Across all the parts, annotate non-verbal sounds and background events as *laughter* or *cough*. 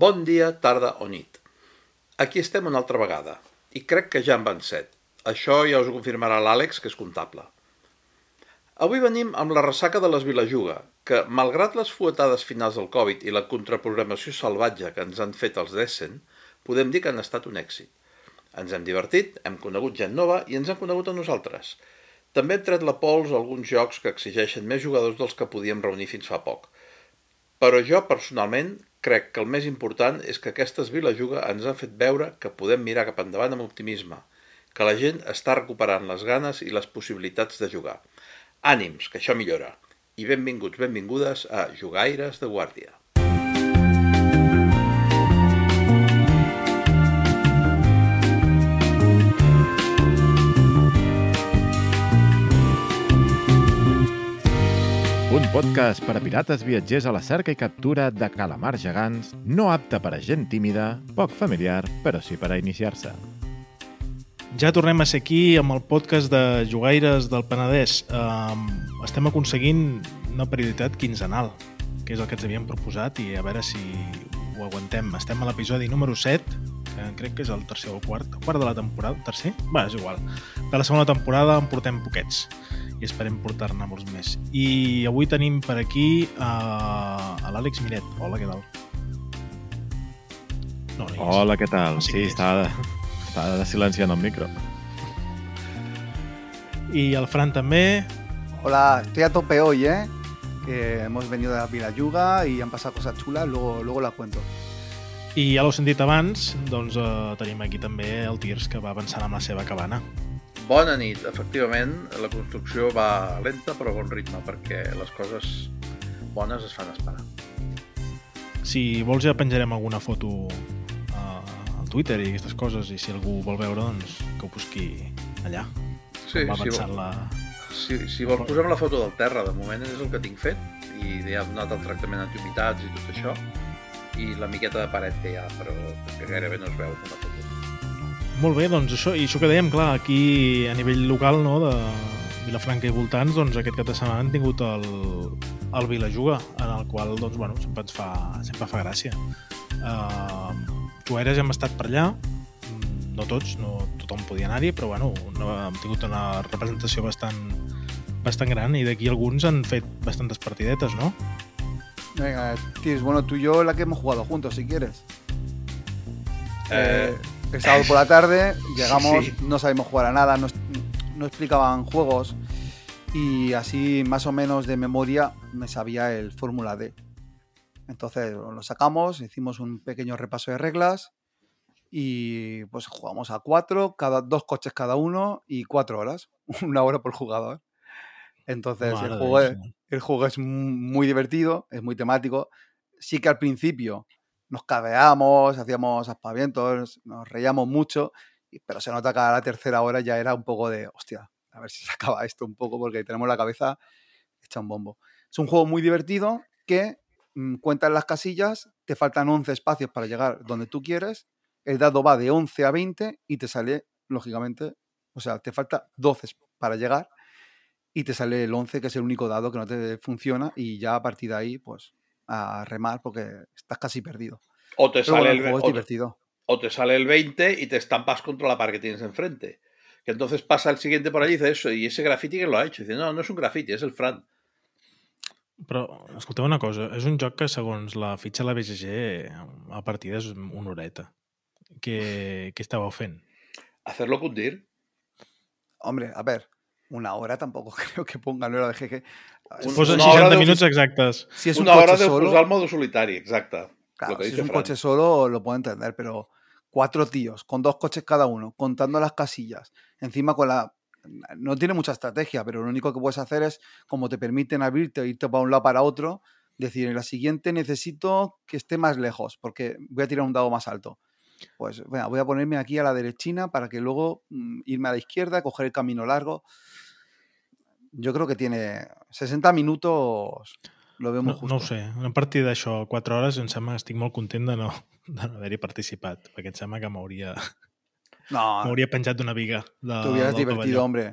Bon dia, tarda o nit. Aquí estem una altra vegada, i crec que ja en van set. Això ja us ho confirmarà l'Àlex, que és comptable. Avui venim amb la ressaca de les Vilajuga, que, malgrat les fuetades finals del Covid i la contraprogramació salvatge que ens han fet els Dessen, podem dir que han estat un èxit. Ens hem divertit, hem conegut gent nova i ens han conegut a nosaltres. També hem tret la pols a alguns jocs que exigeixen més jugadors dels que podíem reunir fins fa poc. Però jo, personalment, crec que el més important és que aquestes Vilajuga ens han fet veure que podem mirar cap endavant amb optimisme, que la gent està recuperant les ganes i les possibilitats de jugar. Ànims, que això millora. I benvinguts, benvingudes a Jugaires de Guàrdia. Un podcast per a pirates viatgers a la cerca i captura de calamars gegants, no apte per a gent tímida, poc familiar, però sí per a iniciar-se. Ja tornem a ser aquí amb el podcast de Jugaires del Penedès. Um, estem aconseguint una perioditat quinzenal, que és el que ens havíem proposat i a veure si ho aguantem. Estem a l'episodi número 7, que crec que és el tercer o el quart, el quart de la temporada, tercer? Va, és igual. De la segona temporada en portem poquets i esperem portar-ne molts més. I avui tenim per aquí uh, a l'Àlex Miret. Hola, què tal? No, no. Hola, què tal? No sé Sí, és. està, està de silenciant el micro. I el Fran també. Hola, estoy a tope hoy, ¿eh? Que hemos venido de la Vilayuga y han pasado cosas chulas, luego, luego las cuento. I ja l'heu sentit abans, doncs uh, tenim aquí també el Tirs, que va avançant amb la seva cabana. Bona nit. Efectivament, la construcció va lenta però a bon ritme, perquè les coses bones es fan esperar. Si vols ja penjarem alguna foto uh, al Twitter i aquestes coses, i si algú vol veure, doncs que ho busqui allà. Sí, va si, avançant la... si, si vols posem la foto del terra, de moment és el que tinc fet, i ja hem donat el tractament antihumitats i tot això, i la miqueta de paret que hi ha, però que gairebé no es veu com a foto. Molt bé, doncs això, i això que dèiem, clar, aquí a nivell local, no?, de Vilafranca i voltants, doncs aquest cap de setmana han tingut el, el Vilajuga, en el qual, doncs, bueno, sempre ens fa, sempre fa gràcia. Uh, Jueres hem estat per allà, mm, no tots, no tothom podia anar-hi, però bueno, no, hem tingut una representació bastant, bastant gran i d'aquí alguns han fet bastantes partidetes, no? Venga, Tirs, bueno, tú y yo la que hemos jugado juntos, si quieres. Eh, Eh, el sábado por la tarde llegamos, sí. no sabíamos jugar a nada, no, no explicaban juegos y así más o menos de memoria me sabía el Fórmula D. Entonces lo sacamos, hicimos un pequeño repaso de reglas y pues jugamos a cuatro, cada, dos coches cada uno y cuatro horas, *laughs* una hora por jugador. Entonces el juego, es- el juego es muy divertido, es muy temático. Sí que al principio nos cabeamos, hacíamos aspavientos, nos reíamos mucho, pero se nota que a la tercera hora ya era un poco de, hostia, a ver si se *laughs* acaba esto un poco porque tenemos la cabeza hecha un bombo. Es un juego muy divertido que mm, cuentas las casillas, te faltan 11 espacios para llegar donde tú quieres, el dado va de 11 a 20 y te sale, lógicamente, o sea, te falta 12 para llegar y te sale el 11, que es el único dado que no te funciona, y ya a partir de ahí, pues a remar porque estás casi perdido. O te, Pero bueno, sale el o, divertido. o te sale el 20 y te estampas contra la pared que tienes enfrente. Que entonces pasa el siguiente por allí y dice eso, y ese graffiti que lo ha hecho. Dice, no, no es un graffiti, es el Fran. Però, escolteu una cosa, és un joc que, segons la fitxa de la BGG, a partida és una horeta. Què, què estàveu fent? Hacerlo cundir. Hombre, a ver, una hora tampoco *laughs* creo que pongan hora de GG. Un- Posa una 60 hora de- minutos exactes. Si es un Una hora coche de solo, posar el modo solitari, exacte. claro, si es un coche solo lo puedo entender, pero cuatro tíos con dos coches cada uno, contando las casillas, encima con la no tiene mucha estrategia, pero lo único que puedes hacer es, como te permiten abrirte o irte para un lado para otro, decir, en la siguiente necesito que esté más lejos, porque voy a tirar un dado más alto. Pues venga, voy a ponerme aquí a la derechina para que luego mm, irme a la izquierda, coger el camino largo. Yo creo que tiene 60 minutos, lo veo muy No, justo. no ho sé, una partida d'això, 4 hores, em sembla que estic molt content de no, *laughs* de no haver-hi participat, perquè em sembla que m'hauria No, *laughs* m'hauria penjat d'una viga de, te hubieras del divertido, pavelló. hombre.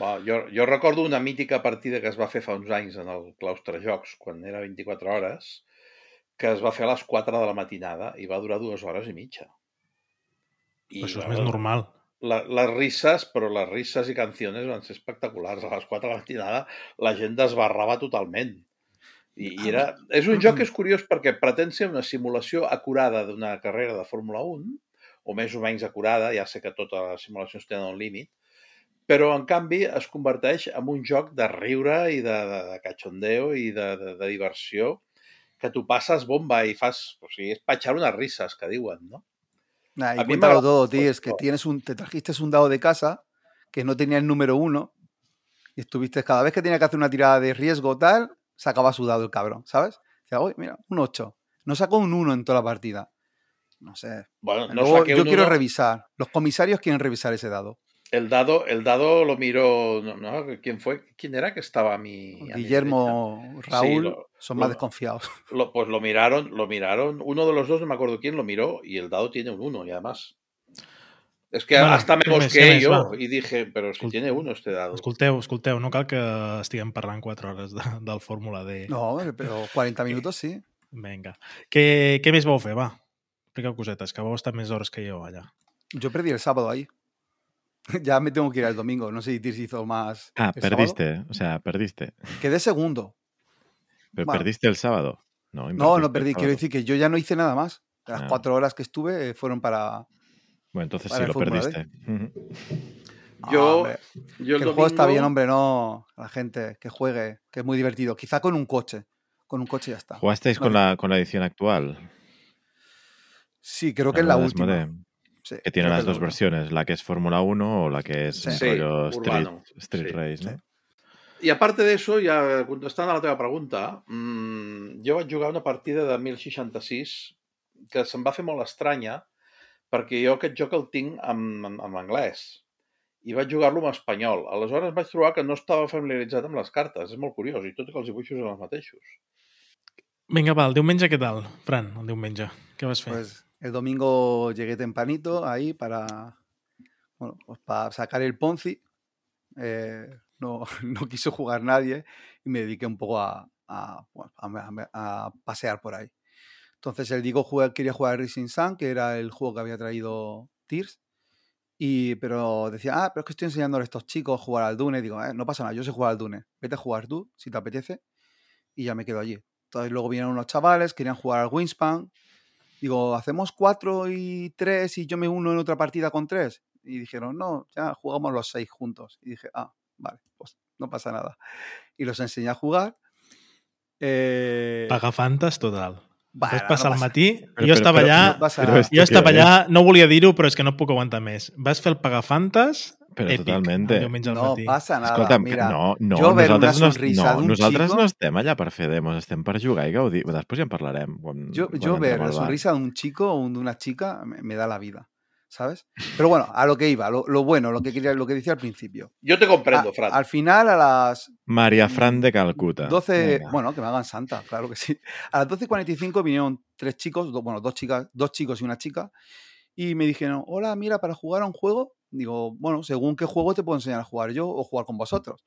Va, jo, jo recordo una mítica partida que es va fer fa uns anys en el Claustre Jocs, quan era 24 hores, que es va fer a les 4 de la matinada i va durar dues hores i mitja. I, Això és més normal. La, les risses, però les risses i canciones van ser espectaculars. A les 4 de la matinada la gent desbarrava totalment. I, i era... És un joc que és curiós perquè pretén ser una simulació acurada d'una carrera de Fórmula 1, o més o menys acurada, ja sé que totes les simulacions tenen un límit, però en canvi es converteix en un joc de riure i de, de, de cachondeo i de, de, de diversió que tu passes bomba y fas, o sigui, és para echar unas risas, que diuen, ¿no? Nah, y cuéntalo todo, tío, es que tienes un, te trajiste un dado de casa que no tenía el número uno y estuviste, cada vez que tenía que hacer una tirada de riesgo tal, sacaba su dado el cabrón, ¿sabes? Decía, oye, mira, un 8. No sacó un 1 en toda la partida. No sé. Bueno, no Luego, yo quiero uno. revisar. Los comisarios quieren revisar ese dado. El dado, el dado lo miró, ¿no? ¿Quién fue? ¿Quién era que estaba a mi, a mi derecha? Guillermo, Raúl, lo- son lo- más desconfiados. *laughs* Lo- pues lo miraron, lo miraron, uno de los dos, no me acuerdo quién, lo miró y el dado tiene un 1 y además. Es que Bueno, hasta me més, yo va? y dije, pero si tiene uno este dado. Escolteu, escolteu, no cal que estiguem parlant 4 hores de, del Fórmula D. No, hombre, pero 40 minutos sí. Vinga. Què, què més vau fer, va? Expliqueu cosetes, que vau estar més hores que jo allà. Yo perdí el sábado ahí. *laughs* Ya me tengo que ir el domingo. No sé si Tirs hizo más. Ah, sábado. perdiste. O sea, perdiste. Quedé segundo. Pero Bueno. perdiste el sábado. No, No, no perdí. Quiero decir que yo ya no hice nada más. Las Ah. cuatro horas que estuve eh, fueron para. Bueno, entonces para sí lo perdiste. Yo, Ah, hombre, yo el que el juego está bien, hombre, no. La gente que juegue, que es muy divertido. Quizá con un coche. Con un coche ya está. ¿Jugasteis No, con la, con la edición actual? Sí, creo que es la última. Asmodee, Sí, Que tiene las dos última. versiones, la que es Fórmula 1 o la que es Sí. rollo Street, street Sí, Race, ¿no? I a part d'això, ja contestant a la teva pregunta, mmm, jo vaig jugar una partida de 1066 que se'm va fer molt estranya perquè jo aquest joc el tinc en, en, en anglès i vaig jugar-lo en espanyol. Aleshores vaig trobar que no estava familiaritzat amb les cartes. És molt curiós, i tot i que els dibuixos eren els mateixos. Vinga, va, el diumenge què tal, Fran, el diumenge? Què vas fer? Pues el domingo llegué tempranito ahí para, bueno, pues para sacar el Ponzi. Eh, no, *laughs* no quiso jugar nadie y me dediqué un poco a, a, pasear por ahí. Entonces el Diego juega- quería jugar Rising Sun, que era el juego que había traído Tears. Y, pero decía, ah, pero es que estoy enseñándole a estos chicos a jugar al Dune. Digo, "Eh, no pasa nada, yo sé jugar al Dune. Vete a jugar tú, si te apetece. Y ya me quedo allí. Entonces luego vinieron unos chavales, querían jugar al Wingspan. Digo, ¿hacemos cuatro y tres y yo me uno en otra partida con tres? Y dijeron, no, ya jugamos los seis juntos. Y dije, ah, vale, pues no pasa nada. Y los enseñé a jugar. Eh, Pagar fantes total. bueno, Vas passar no al matí, Però- jo estava però- allà... no Jo estava allà, no volia dir-ho, però és que no puc aguantar més. Vas fer el pagafantes Pero èpic, totalmente. el diumenge al No matí. pasa nada. Escolta'm, Mira, no, no, jo ver una sonrisa no, d'un nosaltres chico- no estem allà per fer demos, estem per jugar i gaudir. Després ja en parlarem. Quan, Yo, yo ver la sonrisa de un chico o de una chica me, me da la vida, ¿sabes? Pero bueno, a lo que iba, lo, lo bueno, lo que quería, lo que decía al principio. Jo te comprendo, A- Fran. al final, a las María Fran de Calcuta. 12, Venga. bueno, que me hagan santa, claro que sí. A las 12.45 vinieron tres chicos, do- bueno, dos chicas, dos chicos y una chica, y me dijeron, hola, mira, para jugar a un juego, digo, bueno, según qué juego te puedo enseñar a jugar yo o jugar con vosotros.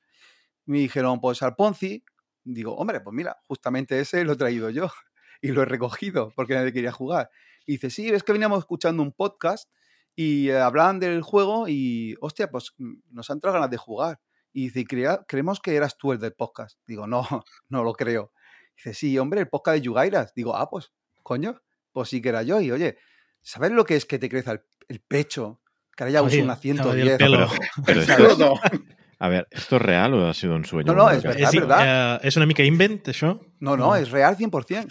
Me dijeron, pues al Ponzi, digo, hombre, pues mira, justamente ese lo he traído yo *laughs* y lo he recogido porque nadie quería jugar. Y dice, sí, es que veníamos escuchando un podcast y eh, hablaban del juego y, hostia, pues mm, nos han entrado ganas de jugar. Y dice, "Y crea- creemos que eras tú el del podcast. Digo, no, *laughs* no lo creo. Dice, sí, hombre, el podcast de Yugairas. Digo, ah, pues, coño, pues sí que era yo. Y oye, ¿sabes lo que es que te crece el pecho? Que ahora ya uso una estaba ahí el 110. pelo. Pero *laughs* *laughs* esto No, es- a ver, ¿esto es real o ha sido un sueño? No, no, es verdad. Verdad. eh, una mica invent, això? No, no, es real 100%.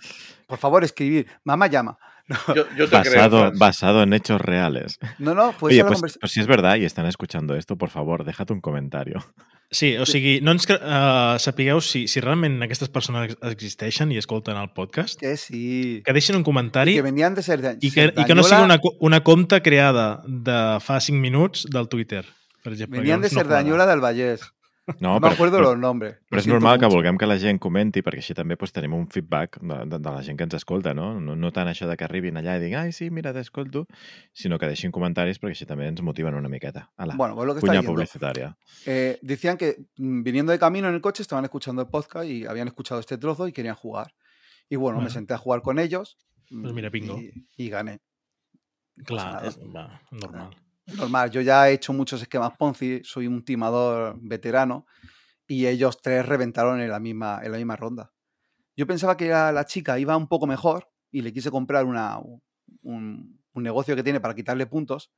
Por favor, escribir. Mamá llama. *laughs* Yo, yo te creo, Basado, basado en hechos reales. No, no, fue Oye, pues, pues si es verdad y están escuchando esto, por favor, déjate un comentario. Sí, o sigui, no ens, eh, sapigueu si, si realment aquestes persones existeixen i escolten el podcast, Que sí. que deixin un comentari Que venían de ser. i que, i que no sigui una, una compte creada de fa 5 minuts del Twitter, per exemple. Venían de Llavors no del Vallès. No, No, me acuerdo però, los nombres. però és normal que vulguem que la gent comenti, perquè així també pues, tenim un feedback de, de, de la gent que ens escolta, no? no? No tant això de que arribin allà i diguin ai, sí, mira, t'escolto, sinó que deixin comentaris perquè així també ens motiven una miqueta. Ala, Bueno, pues lo que diciendo. publicitaria. Eh, decían que mm, viniendo de camino en el coche estaban escuchando el podcast y habían escuchado este trozo y querían jugar. Y bueno, me Bueno. senté a jugar con ellos. Pues mira, bingo. Y, y gané. Clar, nada. és, va, normal. Normal, yo ya he hecho muchos esquemas Ponzi, soy un timador veterano y ellos tres reventaron en la misma, en la misma ronda. Yo pensaba que la, chica iba un poco mejor y le quise comprar una, un, un negocio que tiene para quitarle puntos.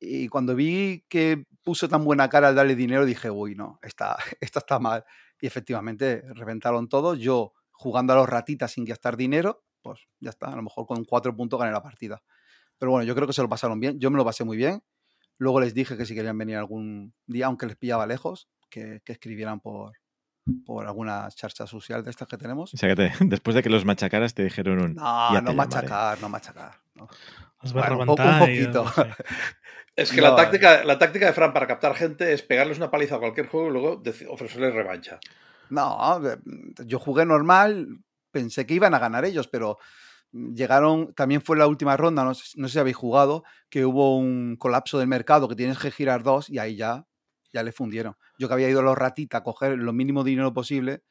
Y cuando vi que puso tan buena cara al darle dinero, dije, uy, no, esta, *laughs* esta está mal. Y efectivamente, reventaron todo. Yo jugando a los ratitas sin gastar dinero, pues ya está, a lo mejor con cuatro puntos gané la partida. Pero bueno, yo creo que se lo pasaron bien. Yo me lo pasé muy bien. Luego les dije que si querían venir algún día, aunque les pillaba lejos, que, que escribieran por, por alguna charcha social de estas que tenemos. O sea, que te- *laughs* después de que los machacaras te dijeron un... No, no machacar, no machacar. no. Es va Bueno, un un poquito. No sé. *laughs* Es que No, la, táctica, la táctica de Fran para captar gente es pegarles una paliza a cualquier juego y luego ofrecerles revancha. No, eh, yo jugué normal, pensé que iban a ganar ellos, pero llegaron, también fue la última ronda, no sé, no sé si habéis jugado, que hubo un colapso del mercado, que tienes que girar dos y ahí ya, ya le fundieron. Yo que había ido a los ratitas a coger lo mínimo dinero posible,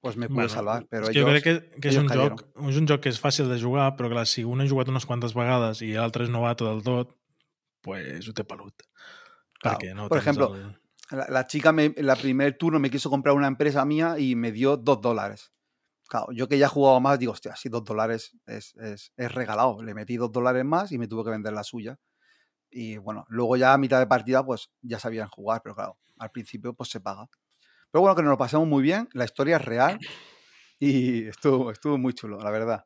pues me pude Bueno, salvar, que ellos... jo crec que, que és, ells un cayeron. joc, és un joc que és fàcil de jugar, però clar, si un ha jugat unes quantes vegades i l'altre és novato del tot, pues ho té pelut. Perquè no Por ejemplo, el... La, la chica me- en la primer turno me quiso comprar una empresa mía y me dio dos dólares. Claro, yo que ya he jugado más, digo, hostia, si dos dólares es, es, es regalado. Le metí dos dólares más y me tuve que vender la suya. Y bueno, luego ya a mitad de partida, pues ya sabían jugar, pero claro, al principio pues se paga. Pero bueno, que nos lo pasamos muy bien, la historia es real y estuvo, estuvo muy chulo, la verdad.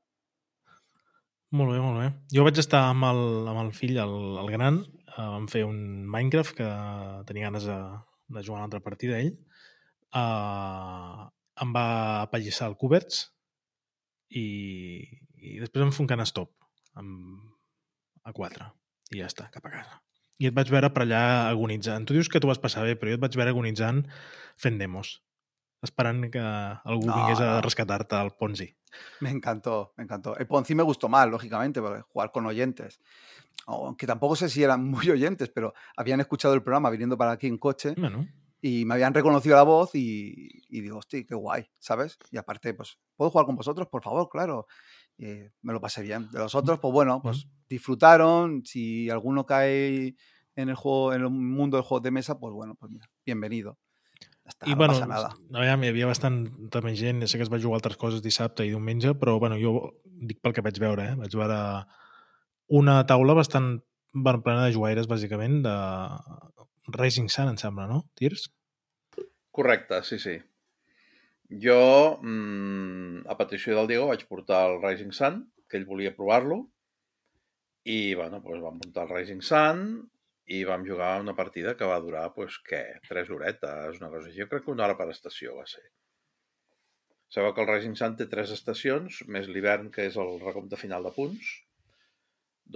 Molt bé, molt bé. Jo vaig estar amb el, amb el fill, el, el gran, eh, vam fer un Minecraft que tenia ganes de, de jugar una altra partida ell. Uh, em va apallissar el Coberts i, i després em fer un canastop amb, a 4 i ja està, cap a casa. I et vaig veure per allà agonitzant. Tu dius que t'ho vas passar bé, però jo et vaig veure agonitzant fent demos, esperant que algú No, vingués a no. rescatar-te al Ponzi. Me encantó, me encantó. El Ponzi me gustó más, lógicamente, porque jugar con oyentes. Aunque tampoco sé si eran *laughs* muy oyentes, pero habían escuchado el programa viniendo para aquí en coche Bueno, y me habían reconocido la voz y, y digo, hostia, qué guay, ¿sabes? Y aparte, pues, ¿puedo jugar con vosotros? Por favor, claro. Y me lo pasé bien. De los otros, pues bueno, pues disfrutaron. Si alguno cae en el juego, en el mundo del juego de mesa, pues bueno, pues mira, bienvenido. Ya está, I, no bueno, passa nada. aviam, hi havia bastanta més gent, sé que es va jugar altres coses dissabte i diumenge, però bueno, jo dic pel que vaig veure, eh? vaig veure una taula bastant bueno, plena de jugaires, bàsicament, de Racing Sun, em sembla, no? Tirs? Correcte, sí, sí. Jo, mmm, a petició del Diego, vaig portar el Rising Sun, que ell volia provar-lo, i, bueno, doncs vam muntar el Rising Sun i vam jugar una partida que va durar, doncs, què, tres horetes, una cosa així. Jo crec que una hora per estació va ser. Sabeu que el Rising Sun té tres estacions, més l'hivern, que és el recompte final de punts.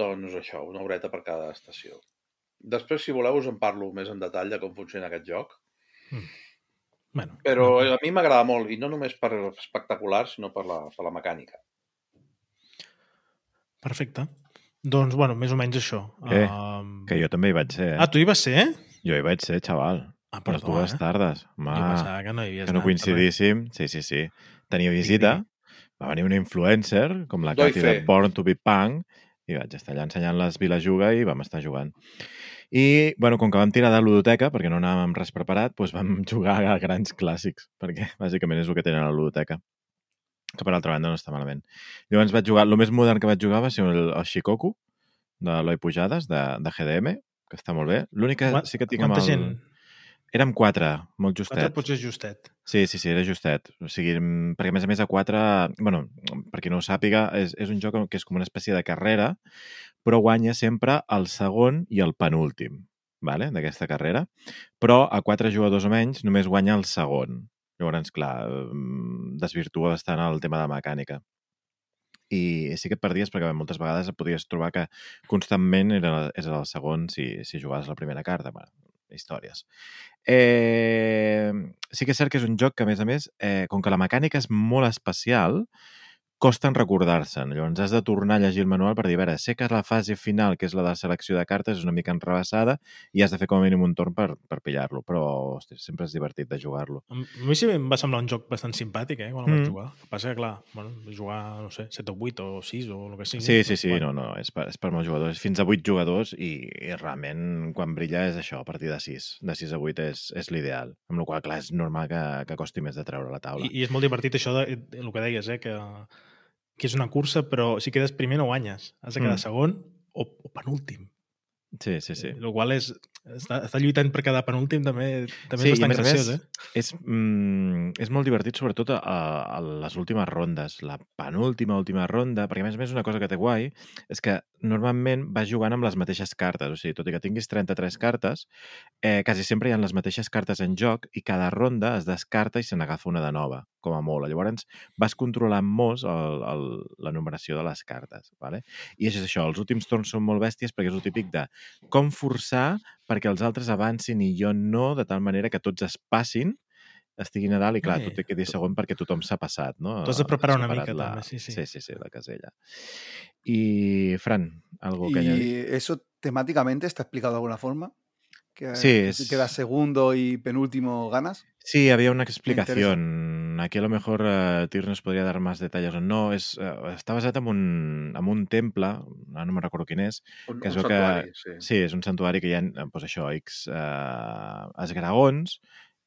Doncs això, una horeta per cada estació. Després, si voleu, us en parlo més en detall de com funciona aquest joc. Bueno, Però no, a mi m'agrada molt, i no només per espectacular, sinó per la, per la mecànica. perfecte. Doncs, bueno, més o menys això. Eh, Um, Que jo també hi vaig ser, eh? Ah, tu hi vas ser? Jo hi vaig ser, xaval. Ah, Les perdó, dues eh? tardes. Jo pensava que no hi havies que no coincidíssim. Sí, sí, sí. Tenia visita. Va venir una influencer, com la Katy de. Born to be Punk, i vaig estar allà ensenyant les Vilajuga i vam estar jugant. I, bueno, com que vam tirar de ludoteca, perquè no anàvem res preparat, doncs vam *laughs* jugar a grans clàssics, perquè bàsicament és el que tenen a la ludoteca que per altra banda no està malament. Llavors vaig jugar, el més modern que vaig jugar va ser el, el Shikoku, de l'Oi Pujades, de, de GDM, que està molt bé. L'únic que sí que tinc amb Quanta el... gent? Érem quatre, molt Quatre justet. potser és justet. Sí, sí, sí, era justet. O sigui, mm, perquè a més a més a quatre... bueno, per qui no ho sàpiga, és, és un joc que és com una espècie de carrera, però guanya sempre el segon i el penúltim vale? d'aquesta carrera. Però a quatre jugadors o menys només guanya el segon. Llavors, clar, mm, desvirtua bastant el tema de mecànica. I sí que et perdies perquè moltes vegades et podies trobar que constantment era, era el segon si, si jugaves la primera carta. Bueno, històries. Eh, sí que és cert que és un joc que, a més a més, eh, com que la mecànica és molt especial, costen recordar-se'n. Llavors has de tornar a llegir el manual per dir, a veure, sé que la fase final, que és la de selecció de cartes, és una mica enrebaçada i has de fer com a mínim un torn per, per pillar-lo, però hosti, sempre és divertit de jugar-lo. A mi sí em va semblar un joc bastant simpàtic, eh, quan el vaig Mm. jugar. El que passa que, clar, bueno, jugar, no sé, 7 o 8 o 6 o el que sigui. Sí, sí, sí, Bueno, no, no, és per, és per molts jugadors. Fins a 8 jugadors i, i realment quan brilla és això, a partir de 6. De 6 a 8 és, és l'ideal. Amb la qual clar, és normal que, que costi més de treure la taula. I, I és molt divertit això de, el que deies, eh, que, que és una cursa, però si quedes primer no guanyes. Has de quedar Mm. segon o, o penúltim. Sí, sí, sí. El qual és... Està, està lluitant per quedar penúltim també, també Sí, és bastant graciós, eh? És, mm, és molt divertit, sobretot a, a les últimes rondes. La penúltima, última ronda, perquè a més a més una cosa que té guai és que normalment vas jugant amb les mateixes cartes. O sigui, tot i que tinguis 33 cartes, eh, quasi sempre hi ha les mateixes cartes en joc i cada ronda es descarta i se n'agafa una de nova, com a molt. Llavors vas controlant molt el, el, la numeració de les cartes. Vale? I és això, els últims torns són molt bèsties perquè és el típic de com forçar perquè els altres avancin i jo no, de tal manera que tots es passin, estiguin a dalt i, clar, Eh, tu te quedis segon perquè tothom s'ha passat, no? Tu has de preparar una mica, també, sí, sí. Sí, sí, sí, la casella. I, Fran, algo que ¿Y añadir? eso temáticamente está explicado de alguna forma? Que Sí, es- quedas segundo y penúltimo ganas. Sí, había una explicación. Aquí a lo mejor eh, Tir nos podria dar más detalles o no. És, eh, està basat en un, en un temple, ara no me'n recordo quin és, Un, que es un veu que... santuari, sí. Sí, és un santuari que hi ha, eh, doncs això, X eh, esgragons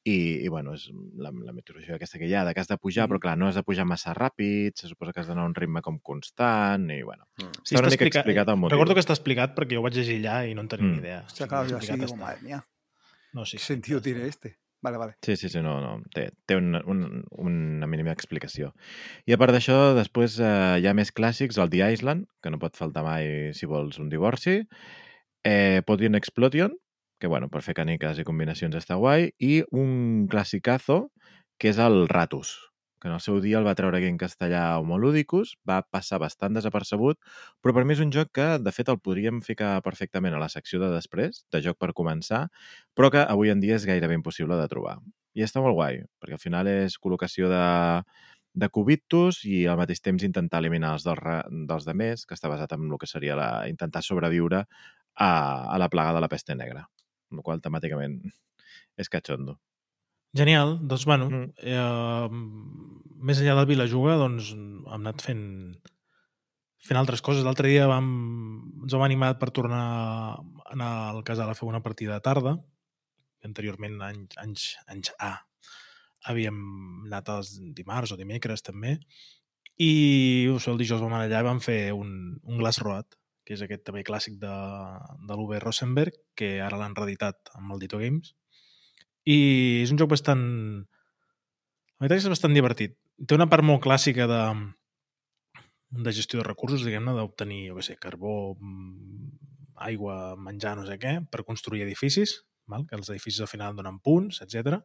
i, i bueno, és la, la mitologia aquesta que hi ha, de que has de pujar, però Mhm. clar, no has de pujar massa ràpid, se suposa que has d'anar a un ritme com constant, i bueno, Mm. està una mica explicat- explicat el motiu. Recordo que està explicat perquè jo ho vaig llegir allà i no en tenia Mm. ni idea. O sea, claro, yo así explicat digo, està. madre mía, No, sí, ¿qué sí, sentido tiene este? Vale, vale. Sí, sí, sí, no, no. Té, té un, un, una mínima explicació. I a part d'això, després eh, hi ha més clàssics, el The Island, que no pot faltar mai si vols un divorci, eh, Podium Explosion, que bueno, per fer caniques i combinacions està guai, i un classicazo, que és el Ratus, que en el seu dia el va treure aquí en castellà Homoludicus, va passar bastant desapercebut, però per mi és un joc que, de fet, el podríem ficar perfectament a la secció de després, de joc per començar, però que avui en dia és gairebé impossible de trobar. I està molt guai, perquè al final és col·locació de, de cubitos i al mateix temps intentar eliminar els dels, dels demés, que està basat en el que seria la, intentar sobreviure a, a la plaga de la peste negra, la qual temàticament és catxondo. Genial, doncs bueno, Mm. eh, més enllà del Vilajuga, doncs hem anat fent fent altres coses. L'altre dia vam, ens vam animar per tornar a anar al casal a fer una partida de tarda, anteriorment, anys, anys, anys A, havíem anat els dimarts o dimecres també, i o sigui, el dijous vam anar allà i vam fer un, un Glass Road, que és aquest també clàssic de, de l'Uwe Rosenberg, que ara l'han reeditat amb el Dito Games, i és un joc bastant... La veritat és bastant divertit. Té una part molt clàssica de, de gestió de recursos, diguem-ne, d'obtenir, jo què sé, carbó, mm, aigua, menjar, no sé què, per construir edificis, val? que els edificis al final donen punts, etc.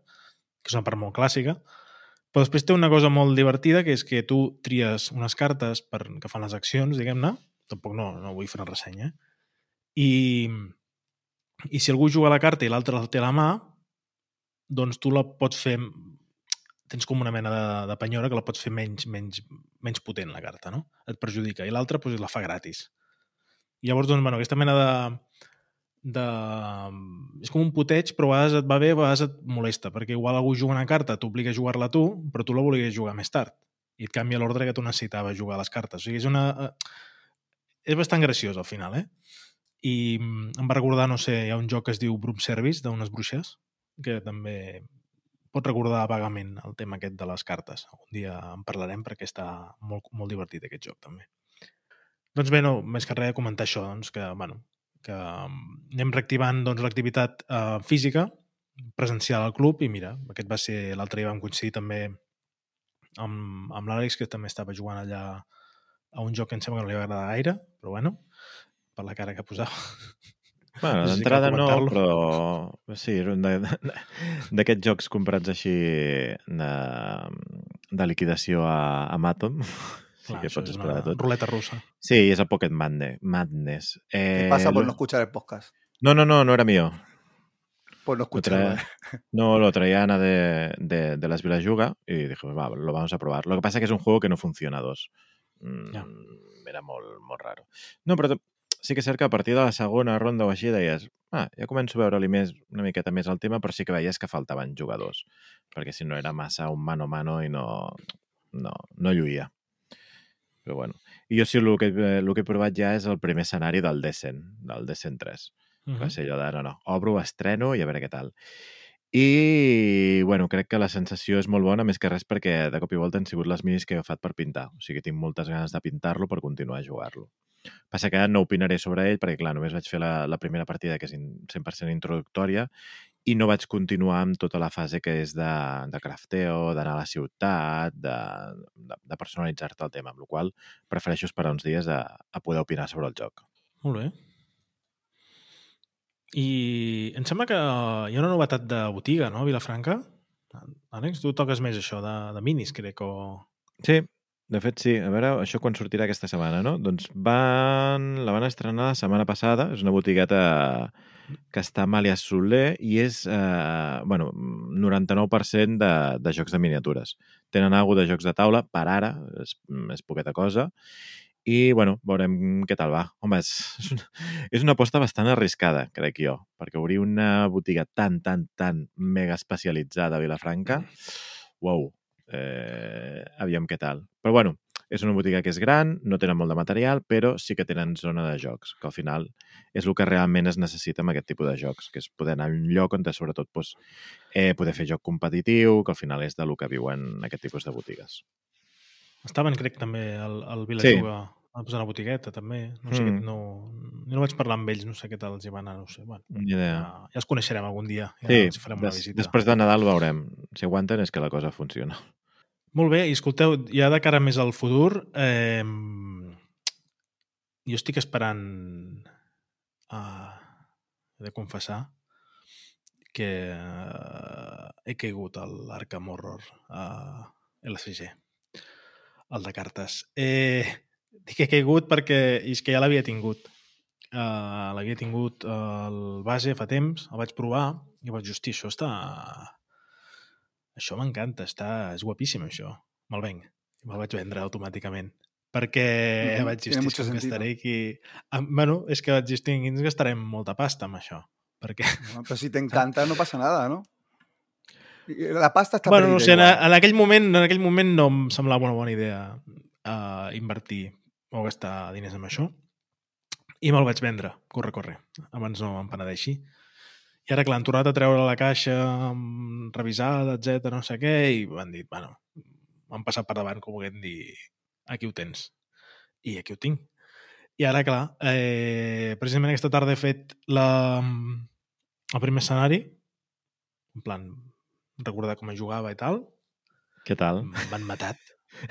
que és una part molt clàssica. Però després té una cosa molt divertida, que és que tu tries unes cartes per, que fan les accions, diguem-ne, tampoc no, no vull fer una ressenya, eh? i, i si algú juga la carta i l'altre la té a la mà, doncs tu la pots fer tens com una mena de, de penyora que la pots fer menys, menys, menys potent, la carta, no? Et perjudica. I l'altra doncs, la fa gratis. I llavors, doncs, bueno, aquesta mena de, de... És com un puteig, però a vegades et va bé, a vegades et molesta, perquè igual algú juga una carta, t'obliga a jugar-la tu, però tu la volies jugar més tard. I et canvia l'ordre que tu necessitaves jugar les cartes. O sigui, és una... eh, És bastant graciós, al final, eh? I mm, em va recordar, no sé, hi ha un joc que es diu Broom Service, d'unes bruixes, que també pot recordar vagament el tema aquest de les cartes. Un dia en parlarem perquè està molt, molt divertit aquest joc també. Doncs bé, no, més que res comentar això, doncs, que, bueno, que mm, anem reactivant doncs, l'activitat eh, física presencial al club i mira, aquest va ser l'altre dia vam coincidir també amb, amb l'Àlex que també estava jugant allà a un joc que em sembla que no li va agradar gaire, però bueno, per la cara que posava. Bueno, d'entrada no, però sí, era un d'aquests jocs comprats així de, de liquidació a, a Matom. Sí Clar, que això pots és esperar una de tot. ruleta russa. Sí, és el Pocket Madne- Madness. ¿Qué Eh, pasa por lo- no escuchar el podcast? No, no, no, no era mío. Por no traía- *laughs* no, lo traía Ana de, de, de las Vilas Yuga y dije, va, lo vamos a probar. Lo que pasa es que es un juego que no funciona a dos. Mm, Ja. Era molt, molt raro. No, però t- sí que és cert que a partir de la segona ronda o així deies ah, ja començo a veure-li més, una miqueta més el tema, però sí que veies que faltaven jugadors, perquè si no era massa un mano a mano i no, no, no lluïa. Però bueno. I jo sí, el que, el que he provat ja és el primer escenari del Descent, del Descent 3. Uh Va ser allò de, no, no, obro, estreno i a veure què tal. I, bueno, crec que la sensació és molt bona, més que res perquè de cop i volta han sigut les minis que he agafat per pintar. O sigui, tinc moltes ganes de pintar-lo per continuar a jugar-lo. Passa que no opinaré sobre ell perquè, clar, només vaig fer la, la primera partida, que és in- 100% introductòria, i no vaig continuar amb tota la fase que és de, de crafteo, d'anar a la ciutat, de, de, de personalitzar-te el tema, amb la qual prefereixo esperar uns dies a, a poder opinar sobre el joc. Molt bé. I em sembla que hi ha una novetat de botiga, no, a Vilafranca? Àlex, tu toques més això de, de minis, crec, o... Sí, de fet sí. A veure, això quan sortirà aquesta setmana, no? Doncs van... la van estrenar la setmana passada. És una botigueta que està a Màlia Soler i és, eh, bueno, 99% de, de jocs de miniatures. Tenen alguna de jocs de taula, per ara, és, és poqueta cosa, i, bueno, veurem què tal va. Home, és, és, una, és una aposta bastant arriscada, crec jo, perquè obrir una botiga tan, tan, tan mega especialitzada a Vilafranca, uau, eh, aviam què tal. Però, bueno, és una botiga que és gran, no tenen molt de material, però sí que tenen zona de jocs, que al final és el que realment es necessita amb aquest tipus de jocs, que és poder anar a un lloc on, sobretot, doncs, eh, poder fer joc competitiu, que al final és de lo que viuen aquest tipus de botigues. Estaven, crec, també al, al Vilajuga sí. a posar una botigueta, també. No sé, Mm. no, jo no vaig parlar amb ells, no sé què tal els hi va anar, no sé. Bueno, Ni idea. ja, ja els coneixerem algun dia. Ja Sí, els farem una des, visita. després de Nadal veurem. Si aguanten és que la cosa funciona. Molt bé, i escolteu, ja de cara més al futur, eh, jo estic esperant uh, he de confessar que uh, he caigut a l'Arkham Horror a LCG, el de cartes. Eh, dic que he caigut perquè és que ja l'havia tingut. Uh, l'havia tingut uh, el base fa temps, el vaig provar i vaig dir, hosti, això està... Això m'encanta, està... és guapíssim, això. Me'l venc. I me'l vaig vendre automàticament. Perquè mm Ujú, vaig dir, que gastaré aquí... Ah, bueno, és que vaig dir, ens gastarem molta pasta amb això. Perquè, Bueno, pero si *laughs* te encanta, no pasa nada, ¿no? La pasta está bueno, no sé, en, igual. en, aquell moment, en aquell moment no em semblava una bona idea uh, invertir o gastar diners en això. I me'l vaig vendre, corre, corre, abans no em penedeixi. I ara, clar, han tornat a treure la caixa mm, revisada, etc no sé què, i m'han dit, bueno, m'han passat per davant, com volguem dir, aquí ho tens. I aquí ho tinc. I ara, clar, eh, precisament aquesta tarda he fet la, el primer escenari, en plan, recordar com jugava i tal, Què tal? m'han matat.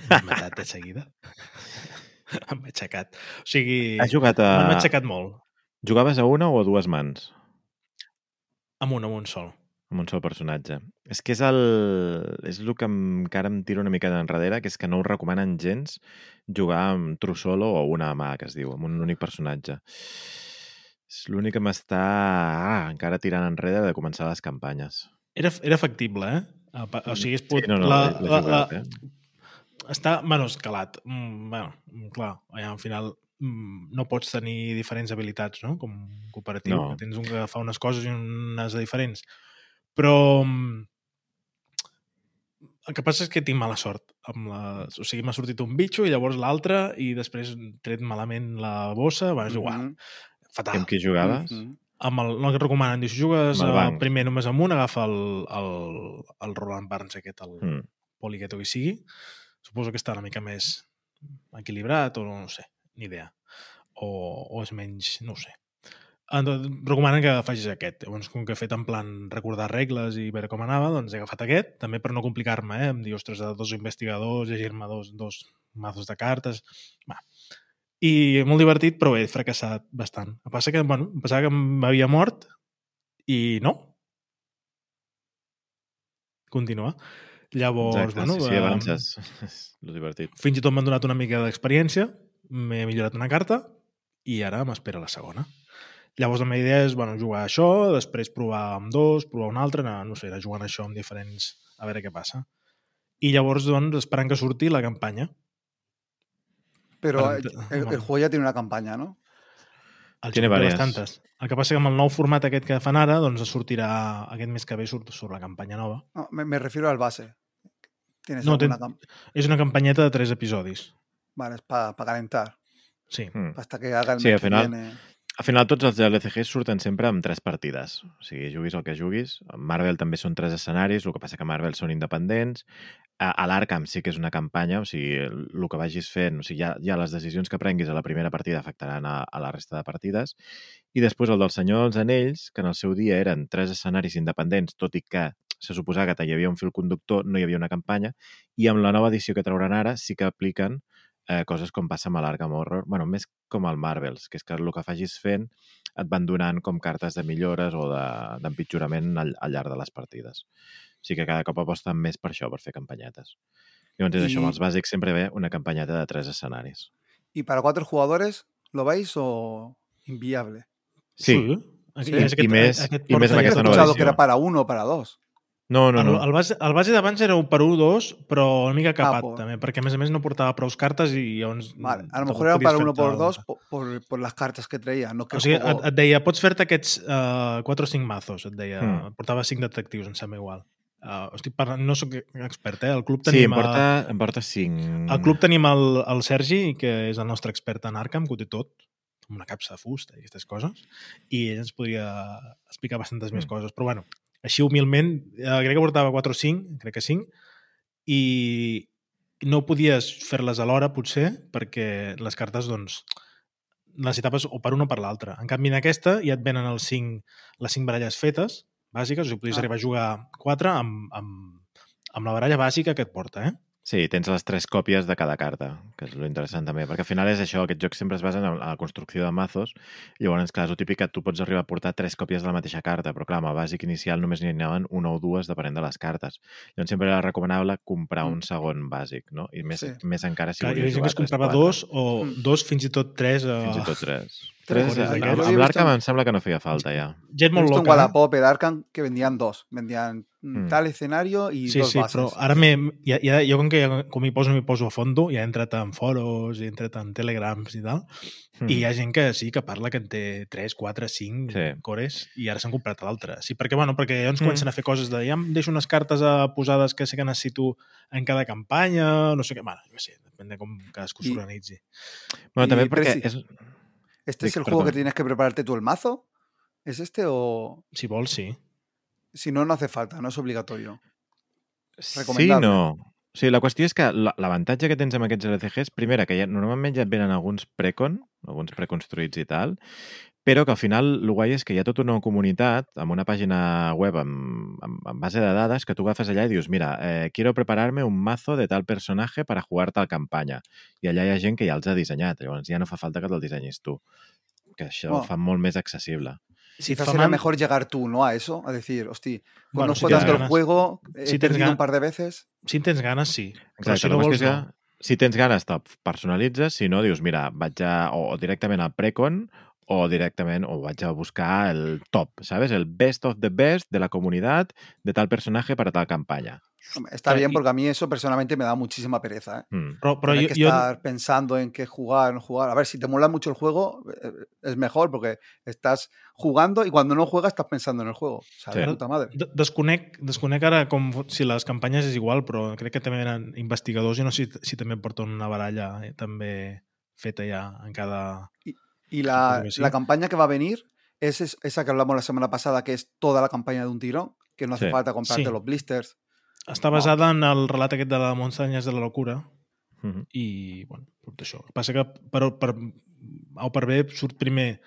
M'han matat de seguida. *laughs* M'han aixecat. O sigui, Has jugat a... m'han aixecat molt. Jugaves a una o a dues mans? Amb un, amb un sol. amb un sol personatge. És que és el, és el que encara em tira una mica d'enrere, que és que no ho recomanen gens jugar amb true solo o una mà, que es diu, amb un únic personatge. És l'únic que m'està ah, encara tirant enrere de començar les campanyes. Era, era factible, eh? A pa- O sigui, es pot... Sí, no, no, la, la, jugat, la, eh? està, bueno, escalat. Mm, bueno, mm, clar, allà, al final mm, no pots tenir diferents habilitats, no? Com cooperatiu, No. que tens un que fa unes coses i unes de diferents. Però mm, el que passa és que tinc mala sort. Amb la... O sigui, m'ha sortit un bitxo i llavors l'altre i després tret malament la bossa, va, és igual. Ujú, Fatal. Amb qui jugaves? ujú. Amb el, no que et recomanen, dius, jugues el primer només amb un, agafa el, el, el Roland Barnes aquest, el mm. Poli que sigui. Suposo que està una mica més equilibrat o no, no sé, ni idea. O, o és menys, no sé. Recomanen que facis aquest. Llavors, com que he fet en plan recordar regles i veure com anava, doncs he agafat aquest, també per no complicar-me, eh? Em dir, ostres, dos investigadors, llegir-me dos, dos mazos de cartes... Va. I molt divertit, però he fracassat bastant. El que passa que, bueno, em pensava que m'havia mort i no. Continua. Llavors, Exacte, bueno, sí, sí, avances. *laughs* És lo divertit. fins i tot m'han donat una mica d'experiència, m'he millorat una carta i ara m'espera la segona. Llavors la meva idea és bueno, jugar això, després provar amb dos, provar un altre, anar, no sé, anar jugant això amb diferents... a veure què passa. I llavors, doncs, esperant que surti la campanya. Pero Bueno, el, el bueno. juego ya tiene una campaña, ¿no? El Tiene té varias. bastantes. El que passa que amb el nou format aquest que fan ara, doncs sortirà aquest mes que ve surt, surt la campanya nova. No, me, me refiero al base. ¿Tienes No, alguna te- cam- És una campanyeta de tres episodis. Vale, es para calentar. Sí. Mm. Hasta que haga el Sí, al final- viene. Al final, tots els LCGs surten sempre amb tres partides. O sigui, juguis el que juguis. Marvel també són tres escenaris, el que passa que Marvel són independents. A, a l'Arkham sí que és una campanya, o sigui, el, que vagis fent, o sigui, ja, ja les decisions que prenguis a la primera partida afectaran a, a la resta de partides. I després el del Senyor dels Anells, que en el seu dia eren tres escenaris independents, tot i que se suposava que hi havia un fil conductor, no hi havia una campanya, i amb la nova edició que trauran ara sí que apliquen eh, coses com passa amb l'Arkham Horror, bueno, més com el Marvels, que és que el que facis fent et van donant com cartes de millores o de- d'empitjorament al, al llarg de les partides. O sigui que cada cop aposten més per això, per fer campanyetes. Llavors és I- això, amb els bàsics sempre ve una campanyeta de tres escenaris. ¿Y para cuatro jugadores lo veis o inviable? Sí, Aquí- Sí, és i més- aquest i més amb aquesta nova edició. que era para uno o para dos. no, no, El, no. el, base, el base d'abans era un per 1 2, però una mica capat, por- també, perquè a més a més no portava prou cartes i llavors... Vale, a lo mejor era para fer-te uno por el- dos por, por- las cartas que traía. No que O sigui, et, et deia, pots fer-te aquests uh, 4 o 5 mazos, et deia. Mm. Portava 5 detectius, em sembla igual. Uh, estic parlant, no sóc expert, eh? Al club Sí, tenim... em porta, em porta cinc... Al club tenim el, el Sergi, que és el nostre expert en Arkham, que ho té tot, amb una capsa de fusta i aquestes coses, i ell ens podria explicar bastantes més Mm. coses. Però bueno, així humilment, eh, crec que portava 4 o 5, crec que 5, i no podies fer-les alhora, potser, perquè les cartes, doncs, necessitaves o per una o per l'altra. En canvi, en aquesta ja et venen els 5, les 5 baralles fetes, bàsiques, o sigui, podies Ah. arribar a jugar 4 amb, amb, amb la baralla bàsica que et porta, eh? Sí, tens les tres còpies de cada carta, que és lo interessant també, perquè al final és això, aquest joc sempre es basa en la construcció de mazos, i llavors, clar, és el típic que tu pots arribar a portar tres còpies de la mateixa carta, però clar, amb el bàsic inicial només n'hi anaven una o dues depenent de les cartes. Llavors sempre era recomanable comprar Mm. un segon bàsic, no? I més, Sí. més encara si Clar, volies gent que es jugar comprava 3-4. dos o Mm. dos, fins i tot tres. Uh, Fins i tot tres. Tres, Tres, amb, l'Arkham en- em sembla que no feia falta ja. Gent molt loca. eh? Wallapop, el Arkham, que vendían dos. Vendían mm, Mm. tal escenario y Sí, dos sí, bases. però ara m'he- ja, ja, jo com que ja, com hi poso, m'hi poso a fondo, ja he entrat en foros, he entrat en telegrams i tal, Mm. i hi ha gent que sí, que parla que en té 3, 4, 5 Sí. cores i ara s'han comprat l'altre. Sí, perquè, bueno, perquè llavors Mm. comencen a fer coses de ja em deixo unes cartes eh, posades que sé que necessito en cada campanya, no sé què, bueno, jo sé, depèn de com cadascú I- s'organitzi. Bueno, també perquè Percy, és... ¿Este es el juego que tienes que prepararte tú el mazo? ¿Es este o Si vols, sí. si no, no hace falta, no es obligatorio? Sí, no. O sigui, la qüestió és que la- l'avantatge que tens amb aquests LCGs, primera, que ja, normalment ja et venen alguns precon, alguns preconstruïts i tal, però que al final el guai és que hi ha tota una comunitat amb una pàgina web amb, amb, amb base de dades que tu agafes allà i dius, mira, eh, quiero prepararme un mazo de tal personatge para jugar tal campanya. I allà hi ha gent que ja els ha dissenyat, llavors ja no fa falta que te'l dissenyis tu. Que això ho fa molt més accessible. Si fa será mejor llegar tú, ¿no? A eso, a decir, hostia, Bueno, conozco si tanto el juego, he Si perdido ganas. un par de veces. Si en tens ganes, sí. Però Exacte, si la no vols, que no. si tens ganes te'l personalitzes, si no dius, mira, vaig a, o, o directament al Precon o directament, o vaig a buscar el top, ¿sabes? El best of the best de la comunidad de tal personaje para tal campaña. Está bien porque a mí eso personalmente me da muchísima pereza. ¿eh? Mm. Però Tener jo, que estar pensando en qué jugar, no jugar. A ver, si te mola mucho el juego, eh, es mejor porque estás jugando y cuando no juegas estás pensando en el juego. O sea, Sí. de puta madre. De- Desconec, desconec ara com si les campanyes és igual, però crec que també eren investigadors i no sé si, si també porten una baralla eh, també feta ja en cada... Y la, sí. la campaña que va a venir es, es- esa que hablamos la semana pasada, que es toda la campaña de un tirón, que no hace Sí. falta comprarte Sí. los blisters. Està basada en el relat aquest de les muntanyes de la locura Mhm. i, bueno, tot això. El que passa que per, per o per B surt primer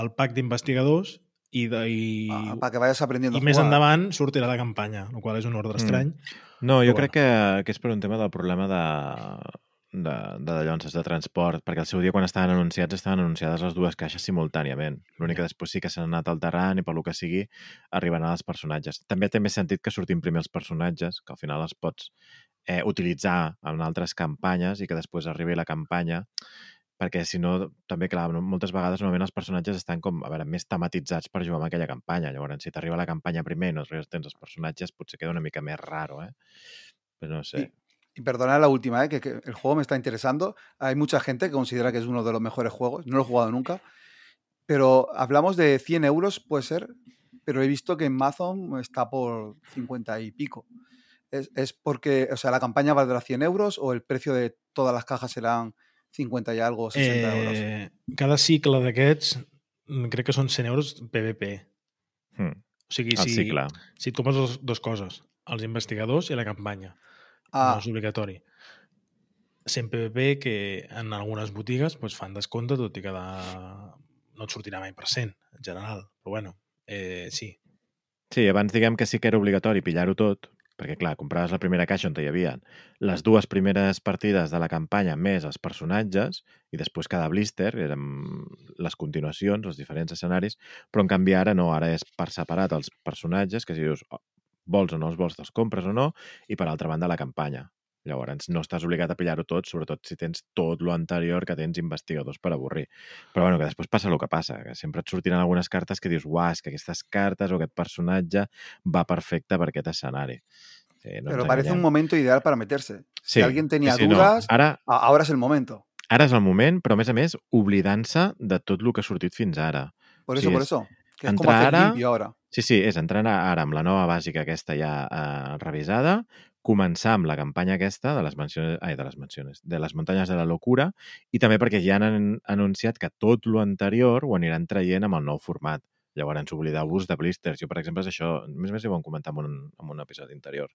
el pack d'investigadors i, de, i, ah, para que vayas aprendiendo i més endavant sortirà la campanya, el qual és un ordre Mm. estrany. No, jo Però crec que, que és per un tema del problema de, de, de dallonses de transport, perquè el seu dia quan estaven anunciats estaven anunciades les dues caixes simultàniament. L'únic que després sí que s'han anat alterant i per lo que sigui arriben als personatges. També té més sentit que surtin primer els personatges, que al final els pots eh, utilitzar en altres campanyes i que després arribi la campanya perquè si no, també, clar, moltes vegades normalment els personatges estan com, a veure, més tematitzats per jugar amb aquella campanya. Llavors, si t'arriba la campanya primer i no tens els personatges, potser queda una mica més raro, eh? Però no sé. I- Y perdonad la última, ¿eh? que, que el juego me está interesando. Hay mucha gente que considera que es uno de los mejores juegos. No lo he jugado nunca. Pero hablamos de 100 euros, puede ser. Pero he visto que en Amazon está por 50 y pico. ¿Es, es porque, o sea, la campaña valdrá 100 euros o el precio de todas las cajas serán 50 y algo, 60 euros? Eh, cada cicle d'aquests mm, crec que són 100 euros PVP. Hmm. O sigui, si, si et compres dos, dos coses, els investigadors i la campanya. Ah, No és obligatori. 100 PVP que en algunes botigues pues, fan descompte, tot i que de... no et sortirà mai per cent, en general. Però bueno, eh, sí. Sí, abans diguem que sí que era obligatori pillar-ho tot, perquè clar, compraves la primera caixa on hi havia les dues primeres partides de la campanya més els personatges i després cada blister eren les continuacions, els diferents escenaris, però en canvi ara no, ara és per separat els personatges, que si dius oh, vols o no els vols, te'ls compres o no, i per altra banda la campanya. Llavors, no estàs obligat a pillar-ho tot, sobretot si tens tot lo anterior que tens investigadors per avorrir. Però bueno, que després passa el que passa, que sempre et sortiran algunes cartes que dius, uah, és que aquestes cartes o aquest personatge va perfecte per aquest escenari. Sí, no pero ens parece un momento ideal para meterse. Sí, si alguien tenía sí, sí, no. dudas, Ara, a- ahora es el momento. ara és el moment, però a més a més, oblidant-se de tot el que ha sortit fins ara. Por Sí, eso, por es eso. Que entrar hacer ara- limpio ahora. Sí, sí, és entrar ara amb la nova bàsica aquesta ja eh, revisada, començar amb la campanya aquesta de les mencions, ai, de les mencions, de les muntanyes de la locura i també perquè ja han anunciat que tot lo anterior ho aniran traient amb el nou format. Llavors, oblideu-vos de blisters. Jo, per exemple, és això, a més a més ho vam comentar en un, en un episodi anterior.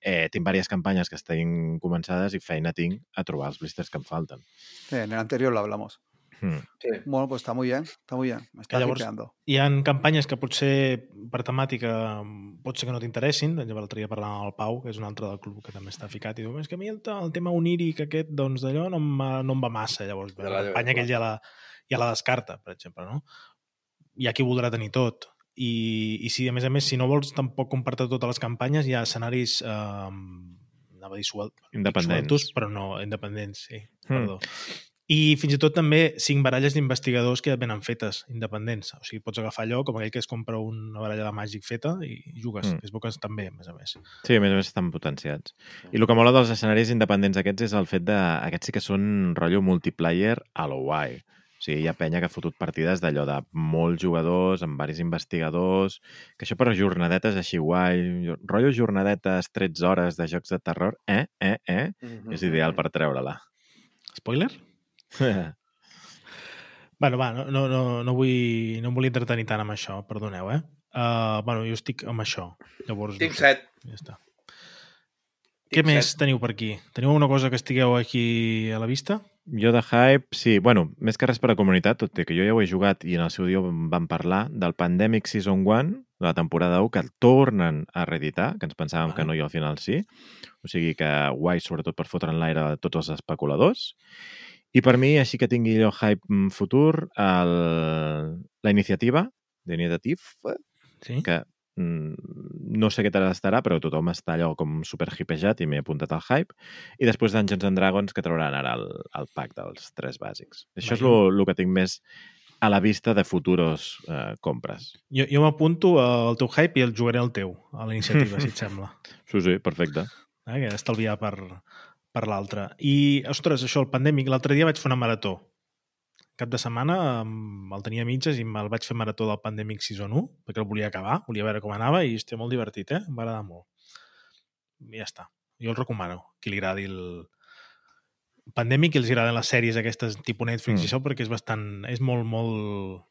Eh, tinc diverses campanyes que estan començades i feina tinc a trobar els blisters que em falten. Sí, en el anterior lo hablamos. Hmm. Bueno, pues está muy bien, está muy bien. Me está llavors-. Hi ha campanyes que potser per temàtica mm, pot ser que no t'interessin. Per exemple, L'altre dia parlàvem amb el Pau, que és un altre del club que també està ficat, i diu, és que a mi el, el tema oníric aquest, doncs d'allò no, em no em va massa. Llavors, De la campanya que ell ja la, ja la descarta, per exemple, no? Hi ha qui voldrà tenir tot. I, I si, a més a més, si no vols tampoc compartir totes les campanyes, hi ha escenaris... Eh, anava a dir suel, Independents. sueltos, però no, independents, sí. Hmm. Perdó. I fins i tot també cinc baralles d'investigadors que ja venen fetes, independents. O sigui, pots agafar allò, com aquell que es compra una baralla de màgic feta i jugues. Mm. Mm. És bo que també, a més a més. Sí, a més a més estan potenciats. I el que mola dels escenaris independents aquests és el fet de... Aquests sí que són rotllo multiplayer a lo guai. O sigui, hi ha penya que ha fotut partides d'allò de molts jugadors, amb varis investigadors, que això per jornadetes així guai, rotllo jornadetes 13 hores de jocs de terror, eh, eh, eh, és ideal per treure-la. Spoiler? *laughs* Bueno, va, no, no, no, no, vull, no em vull entretenir tant amb això, perdoneu, eh? Uh, bueno, jo estic amb això. Llavors, Tinc no sé, set. Ja està. Tinc Què més set. teniu per aquí? Teniu alguna cosa que estigueu aquí a la vista? Jo de Hype, sí, bueno, més que res per a comunitat, tot i que jo ja ho he jugat i en el seu dia vam parlar del Pandemic Season 1, de la temporada 1, que el tornen a reeditar, que ens pensàvem Vale. que no i al final sí. O sigui que guai, sobretot per fotre en l'aire tots els especuladors. I per mi, així que tingui jo hype mm, futur, el... la iniciativa, d'Initiative, Sí? que mm, no sé què tal estarà, però tothom està allò com super hipejat i m'he apuntat al hype. I després Dungeons and Dragons, que trauran ara el, el pack dels tres bàsics. Això és Vaja. el que tinc més a la vista de futuros eh, compres. Jo, jo m'apunto al teu hype i el jugaré al teu, a la iniciativa, si et *laughs* sembla. Sí, sí, perfecte. eh? que estalviar per, per l'altre. I, ostres, això, el pandèmic, l'altre dia vaig fer una marató. Cap de setmana el tenia mitges i me'l vaig fer marató del Pandemic Season 1, perquè el volia acabar, volia veure com anava i estic molt divertit, eh? Em va agradar molt. I ja està. Jo el recomano, qui li agradi el Pandemic i els agraden les sèries aquestes tipus Netflix mm. i això, perquè és bastant... És molt, molt...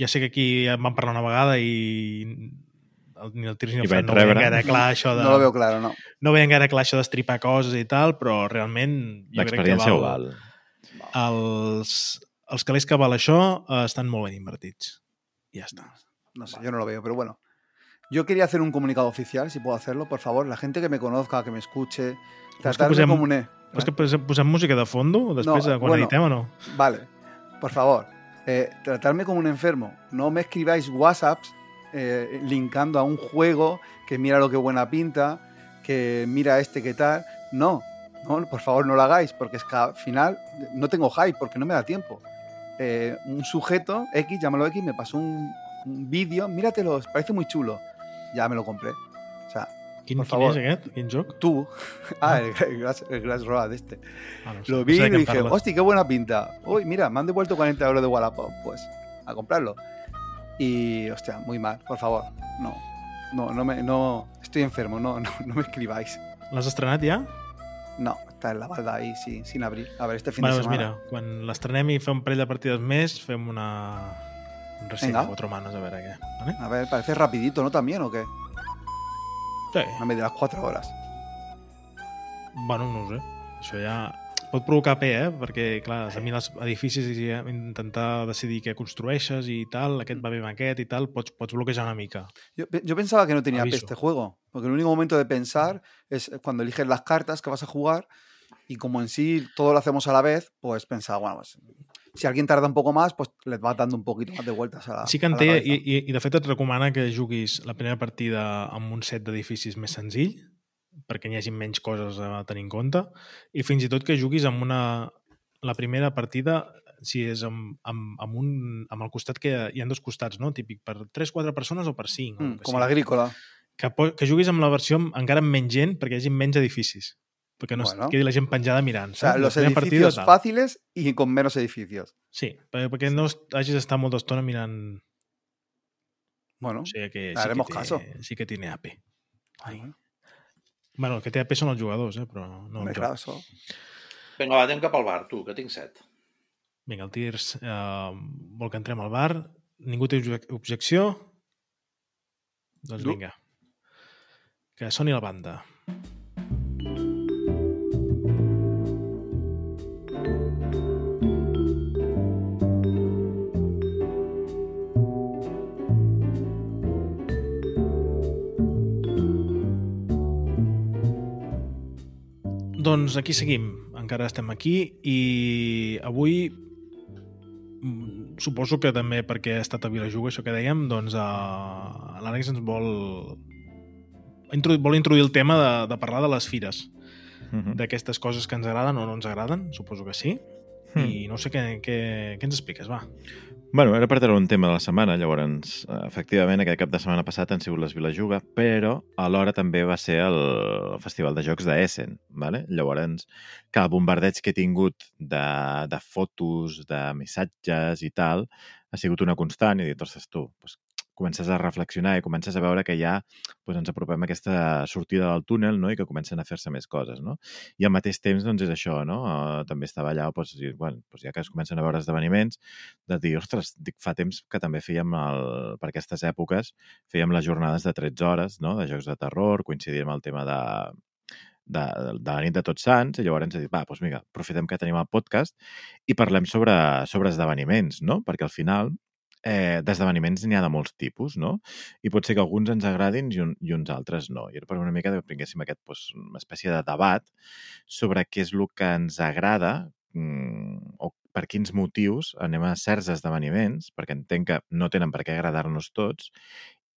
Ja sé que aquí ja en vam parlar una vegada i el, ni el Tirs ni el Fran no veien rebre. gaire clar això de... No lo veo claro, no. no veien gaire clar això d'estripar coses i tal, però realment jo que L'experiència val, ho val. els, els calés que val això eh, estan molt ben invertits. I ja està. No sé, yo no lo veo, pero bueno. Yo quería hacer un comunicado oficial, si puedo hacerlo, por favor. La gente que me conozca, que me escuche, que tratarme posem, como un... e- vols que posem, posem música de fondo després No, no, quan bueno. editem o no? Vale, por favor, eh, tratarme como un enfermo. No me escribáis WhatsApps eh, linkando a un juego que mira lo que buena pinta, que mira este que tal. No, no, por favor no lo hagáis, porque es que al final no tengo hype, porque no me da tiempo. Eh, un sujeto, X, llámalo X, me pasó un, un vídeo, míratelo, parece muy chulo. Ya me lo compré. O sea, Quin, Por favor. aquest? Quin joc? Tú. *laughs* Ah, el, el Glass, el Glass Road este. Ah, no sé, Lo vi y dije, hostia, qué buena pinta. Uy, mira, me han devuelto 40 euros de Wallapop. Pues, a comprarlo. Y, hostia, muy mal, por favor. No, no, no me, no, estoy enfermo, no, *laughs* no, no me escribáis. L'has estrenat ja? No, está en la balda ahí, sí, sin abrir. A ver, este fin Bueno, de doncs semana. mira, quan l'estrenem i fem un parell de partides més, fem una... un Vinga. a quatre manos, a veure què. Vale? A ver, parece rapidito, ¿no? También, ¿o qué? Sí. A medio de las cuatro horas. Bueno, no ho sé. Això ja pot provocar pe, eh? Perquè, clar, de mirar els edificis i eh, intentar decidir què construeixes i tal, aquest va bé amb aquest i tal, pots, pots bloquejar una mica. Yo, pe- yo pensaba que no tenía Aviso. P este juego, porque el único momento de pensar es cuando eliges las cartas que vas a jugar y como en sí todo lo hacemos a la vez, pues pensaba, bueno, pues si alguien tarda un poco más, pues les vas dando un poquito más de vueltas a la, Sí que en a té, i, i, i de fet et recomana que juguis la primera partida amb un set d'edificis més senzill, perquè n'hi hagi menys coses a tenir en compte, i fins i tot que juguis amb una... La primera partida, si és amb, amb, amb, un, amb el costat que hi ha dos costats, no? Típic, per 3-4 persones o per 5. Mm, como l'agrícola. que, que juguis amb la versió amb, encara amb menys gent perquè hi hagi menys edificis perquè no Bueno. quedi la gent penjada mirant O sea, los edificios tal. fáciles y con menos edificios. sí, perquè, no hagis d'estar molta estona mirant Bueno, o sigui que sí haremos que, caso. té, sí que tiene AP Ai. Bueno, el que té AP són els jugadors eh? però no claro, joc. eso. Vinga, va, anem cap al bar, tu, que tinc set. vinga, el Tirs eh, vol que entrem al bar ningú té obje- objecció doncs No. vinga que soni la banda Doncs aquí seguim, encara estem aquí i avui mm, suposo que també perquè ha estat a Vilajuga, això que dèiem, doncs uh, l'Àlex ens vol introdu vol introduir el tema de, de parlar de les fires, Mhm. d'aquestes coses que ens agraden o no ens agraden, suposo que sí, Hmm. i no sé què, què, què ens expliques, va. Bueno, era per treure un tema de la setmana, llavors, eh, efectivament, aquest cap de setmana passat han sigut les Vilajuga, però alhora també va ser el Festival de Jocs d'Essen, ¿vale? llavors, que el bombardeig que he tingut de, de fotos, de missatges i tal, ha sigut una constant i he dit, ostres, tu, doncs, comences a reflexionar i comences a veure que ja doncs, ens apropem a aquesta sortida del túnel no? i que comencen a fer-se més coses. No? I al mateix temps doncs, és això, no? Uh, també estava allà, doncs, i, bueno, doncs, ja que es comencen a veure esdeveniments, de dir, ostres, dic, fa temps que també fèiem, el, per aquestes èpoques, fèiem les jornades de 13 hores no? de jocs de terror, coincidim amb el tema de, de, de la nit de Tots Sants, i llavors ens he dit, va, doncs vinga, aprofitem que tenim el podcast i parlem sobre, sobre esdeveniments, no? Perquè al final eh, d'esdeveniments n'hi ha de molts tipus, no? I pot ser que alguns ens agradin i, un, i uns altres no. I era per una mica que prenguéssim aquest, doncs, una espècie de debat sobre què és el que ens agrada mm, o per quins motius anem a certs esdeveniments, perquè entenc que no tenen per què agradar-nos tots,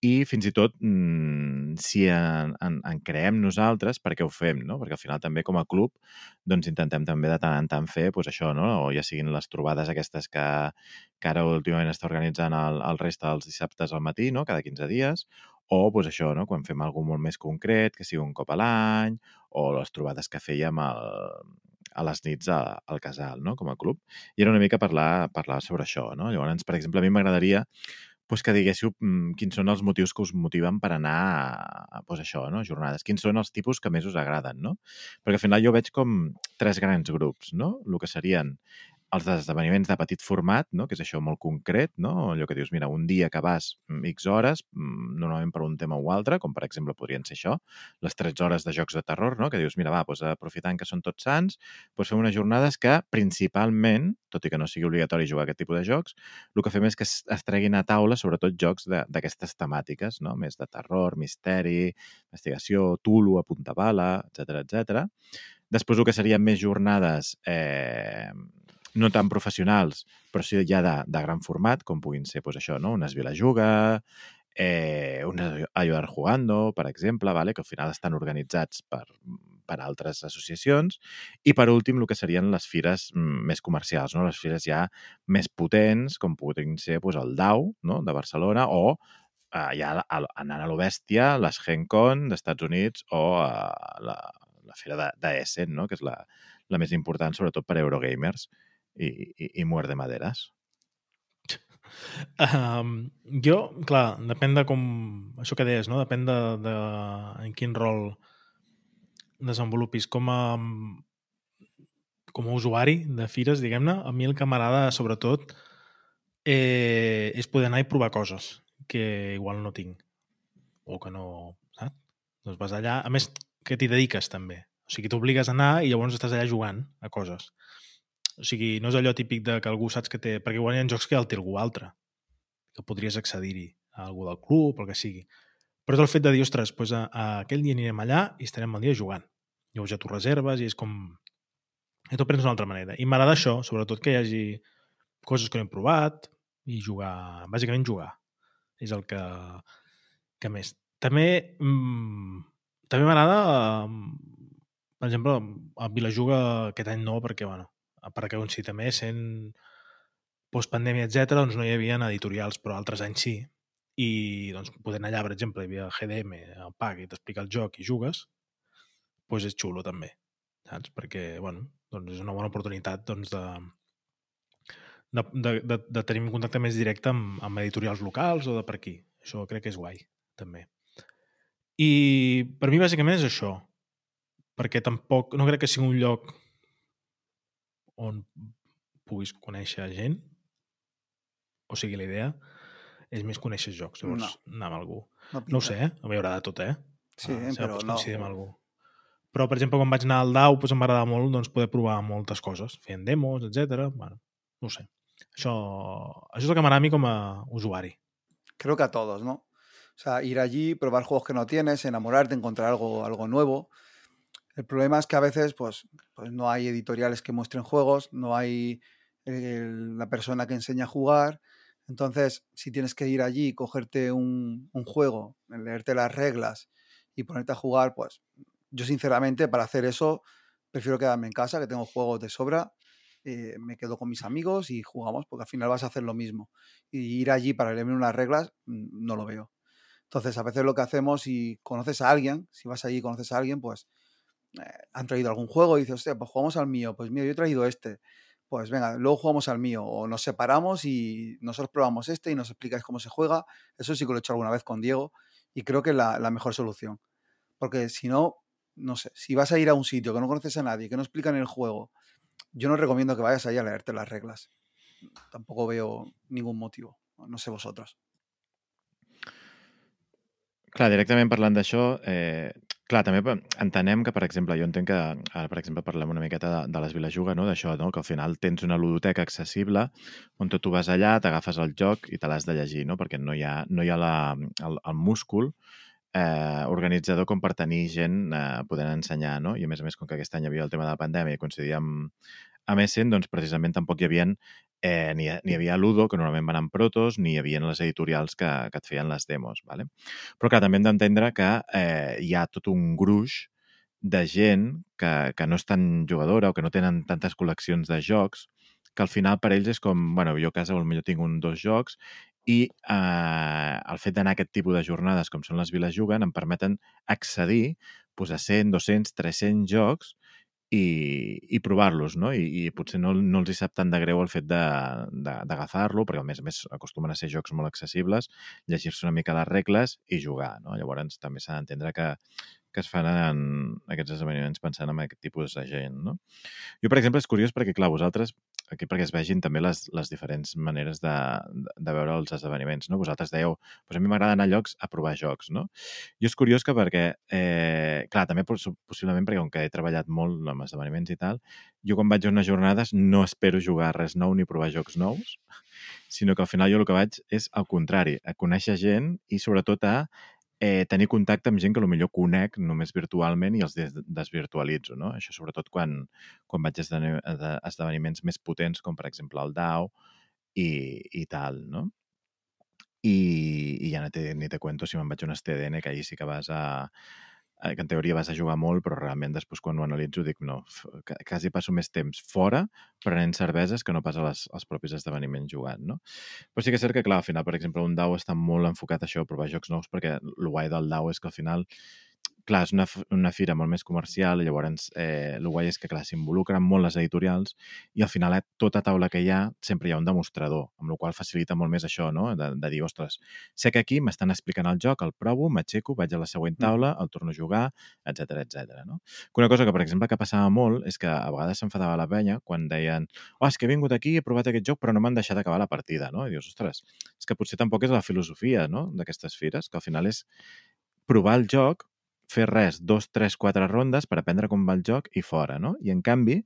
i fins i tot mm, si en, en, en creem nosaltres, per què ho fem, no? Perquè al final també com a club doncs intentem també de tant en tant fer pues, això, no? O ja siguin les trobades aquestes que, que ara últimament està organitzant el, el resta dels dissabtes al matí, no? Cada 15 dies, o pues, això, no? quan fem alguna molt més concret, que sigui un cop a l'any, o les trobades que fèiem al, a les nits a, al casal, no? com a club. I era una mica parlar, parlar sobre això. No? Llavors, per exemple, a mi m'agradaria pues, que diguéssiu mm, quins són els motius que us motiven per anar a, pues, això, no? jornades. Quins són els tipus que més us agraden, no? Perquè al final jo veig com tres grans grups, no? El que serien els esdeveniments de petit format, no? que és això molt concret, no? allò que dius, mira, un dia que vas mm, X hores, mm, normalment per un tema o altre, com per exemple podrien ser això, les 13 hores de jocs de terror, no? que dius, mira, va, doncs, aprofitant que són tots sants, doncs fem unes jornades que principalment, tot i que no sigui obligatori jugar aquest tipus de jocs, el que fem és que es, es treguin a taula sobretot jocs d'aquestes temàtiques, no? més de terror, misteri, investigació, tulo, a punta bala, etc etc. Després el que serien més jornades eh, no tan professionals, però sí ja de, de gran format, com puguin ser pues, això, no? unes Vilajuga, eh, unes Ayudar Jugando, per exemple, vale? que al final estan organitzats per, per altres associacions, i per últim el que serien les fires mm, més comercials, no? les fires ja més potents, com podrien ser pues, el DAU no? de Barcelona o uh, ja anant a l'Obèstia, les GenCon d'Estats Units o a la, la fira de, de Essen, no? que és la, la més important, sobretot per Eurogamers i, i, i Muer de Maderes. Um, *laughs* jo, clar, depèn de com... Això que deies, no? Depèn de, de en quin rol desenvolupis. Com a, com a usuari de fires, diguem-ne, a mi el que m'agrada, sobretot, eh, és poder anar i provar coses que igual no tinc o que no, saps? Doncs vas allà, a més, que t'hi dediques també. O sigui, t'obligues a anar i llavors estàs allà jugant a coses. O sigui, no és allò típic de que algú saps que té... Perquè igual hi ha jocs que el té algú altre, que podries accedir-hi a algú del club, el que sigui. Però és el fet de dir, ostres, doncs a, a aquell dia anirem allà i estarem el dia jugant. Llavors ja t'ho reserves i és com... I t'ho prens d'una altra manera. I m'agrada això, sobretot que hi hagi coses que no hem provat i jugar, bàsicament jugar. És el que, que més. També mmm, també m'agrada, per exemple, a Vilajuga aquest any no, perquè, bueno, perquè sí també sent postpandèmia, etc doncs no hi havia editorials, però altres anys sí. I doncs poder anar allà, per exemple, hi havia GDM, el PAC, i t'explica el joc i jugues, doncs és xulo també, saps? Perquè, bueno, doncs és una bona oportunitat doncs, de, de, de, de, de tenir un contacte més directe amb, amb editorials locals o de per aquí. Això crec que és guai, també. I per mi bàsicament és això, perquè tampoc, no crec que sigui un lloc on puguis conèixer gent, o sigui, la idea és més conèixer jocs, llavors no. anar amb algú. No, no ho sé, eh? mi haurà de tot, eh? Sí, ah, però no. amb algú. Però, per exemple, quan vaig anar al DAO, doncs em va agradar molt doncs, poder provar moltes coses, fent demos, etc. Bueno, no sé. Això, això és el que m'agrada a mi com a usuari. Creo que a todos, ¿no? O sea, ir allí, probar juegos que no tienes, enamorarte, encontrar algo, algo nuevo. El problema es que a veces pues, pues no hay editoriales que muestren juegos, no hay el, la persona que enseña a jugar. Entonces, si tienes que ir allí, cogerte un, un, juego, leerte las reglas y ponerte a jugar, pues yo sinceramente para hacer eso prefiero quedarme en casa, que tengo juegos de sobra, eh, me quedo con mis amigos y jugamos, porque al final vas a hacer lo mismo. Y ir allí para leerme unas reglas, mm, no lo veo. Entonces, a veces lo que hacemos, si conoces a alguien, si vas allí y conoces a alguien, pues eh, han traído algún juego y dices, hostia, pues jugamos al mío, pues mira, yo he traído este, pues venga, luego jugamos al mío, o nos separamos y nosotros probamos este y nos explicáis cómo se juega. Eso sí que lo he hecho alguna vez con Diego y creo que es la, mejor solución. Porque si no, no sé, si vas a ir a un sitio que no conoces a nadie, que no explican el juego, yo no recomiendo que vayas ahí a leerte las reglas. Tampoco veo ningún motivo. No sé vosotros. Clar, directament parlant d'això, eh, clar, també entenem que, per exemple, jo entenc que, ara, per exemple, parlem una miqueta de, de les Vilajuga, no? d'això, no? que al final tens una ludoteca accessible on tu vas allà, t'agafes el joc i te l'has de llegir, no? perquè no hi ha, no hi ha la, el, el múscul eh, organitzador com per tenir gent eh, podent ensenyar, no? I a més a més, com que aquest any hi havia el tema de la pandèmia i coincidia amb, amb Essen, doncs precisament tampoc hi havia eh, ni, ni hi havia Ludo, que normalment van amb protos, ni hi havia les editorials que, que et feien les demos. Vale? Però clar, també hem d'entendre que eh, hi ha tot un gruix de gent que, que no és tan jugadora o que no tenen tantes col·leccions de jocs que al final per ells és com, bueno, jo a casa potser tinc un dos jocs i eh, el fet d'anar a aquest tipus de jornades com són les Viles Juguen em permeten accedir pues, a 100, 200, 300 jocs i, i provar-los, no? I, I potser no, no els hi sap tant de greu el fet d'agafar-lo, perquè a més a més acostumen a ser jocs molt accessibles, llegir-se una mica les regles i jugar, no? Llavors també s'ha d'entendre que, que es fan en aquests esdeveniments pensant en aquest tipus de gent, no? Jo, per exemple, és curiós perquè, clar, vosaltres aquí perquè es vegin també les, les diferents maneres de, de, de veure els esdeveniments. No? Vosaltres dèieu, pues a mi m'agrada anar a llocs a provar jocs. No? Jo és curiós que perquè, eh, clar, també possiblement perquè com que he treballat molt amb esdeveniments i tal, jo quan vaig a unes jornades no espero jugar res nou ni provar jocs nous, sinó que al final jo el que vaig és al contrari, a conèixer gent i sobretot a eh, tenir contacte amb gent que millor conec només virtualment i els des desvirtualitzo. No? Això sobretot quan, quan vaig a esdeveniments més potents, com per exemple el DAO i, i tal. No? I, i ja no te, ni te cuento si me'n vaig a un STDN, que allí sí que vas a, que en teoria vas a jugar molt, però realment després quan ho analitzo dic, no, quasi passo més temps fora prenent cerveses que no pas a les, als propis esdeveniments jugant, no? Però sí que és cert que, clar, al final, per exemple, un DAO està molt enfocat a això, a provar jocs nous, perquè el guai del DAO és que al final clar, és una, una fira molt més comercial, llavors eh, el guai és que, clar, s'involucren molt les editorials i al final a tota taula que hi ha sempre hi ha un demostrador, amb la qual facilita molt més això, no? De, de dir, ostres, sé que aquí m'estan explicant el joc, el provo, m'aixeco, vaig a la següent mm. taula, el torno a jugar, etc etc. no? Una cosa que, per exemple, que passava molt és que a vegades s'enfadava la penya quan deien oh, és que he vingut aquí, he provat aquest joc, però no m'han deixat acabar la partida, no? I dius, ostres, és que potser tampoc és la filosofia no? d'aquestes fires, que al final és provar el joc, fer res, dos, tres, quatre rondes per aprendre com va el joc i fora, no? I en canvi,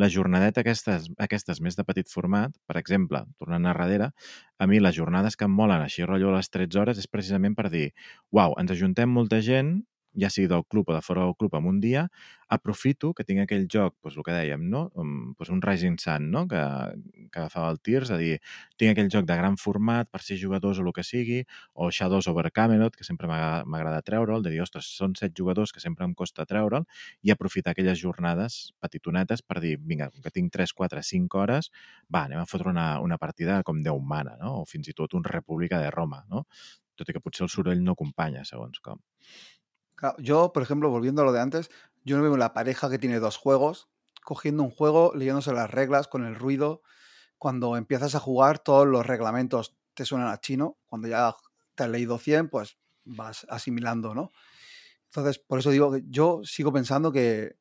la jornadeta aquestes, aquestes més de petit format, per exemple, tornant a darrere, a mi les jornades que em molen així rotllo a les 13 hores és precisament per dir, uau, ens ajuntem molta gent, ja sigui del club o de fora del club en un dia, aprofito que tinc aquell joc, doncs el que dèiem, no? Doncs un Rising Sun, no? que, que agafava el Tirs, a dir, tinc aquell joc de gran format per sis jugadors o el que sigui, o Shadows over Camelot, que sempre m'agrada treure'l, de dir, ostres, són set jugadors que sempre em costa treure'l, i aprofitar aquelles jornades petitonetes per dir, vinga, que tinc 3, 4, 5 hores, va, anem a fotre una, una partida com Déu mana, no? o fins i tot un República de Roma, no? tot i que potser el soroll no acompanya, segons com. Yo, por ejemplo, volviendo a lo de antes, yo no veo la pareja que tiene dos juegos, cogiendo un juego, leyéndose las reglas con el ruido. Cuando empiezas a jugar, todos los reglamentos te suenan a chino. Cuando ya te has leído 100, pues vas asimilando, ¿no? Entonces, por eso digo que yo sigo pensando que,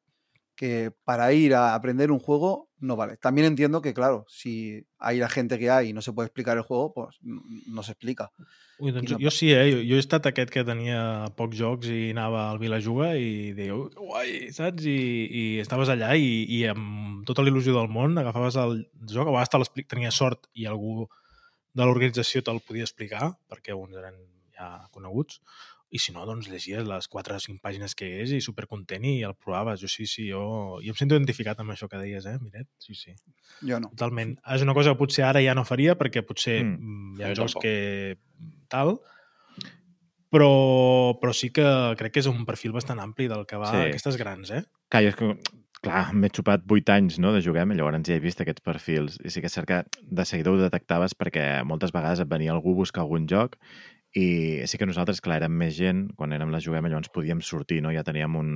que para ir a aprender un juego no vale. También entiendo que, claro, si hay la gente que hay i no se puede explicar el juego, pues no s'explica. Ui, doncs no... jo sí, eh? Jo, jo he estat aquest que tenia pocs jocs i anava al Vilajuga i deia, guai, saps? I, i estaves allà i, i amb tota l'il·lusió del món agafaves el joc, a vegades tenies sort i algú de l'organització te'l podia explicar, perquè uns eren ja coneguts, i si no, doncs llegies les 4 o 5 pàgines que és i supercontent i el provaves. Jo sí, sí, jo, jo em sento identificat amb això que deies, eh, Miret? Sí, sí. Jo no. Totalment. És una cosa que potser ara ja no faria perquè potser mm, mm hi ha jocs que tal, però, però sí que crec que és un perfil bastant ampli del que va sí. aquestes grans, eh? Clar, és que clar, m'he xupat 8 anys no, de jugar, llavors ja he vist aquests perfils. I sí que és cert que de seguida ho detectaves perquè moltes vegades et venia algú a buscar algun joc i sí que nosaltres, clar, érem més gent, quan érem la Juguem, llavors podíem sortir, no? Ja teníem un,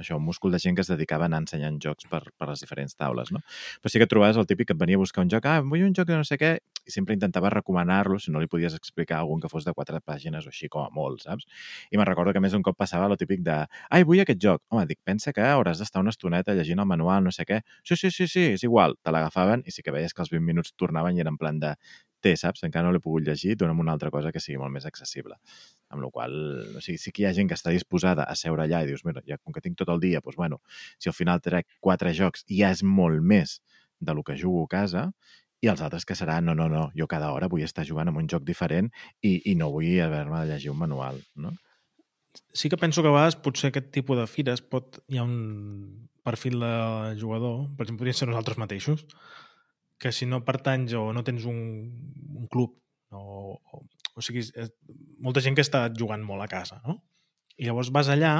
això, un múscul de gent que es dedicava a anar ensenyant jocs per, per les diferents taules, no? Però sí que trobaves el típic que et venia a buscar un joc, ah, vull un joc de no sé què, i sempre intentava recomanar-lo si no li podies explicar algun que fos de quatre pàgines o així, com a molt, saps? I me'n recordo que més un cop passava el típic de, ai, vull aquest joc. Home, dic, pensa que hauràs d'estar una estoneta llegint el manual, no sé què. Sí, sí, sí, sí, és igual. Te l'agafaven i sí que veies que els 20 minuts tornaven i eren en plan de, té, saps? Encara no l'he pogut llegir, dona'm una altra cosa que sigui molt més accessible. Amb la qual o sigui, sí que hi ha gent que està disposada a seure allà i dius, mira, ja com que tinc tot el dia, doncs, bueno, si al final trec quatre jocs ja és molt més de lo que jugo a casa, i els altres que serà, no, no, no, jo cada hora vull estar jugant amb un joc diferent i, i no vull haver-me de llegir un manual, no? Sí que penso que a vegades potser aquest tipus de fires pot... Hi ha un perfil de jugador, per exemple, podríem ser nosaltres mateixos, que si no pertanys o no tens un, un club o, o, o sigui, és, molta gent que està jugant molt a casa, no? I llavors vas allà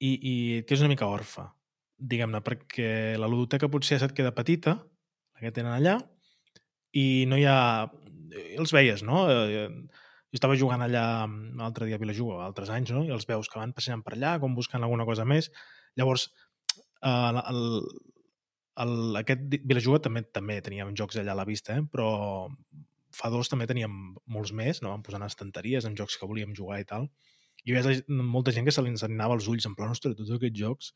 i, i et quedes una mica orfa, diguem-ne, perquè la ludoteca potser se't queda petita, la que tenen allà, i no hi ha... Els veies, no? Eh, jo estava jugant allà l'altre dia a Vilajuga, altres anys, no? I els veus que van passejant per allà, com buscant alguna cosa més. Llavors, eh, el, el, aquest Vilajuga també també teníem jocs allà a la vista, eh? però fa dos també teníem molts més, no? vam posar en estanteries amb jocs que volíem jugar i tal. I hi havia molta gent que se li ensenyava els ulls, en plan, ostres, tots aquests jocs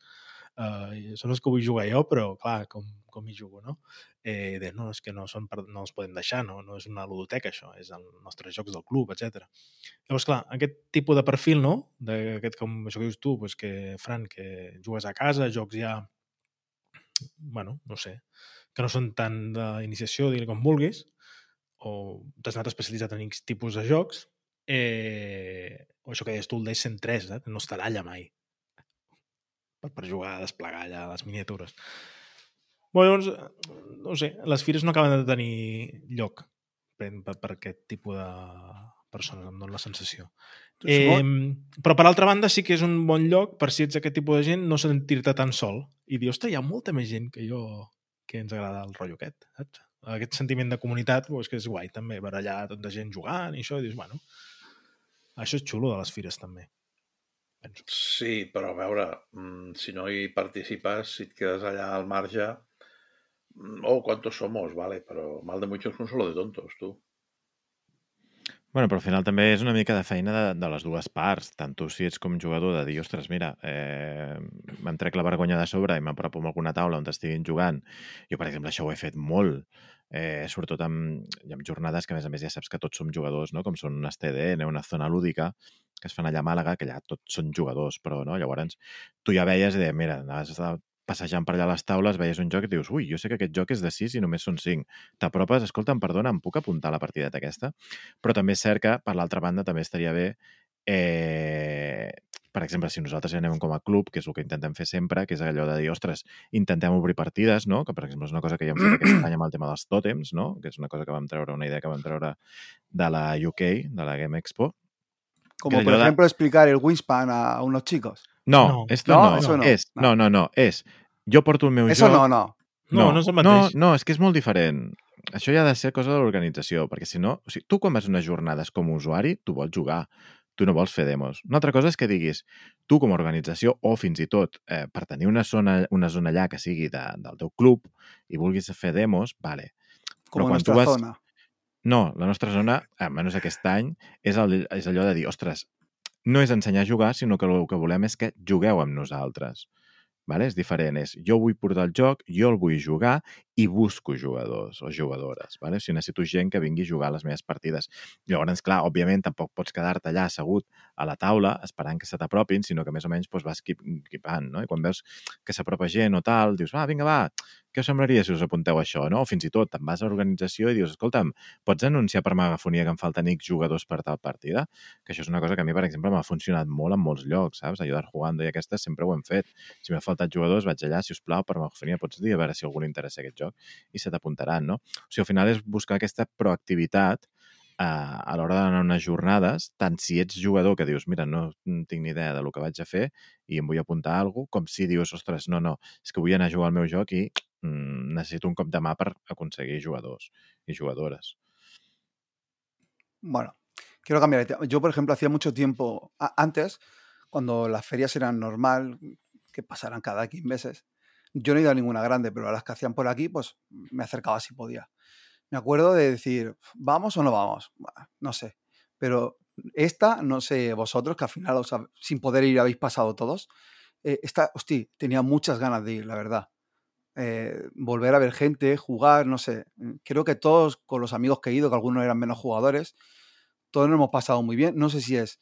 eh, són els que vull jugar jo, però clar, com, com hi jugo, no? Eh, de, no, és que no, són per, no els podem deixar, no? no és una ludoteca això, és els nostres jocs del club, etc. Llavors, clar, aquest tipus de perfil, no? D'aquest, com això que dius tu, pues que, Fran, que jugues a casa, jocs ja bueno, no sé, que no són tan d'iniciació, dir com vulguis, o t'has anat especialitzat en X tipus de jocs, eh, o això que deies tu, el Days 103, eh, no estarà allà mai per, per jugar a desplegar allà les miniatures. Bé, doncs, no sé, les fires no acaben de tenir lloc per, per, per aquest tipus de persones, em dóna la sensació. Eh, però per altra banda sí que és un bon lloc per si ets aquest tipus de gent no sentir-te tan sol i dir, ostres, hi ha molta més gent que jo que ens agrada el rotllo aquest, saps? Aquest sentiment de comunitat pues, que és guai també, per allà tota gent jugant i això, i dius, bueno, això és xulo de les fires també. Penso. Sí, però a veure, mm, si no hi participes, si et quedes allà al marge... mm, Oh, ¿cuántos somos? Vale, pero mal de muchos un solo de tontos, tu. Bueno, però al final també és una mica de feina de, de les dues parts, tant tu si ets com jugador de dir, ostres, mira, eh, me'n trec la vergonya de sobre i m'apropo a alguna taula on estiguin jugant. Jo, per exemple, això ho he fet molt, eh, sobretot amb, amb jornades que, a més a més, ja saps que tots som jugadors, no? com són unes TDN, una zona lúdica, que es fan allà a Màlaga, que allà tots són jugadors, però no? llavors tu ja veies i deies, mira, anaves a passejant per allà a les taules, veies un joc i dius, ui, jo sé que aquest joc és de 6 i només són 5. T'apropes, escolta, em perdona, em puc apuntar a la partideta aquesta? Però també és cert que, per l'altra banda, també estaria bé eh, per exemple, si nosaltres anem com a club, que és el que intentem fer sempre, que és allò de dir, ostres, intentem obrir partides, no? que per exemple és una cosa que ja hem fet aquest any amb el tema dels tòtems, no? que és una cosa que vam treure, una idea que vam treure de la UK, de la Game Expo. Por yo da- ejemplo explicar el Wingspan a, a unos chicos. No, No. esto No, no, eso no. és, no, no, no, és, jo porto el meu Eso joc... no, no. No, no és el no, mateix. no, és que és molt diferent. Això ja ha de ser cosa de l'organització, perquè si no... O sigui, tu quan vas a unes jornades com a usuari, tu vols jugar, tu no vols fer demos. Una altra cosa és que diguis, tu com a organització, o fins i tot eh, per tenir una zona, una zona allà que sigui de, del teu club i vulguis fer demos, vale. Como Però tu nuestra vas... zona. No, la nostra zona, almenys aquest any, és, el, és allò de dir, ostres, no és ensenyar a jugar, sinó que el que volem és que jugueu amb nosaltres. Vale? És diferent, és jo vull portar el joc, jo el vull jugar i busco jugadors o jugadores. Vale? O sigui, necessito gent que vingui a jugar a les meves partides. Llavors, clar, òbviament, tampoc pots quedar-te allà assegut a la taula esperant que se t'apropin, sinó que més o menys doncs, vas equip- equipant, no? I quan veus que s'apropa gent o tal, dius, va, vinga, va, què us semblaria si us apunteu a això, no? O fins i tot te'n vas a l'organització i dius, escolta'm, pots anunciar per megafonia que em falten X jugadors per tal partida? Que això és una cosa que a mi, per exemple, m'ha funcionat molt en molts llocs, saps? Allò de jugando i aquestes sempre ho hem fet. Si m'ha faltat jugadors, vaig allà, si us plau, per megafonia pots dir a veure si algú li interessa aquest joc i se t'apuntaran, no? O sigui, al final és buscar aquesta proactivitat eh, a l'hora d'anar a unes jornades, tant si ets jugador que dius, mira, no tinc ni idea de lo que vaig a fer i em vull apuntar a alguna com si dius, ostres, no, no, és que vull anar a jugar al meu joc i mm, necessito un cop de mà per aconseguir jugadors i jugadores. Bueno, quiero cambiar. Yo, por ejemplo, hacía mucho tiempo antes, cuando las ferias eran normal, que pasaran cada 15 meses, yo no he ido a ninguna grande, pero a las que hacían por aquí, pues me acercaba si podía. Me acuerdo de decir, ¿vamos o no vamos? No sé. Pero esta, no sé vosotros, que al final, sin poder ir, habéis pasado todos. eh, esta, hostia, tenía muchas ganas de ir, la verdad. Eh, volver a ver gente, jugar, no sé. Mm, Creo que todos, con los amigos que he ido, que algunos eran menos jugadores, todos nos hemos pasado muy bien. No sé si es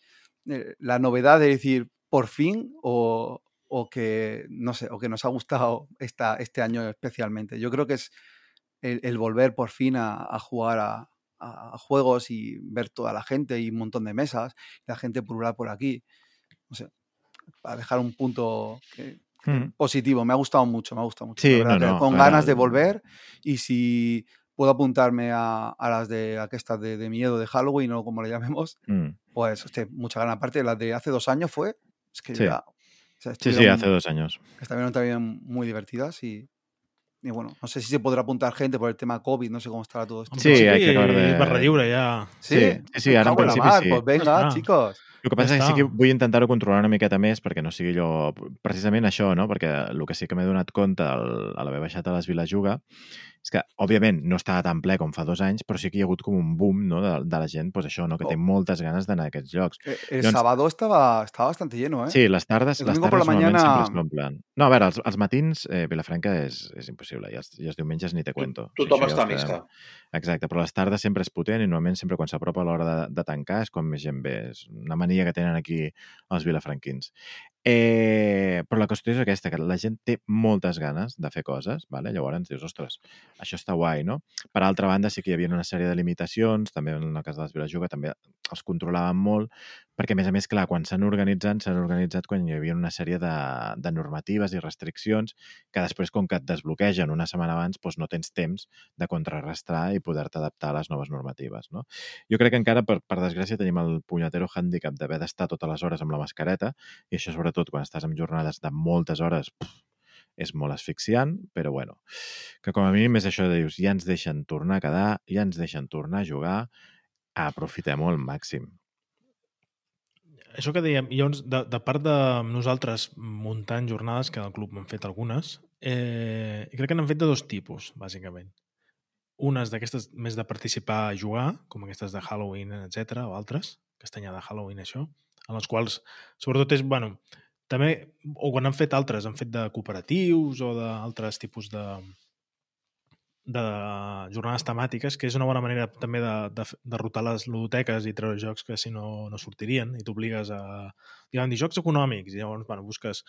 eh, la novedad de decir por fin o, o que, no sé, o que nos ha gustado esta, este año especialmente. Yo creo que es el, el volver por fin a, a jugar a, a- juegos y ver toda la gente y un montón de mesas, la gente pulular por aquí. No sé, para dejar un punto que- Mm. positivo. Me ha gustado mucho, me ha gustado mucho. Sí, no, que no, con ahora- ganas de volver y si puedo apuntarme a, a las de aquestas de, de miedo de Halloween o como le llamemos, Mm. pues hostia, mucha gana. Aparte, las de hace dos años fue, es que Sí. ya, o sea, Sí, sí, hace dos años. estuvieron también muy divertidas y, y bueno, no sé si se podrá apuntar gente por el tema COVID, no sé cómo estará todo esto. Sí, principi, hay que acabar de- Barra lliure, ja. Sí, sí, sí, sí, ara en cago la principi mar, sí. Pues venga, chicos. El que passa Ja és que sí que vull intentar-ho controlar una miqueta més perquè no sigui allò... Precisament això, no? Perquè el que sí que m'he donat compte al, a l'haver baixat a les Viles Juga és que, òbviament, no estava tan ple com fa dos anys, però sí que hi ha hagut com un boom no? de, de la gent, doncs això, no? que té Oh. moltes ganes d'anar a aquests llocs. Eh, El Doncs- sábado estaba, estaba bastante lleno, ¿eh? Sí, les tardes, El les la tardes normalment mañana- sempre s'omplen. No, a veure, els, els matins, eh, Vilafranca és, és impossible, i els, i els diumenges ni te cuento. O sigui, Tothom ja està ho a missa. sabem. Exacte, però les tardes sempre és potent i normalment sempre quan s'apropa l'hora de, de tancar és quan més gent ve. És una mania que tenen aquí els vilafranquins. Eh, però la qüestió és aquesta, que la gent té moltes ganes de fer coses, vale? llavors dius, ostres, això està guai, no? Per altra banda, sí que hi havia una sèrie de limitacions, també en el cas de les Vilajuga també els controlaven molt, perquè, a més a més, clar, quan s'han organitzat, s'han organitzat quan hi havia una sèrie de, de normatives i restriccions que després, com que et desbloquegen una setmana abans, doncs no tens temps de contrarrestar i poder-te adaptar a les noves normatives, no? Jo crec que encara, per, per desgràcia, tenim el punyatero hàndicap d'haver d'estar totes les hores amb la mascareta i això, sobretot, sobretot quan estàs en jornades de moltes hores, pff, és molt asfixiant, però bueno, que com a mínim és això de dius, ja ens deixen tornar a quedar, ja ens deixen tornar a jugar, aprofitem-ho al màxim. Això que dèiem, llavors, de, de part de nosaltres muntant jornades, que al club han fet algunes, eh, crec que n'han fet de dos tipus, bàsicament. Unes d'aquestes més de participar a jugar, com aquestes de Halloween, etc o altres, castanya de Halloween, això, en les quals, sobretot és, bueno, també, o quan han fet altres, han fet de cooperatius o d'altres tipus de, de jornades temàtiques, que és una bona manera també de, de, de rotar les ludoteques i treure jocs que si no, no sortirien i t'obligues a, diguem, dir jocs econòmics i llavors, bueno, busques...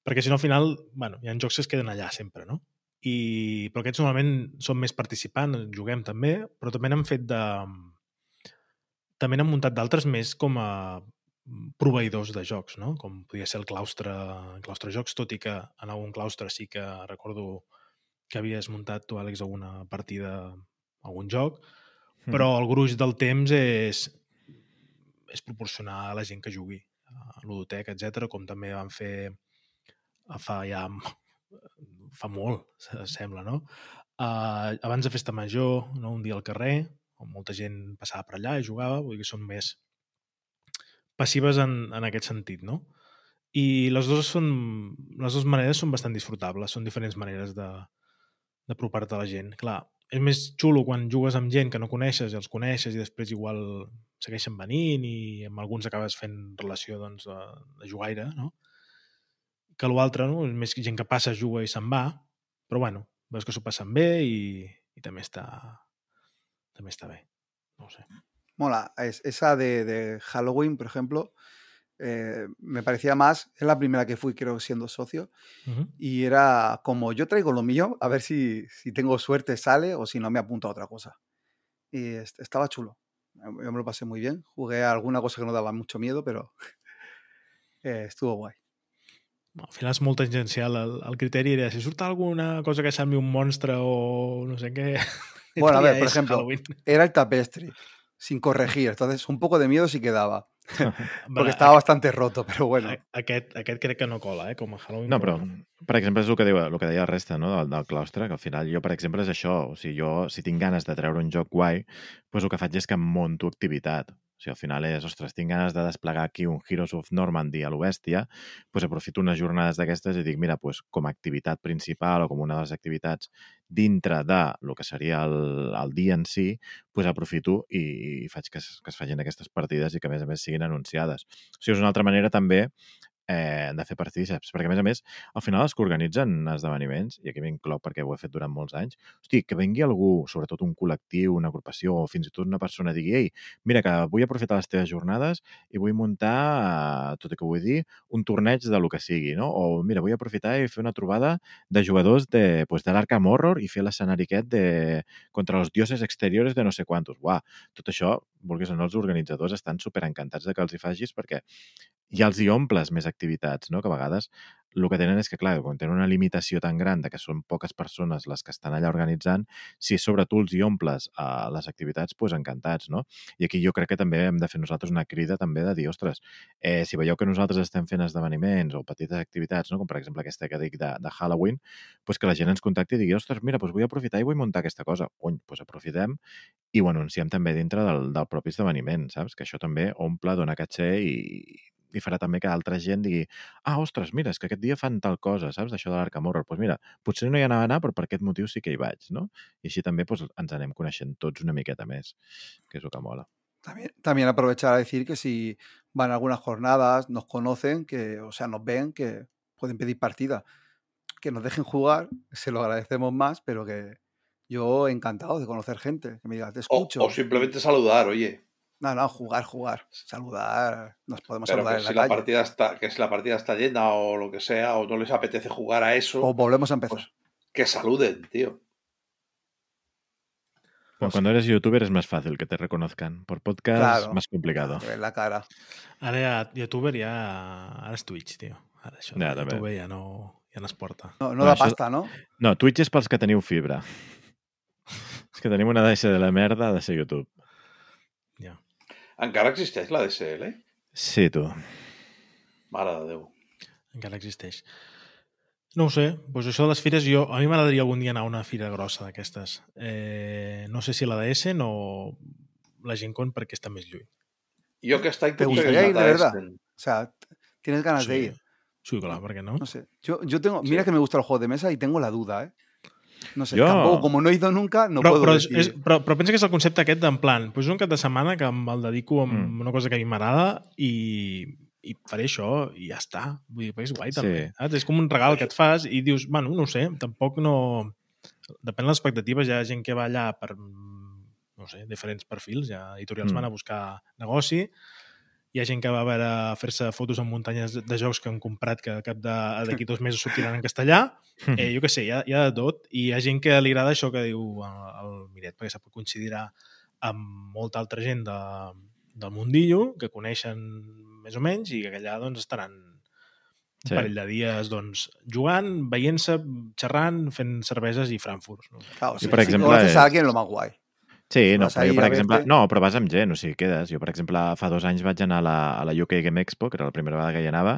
Perquè si no, al final, bueno, hi ha jocs que es queden allà sempre, no? I, però aquests normalment són més participants, juguem també, però també n'han fet de... També n'han muntat d'altres més com a proveïdors de jocs, no? com podia ser el claustre, el claustre jocs, tot i que en algun claustre sí que recordo que havies muntat tu, Àlex, alguna partida, algun joc, mm. però el gruix del temps és, és proporcionar a la gent que jugui a l'Udotec, etc, com també van fer fa ja fa molt, sembla, no? Uh, abans de Festa Major, no? un dia al carrer, on molta gent passava per allà i jugava, vull dir que són més passives en, en aquest sentit, no? I les dues, són, les dues maneres són bastant disfrutables, són diferents maneres d'apropar-te a la gent. Clar, és més xulo quan jugues amb gent que no coneixes i els coneixes i després igual segueixen venint i amb alguns acabes fent relació doncs, de, de jugaire, no? Que l'altre, no? És més gent que passa, juga i se'n va, però bueno, veus que s'ho passen bé i, i també està també està bé. No ho sé mola. Es, esa de, de, Halloween, por ejemplo, eh, me parecía más, es la primera que fui, creo, siendo socio, uh -huh. y era como yo traigo lo mío, a ver si, si tengo suerte sale o si no me apunto a otra cosa. Y estaba chulo. Yo me lo pasé muy bien. Jugué a alguna cosa que no daba mucho miedo, pero *laughs* eh, estuvo guay. Al final és molt tangencial. El, el criteri era si surt alguna cosa que sembli un monstre o no sé què... *laughs* Bueno, a ver, por ejemplo, Halloween. era el tapestri. Sin corregir. Entonces, un poco de miedo sí que daba. *laughs* *laughs* Perquè estava bastante roto, però bueno. Aquest, aquest crec que no cola, eh, com a Halloween. No, però, per exemple, és el que, diu, el que deia la resta no? del, del claustre, que al final jo, per exemple, és això. O sigui, jo, si tinc ganes de treure un joc guai, doncs el que faig és que monto activitat. Sigui, al final és, ostres, tinc ganes de desplegar aquí un Heroes of Normandy a l'Obèstia, doncs aprofito unes jornades d'aquestes i dic, mira, doncs com a activitat principal o com una de les activitats dintre de lo que seria el, el dia en si, pues aprofito i, i faig que es, que es facin aquestes partides i que, a més a més, siguin anunciades. O sigui, és una altra manera també eh, de fer partíceps, perquè a més a més, al final els que organitzen esdeveniments, i aquí m'incloc perquè ho he fet durant molts anys, hosti, que vengui algú, sobretot un col·lectiu, una agrupació o fins i tot una persona digui, ei, mira que vull aprofitar les teves jornades i vull muntar, tot i que vull dir, un torneig de lo que sigui, no? O mira, vull aprofitar i fer una trobada de jugadors de, pues, de l'Arkham Horror i fer l'escenari aquest de contra els dioses exteriors de no sé quantos. Uah, tot això, vulguis o no, els organitzadors estan super encantats de que els hi facis perquè ja els hi omples més activitats, no? que a vegades el que tenen és que, clar, quan tenen una limitació tan gran de que són poques persones les que estan allà organitzant, si sobre tu els hi omples a les activitats, doncs encantats, no? I aquí jo crec que també hem de fer nosaltres una crida també de dir, ostres, eh, si veieu que nosaltres estem fent esdeveniments o petites activitats, no? com per exemple aquesta que dic de, de Halloween, doncs que la gent ens contacti i digui, ostres, mira, doncs vull aprofitar i vull muntar aquesta cosa. Cony, doncs aprofitem i ho anunciem també dintre del, del propi esdeveniment, saps? Que això també omple, dona caché i, i farà també que altra gent digui ah, ostres, mira, és que aquest dia fan tal cosa, saps, d'això de l'Arkham Horror. Doncs pues mira, potser no hi anava a anar, però per aquest motiu sí que hi vaig, no? I així també pues, ens anem coneixent tots una miqueta més, que és el que mola. También, también aprovechar a decir que si van a algunas jornadas, nos conocen, que, o sea, nos ven, que pueden pedir partida. Que nos dejen jugar, se lo agradecemos más, pero que yo encantado de conocer gente, que me diga, te escucho. O, o simplemente saludar, oye. No, no, jugar, jugar. Saludar. Nos podemos Pero saludar que en si, la la calle. partida está, que si la partida está llena o lo que sea, o no les apetece jugar a eso, O volvemos a empezar. pues que saluden, tío. Bueno, cuando eres youtuber es más fácil que te reconozcan. Por podcast Claro. más complicado. Ver la cara. Ara ja, youtuber ja... Ara és Twitch, això Ja, ja, també. youtuber ja no, ja no es porta. No, no No, da això- pasta, ¿no? No, Twitch és pels que teniu fibra. *laughs* És que tenim una deixa de la merda de ser YouTube. Encara existeix la DSL? Sí, tu. Mare de Déu. Encara existeix. No ho sé, doncs això de les fires, jo, a mi m'agradaria algun dia anar a una fira grossa d'aquestes. Eh, no sé si la d'Essen o la Gent Con perquè està més lluny. Jo aquest any ¿Te gustaría ir de a verdad? O sea, tienes ganas de ir. Sí, clar, per què no? No sé. Yo, yo tengo. Mira que me gusta el juego de mesa y tengo la duda, ¿eh? No sé. Yo- Tampoco, como no he ido nunca, no però, puedo però, és, decir. és, però, però pensa que és el concepte aquest d'en plan, doncs un cap de setmana que me'l dedico a Mm. una cosa que a mi m'agrada i, i faré això i ja està. Vull dir, és guai també. Sí. Saps? És com un regal que et fas i dius, bueno, no ho sé, tampoc no... Depèn de les expectatives, hi ha gent que va allà per, no sé, diferents perfils, hi ha editorials mm. van a buscar negoci, hi ha gent que va a veure a fer-se fotos en muntanyes de, de jocs que han comprat que cap de- d'aquí dos mesos sortiran en castellà, eh, jo què sé, hi ha, hi ha de tot, i hi ha gent que li agrada això que diu el, el Miret, perquè sap que coincidirà amb molta altra gent de, del mundillo, que coneixen més o menys, i que allà doncs, estaran un Sí. parell de dies doncs, jugant, veient-se, xerrant, fent cerveses i frankfurts. No? Claro, Yo, si, por si ejemplo, conoces es- a alguien, lo más guay. Sí, no, però jo, per exemple... verte. No, però vas amb gent, o sigui, quedes. Jo, per exemple, fa dos anys vaig anar a la, a la UK Game Expo, que era la primera vegada que hi anava,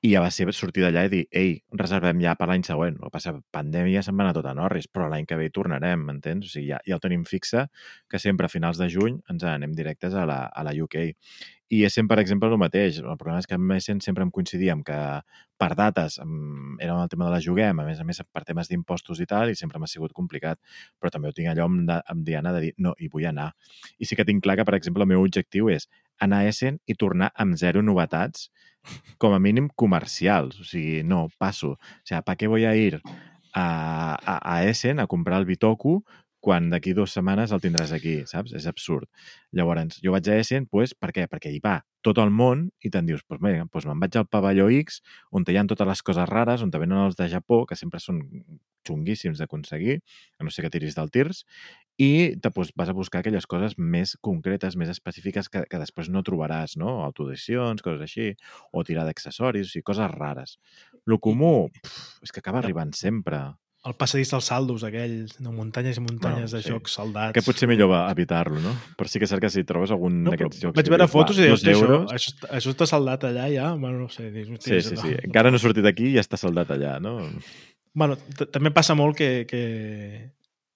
i ja va ser sortir d'allà i dir, ei, reservem ja per l'any següent. El que passa, pandèmia se'n va anar tot a Norris, però l'any que ve hi tornarem, m'entens? O sigui, ja, ja ho tenim fixe, que sempre a finals de juny ens anem directes a la, a la UK. I Essen, per exemple, el mateix. El problema és que amb Essen sempre em coincidíem que per dates era el tema de la juguem, a més a més per temes d'impostos i tal, i sempre m'ha sigut complicat. Però també ho tinc allò amb, de, amb Diana de dir, no, hi vull anar. I sí que tinc clar que, per exemple, el meu objectiu és anar a Essen i tornar amb zero novetats, com a mínim comercials. O sigui, no, passo. O sigui, ¿para qué voy a ir a, a, a Essen a comprar el Bitoku quan d'aquí dues setmanes el tindràs aquí, saps? És absurd. Llavors, jo vaig a Essen, pues, per què? Perquè hi va tot el món i te'n dius, pues, mira, pues me'n vaig al pavelló X, on hi ha totes les coses rares, on venen els de Japó, que sempre són xunguíssims d'aconseguir, a no ser que tiris del tirs, i te, pues, vas a buscar aquelles coses més concretes, més específiques que, que després no trobaràs, no? Autoedicions, coses així, o tirar d'accessoris, o sigui, coses rares. Lo comú, pf, és que acaba arribant sempre. El passadís dels saldos, aquell, de muntanyes i muntanyes Bueno, de sí. jocs saldats. Que potser millor va evitar-lo, no? Però sí que és cert que si trobes algun No, d'aquests jocs... vaig veure fotos i dius, dos "Hòstia, això, això, està- això està saldat allà ja, bueno, no sé. Dius, Sí, "Hòstia, sí, sí. no". Encara no ha sortit d'aquí i ja està saldat allà, no? Bueno, també passa molt que, que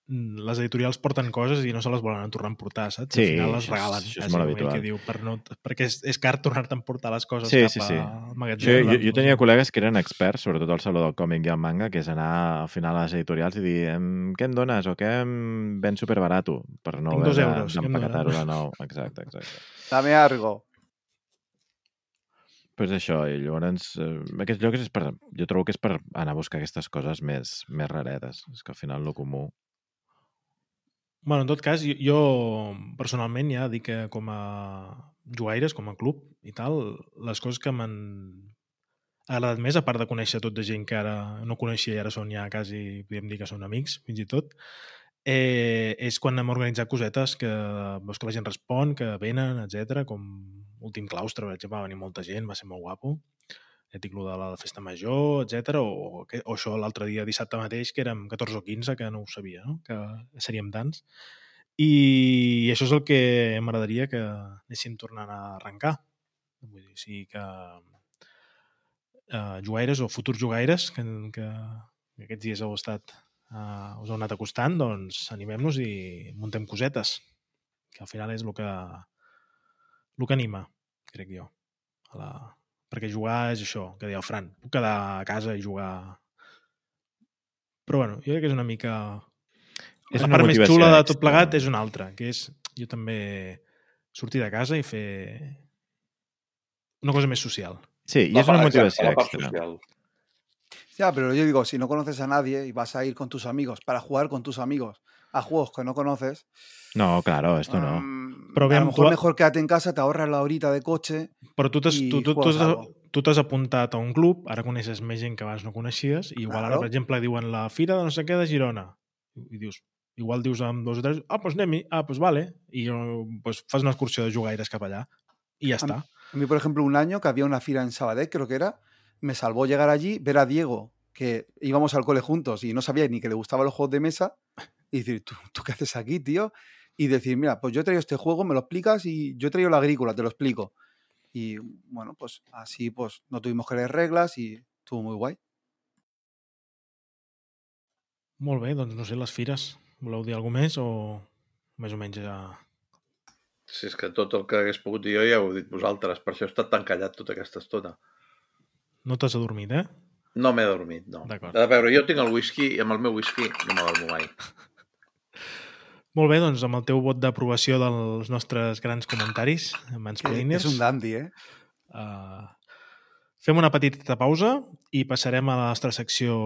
les editorials porten coses i no se les volen tornar a emportar, saps? Sí, Al final les això és- regalen. això és quasi, molt habitual. Que diu, per no, perquè és, és car tornar-te a emportar les coses Sí, cap sí, sí. al Jo, magatzem. jo, jo tenia col·legues que eren experts, sobretot al Saló del Còmic i el manga, que és anar al final a les editorials i dir em, què em dones o què em ven superbarato per no Tinc haver d'empaquetar-ho de nou. Exacte, exacte. Dame algo. pues això, i llavors eh, aquests llocs és per, jo trobo que és per anar a buscar aquestes coses més, més raretes. És que al final lo comú... Bueno, en tot cas, jo, jo personalment ja dic que com a jugaires, com a club i tal, les coses que m'han agradat més, a part de conèixer tot de gent que ara no coneixia i ara són ja quasi, podríem dir que són amics, fins i tot, eh, és quan hem organitzat cosetes que veus que la gent respon, que venen, etc com Últim Claustre, per exemple, va venir molta gent, va ser molt guapo. Ja dic, de la festa major, etc o, o, això l'altre dia, dissabte mateix, que érem 14 o 15, que no ho sabia, no? que seríem tants. I això és el que m'agradaria que anéssim tornant a arrencar. Vull dir, sí que uh, jugaires o futurs jugaires que, que, que aquests dies heu estat uh, us heu anat acostant, doncs animem-nos i muntem cosetes, que al final és el que, el que anima, crec jo. A la... Perquè jugar és això, que deia el Fran. Puc quedar a casa i jugar... Però bueno, jo crec que és una mica... És la una part més xula de tot extra. plegat és una altra, que és jo també sortir de casa i fer una cosa més social. Sí, i La és una motivació extra. Ya, pero yo digo, si no conoces a nadie y vas a ir con tus amigos para jugar con tus amigos a juegos que no conoces, No, claro, esto no. Però a lo mejor tu- mejor quédate en casa, te ahorras la horita de coche. Però tu t'has tu, tu, tu, tu apuntat a un club, ara coneixes més gent que abans no coneixies, i igual ara, Claro. per exemple, diuen la fira de no sé què de Girona. I dius, igual dius amb dos o tres, ah, doncs anem-hi, ah, doncs vale. I pues, fas una excursió de jugaires cap allà. I ja Am- està. A mí, por ejemplo, un año que había una fila en Sabadell, creo que era, me salvó llegar allí, ver a Diego, que íbamos al cole juntos y no sabía ni que le gustaban los juegos de mesa, y decir, ¿tú, tú qué haces aquí, tío? Y decir, mira, pues yo he traído este juego, me lo explicas y yo he traído la agrícola, te lo explico. Y bueno, pues así pues no tuvimos que leer reglas y estuvo muy guay. Molt bé, doncs no sé, les fires. Voleu dir alguna més o més o menys ja... Si és que tot el que hagués pogut dir jo ja ho heu dit vosaltres, per això he estat tan callat tota aquesta estona. No t'has adormit, eh? No m'he dormit, no. D'acord. A veure, jo tinc el whisky i amb el meu whisky no m'adormo mai. Molt bé, doncs amb el teu vot d'aprovació dels nostres grans comentaris, mansplainers, es un dandy, ¿eh? uh, fem una petita pausa i passarem a la nostra secció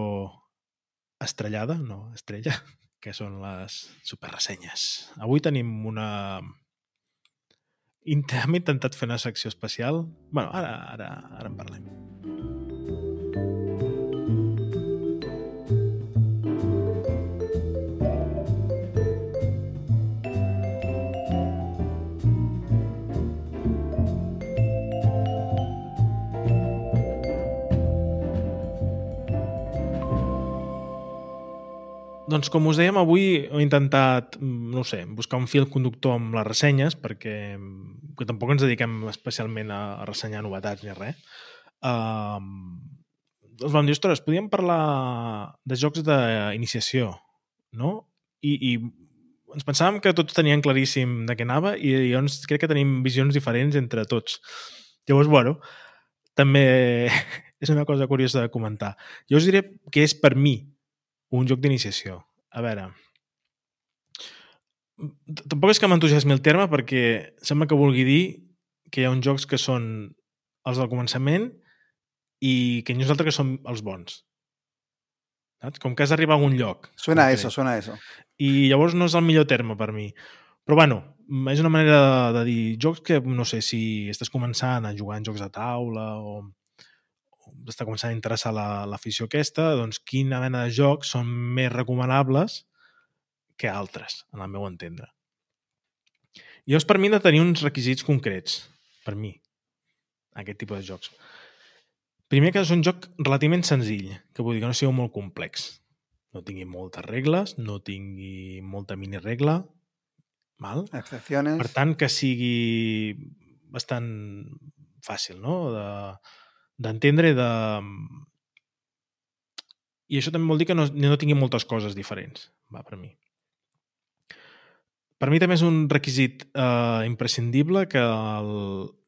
estrellada, no, estrella, *laughs* que són les superressenyes. Avui tenim una... *laughs* Hem intentat fer una secció especial. bueno, ara, ara, ara en parlem. Doncs com us dèiem, avui he intentat, mm, no sé, buscar un fil conductor amb les ressenyes, perquè mm, que tampoc ens dediquem especialment a, a ressenyar novetats ni res. Um, doncs vam dir, ostres, podíem parlar de jocs d'iniciació, no? I, I ens pensàvem que tots tenien claríssim de què anava i llavors crec que tenim visions diferents entre tots. Llavors, bueno, també *laughs* és una cosa curiosa de comentar. Jo us diré que és per mi un joc d'iniciació. A veure, tampoc és que m'entusiasmi el terme perquè sembla que vulgui dir que hi ha uns jocs que són els del començament i que nosaltres que som els bons. Saps? Com que has d'arribar a algun lloc. Suena a eso, suena a eso. I llavors no és el millor terme per mi. Però bueno, és una manera de, de dir jocs que no sé si estàs començant a jugar en jocs de taula o, o t'està començant a interessar la- l'afició aquesta, doncs quina mena de jocs són més recomanables que altres, en el meu entendre. I llavors per mi de tenir uns requisits concrets, per mi, aquest tipus de jocs. Primer que és un joc relativament senzill, que vull dir que no sigui molt complex no tingui moltes regles, no tingui molta miniregla, val? Excepciones. Per tant, que sigui bastant fàcil, no?, de- d'entendre de... I això també vol dir que no, no tingui moltes coses diferents, va, per mi. Per mi també és un requisit eh, imprescindible que el,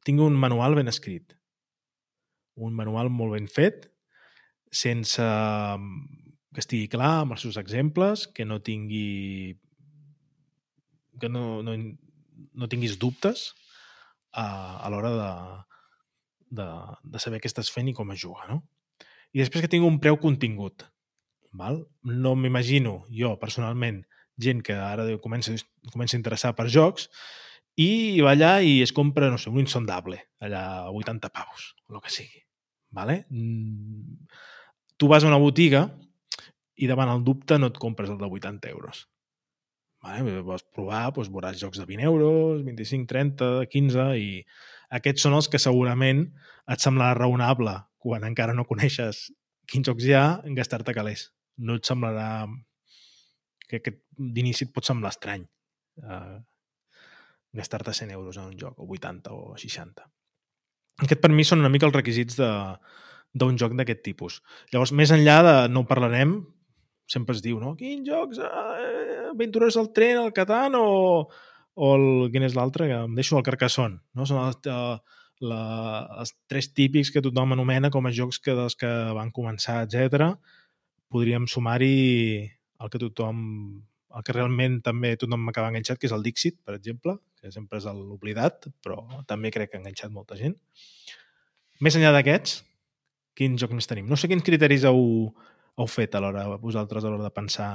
tingui un manual ben escrit. Un manual molt ben fet, sense que estigui clar amb els seus exemples, que no tingui que no, no, no tinguis dubtes a, a l'hora de, de, de saber què estàs fent i com es juga, no? I després que tingui un preu contingut. Val? No m'imagino, jo, personalment, gent que ara comença, comença a interessar per jocs i va allà i es compra, no sé, un insondable, allà a 80 paus, el que sigui. Vale? Mm, Tu vas a una botiga i davant el dubte no et compres el de 80 euros. Vale? Vols provar, doncs veuràs jocs de 20 euros, 25, 30, 15, i aquests són els que segurament et semblarà raonable quan encara no coneixes quins jocs hi ha, gastar-te calés. No et semblarà que aquest d'inici et pot semblar estrany uh, gastar-te 100 euros en un joc, o 80 o 60. Aquest per mi són una mica els requisits d'un joc d'aquest tipus. Llavors, més enllà de... no ho parlarem, sempre es diu, no? Quins jocs? Eh, Aventures al tren, el Catan o, o el... Quin és l'altre? Que em deixo el Carcassonne. No? Són els, eh, la, els tres típics que tothom anomena com a jocs que dels que van començar, etc. Podríem sumar-hi el que tothom el que realment també tothom m'acaba enganxat, que és el Dixit, per exemple, que sempre és l'oblidat, però també crec que ha enganxat molta gent. Més enllà d'aquests, quins jocs més tenim? No sé quins criteris heu, heu fet a l'hora, vosaltres, a l'hora de pensar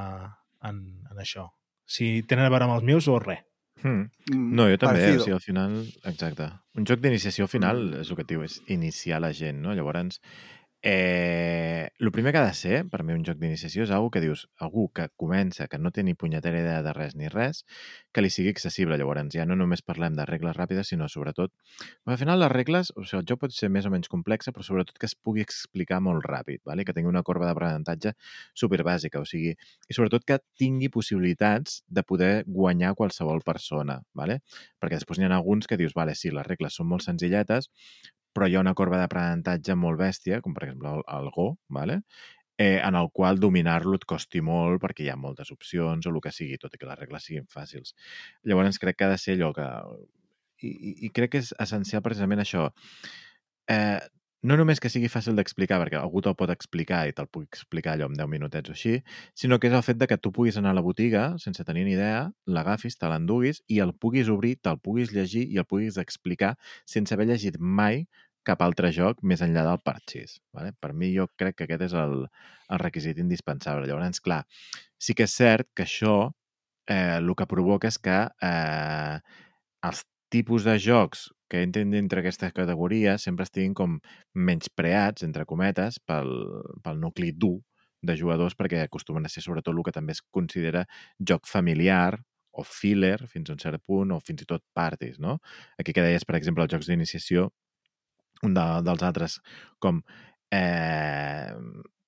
en, en això. Si tenen a veure amb els meus o res. Hmm. Mm, No, jo també, o sigui, al final, exacte. Un joc d'iniciació al final Mm. és el que et diu, és iniciar la gent, no? Llavors, eh, el primer que ha de ser, per mi, un joc d'iniciació és algú que dius, algú que comença, que no té ni punyetera idea de res ni res, que li sigui accessible. Llavors, ja no només parlem de regles ràpides, sinó sobretot... Al final les regles, o sigui, el joc pot ser més o menys complexa, però sobretot que es pugui explicar molt ràpid, vale? que tingui una corba d'aprenentatge superbàsica, o sigui, i sobretot que tingui possibilitats de poder guanyar qualsevol persona, vale? perquè després n'hi ha alguns que dius, vale, sí, les regles són molt senzilletes, però hi ha una corba d'aprenentatge molt bèstia, com per exemple el, el Go, vale? eh, en el qual dominar-lo et costi molt perquè hi ha moltes opcions o el que sigui, tot i que les regles siguin fàcils. Llavors crec que ha de ser allò que... I, i, i crec que és essencial precisament això. Eh, no només que sigui fàcil d'explicar, perquè algú te'l pot explicar i te'l pugui explicar allò en 10 minutets o així, sinó que és el fet de que tu puguis anar a la botiga sense tenir ni idea, l'agafis, te l'enduguis i el puguis obrir, te'l puguis llegir i el puguis explicar sense haver llegit mai cap altre joc més enllà del parxís. Vale? Per mi jo crec que aquest és el, el requisit indispensable. Llavors, clar, sí que és cert que això eh, el que provoca és que eh, els tipus de jocs que entren dintre aquesta categoria sempre estiguin com menyspreats, entre cometes, pel, pel nucli dur de jugadors perquè acostumen a ser sobretot el que també es considera joc familiar o filler fins a un cert punt o fins i tot parties, no? Aquí que deies, per exemple, els jocs d'iniciació, un de, dels altres com eh,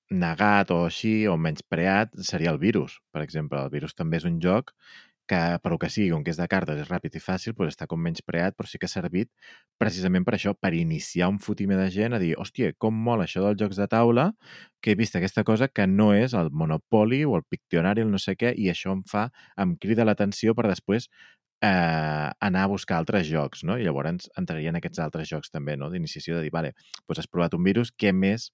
negat o així, o menyspreat, seria el virus, per exemple. El virus també és un joc que, per que sigui, com que és de cartes, és ràpid i fàcil, doncs està com menyspreat, però sí que ha servit precisament per això, per iniciar un fotimer de gent a dir, hòstia, com mola això dels jocs de taula, que he vist aquesta cosa que no és el Monopoly o el Pictionary, el no sé què, i això em fa, em crida l'atenció per després eh, anar a buscar altres jocs, no? I llavors entrarien aquests altres jocs també, no? D'iniciació de dir, vale, doncs has provat un virus, què més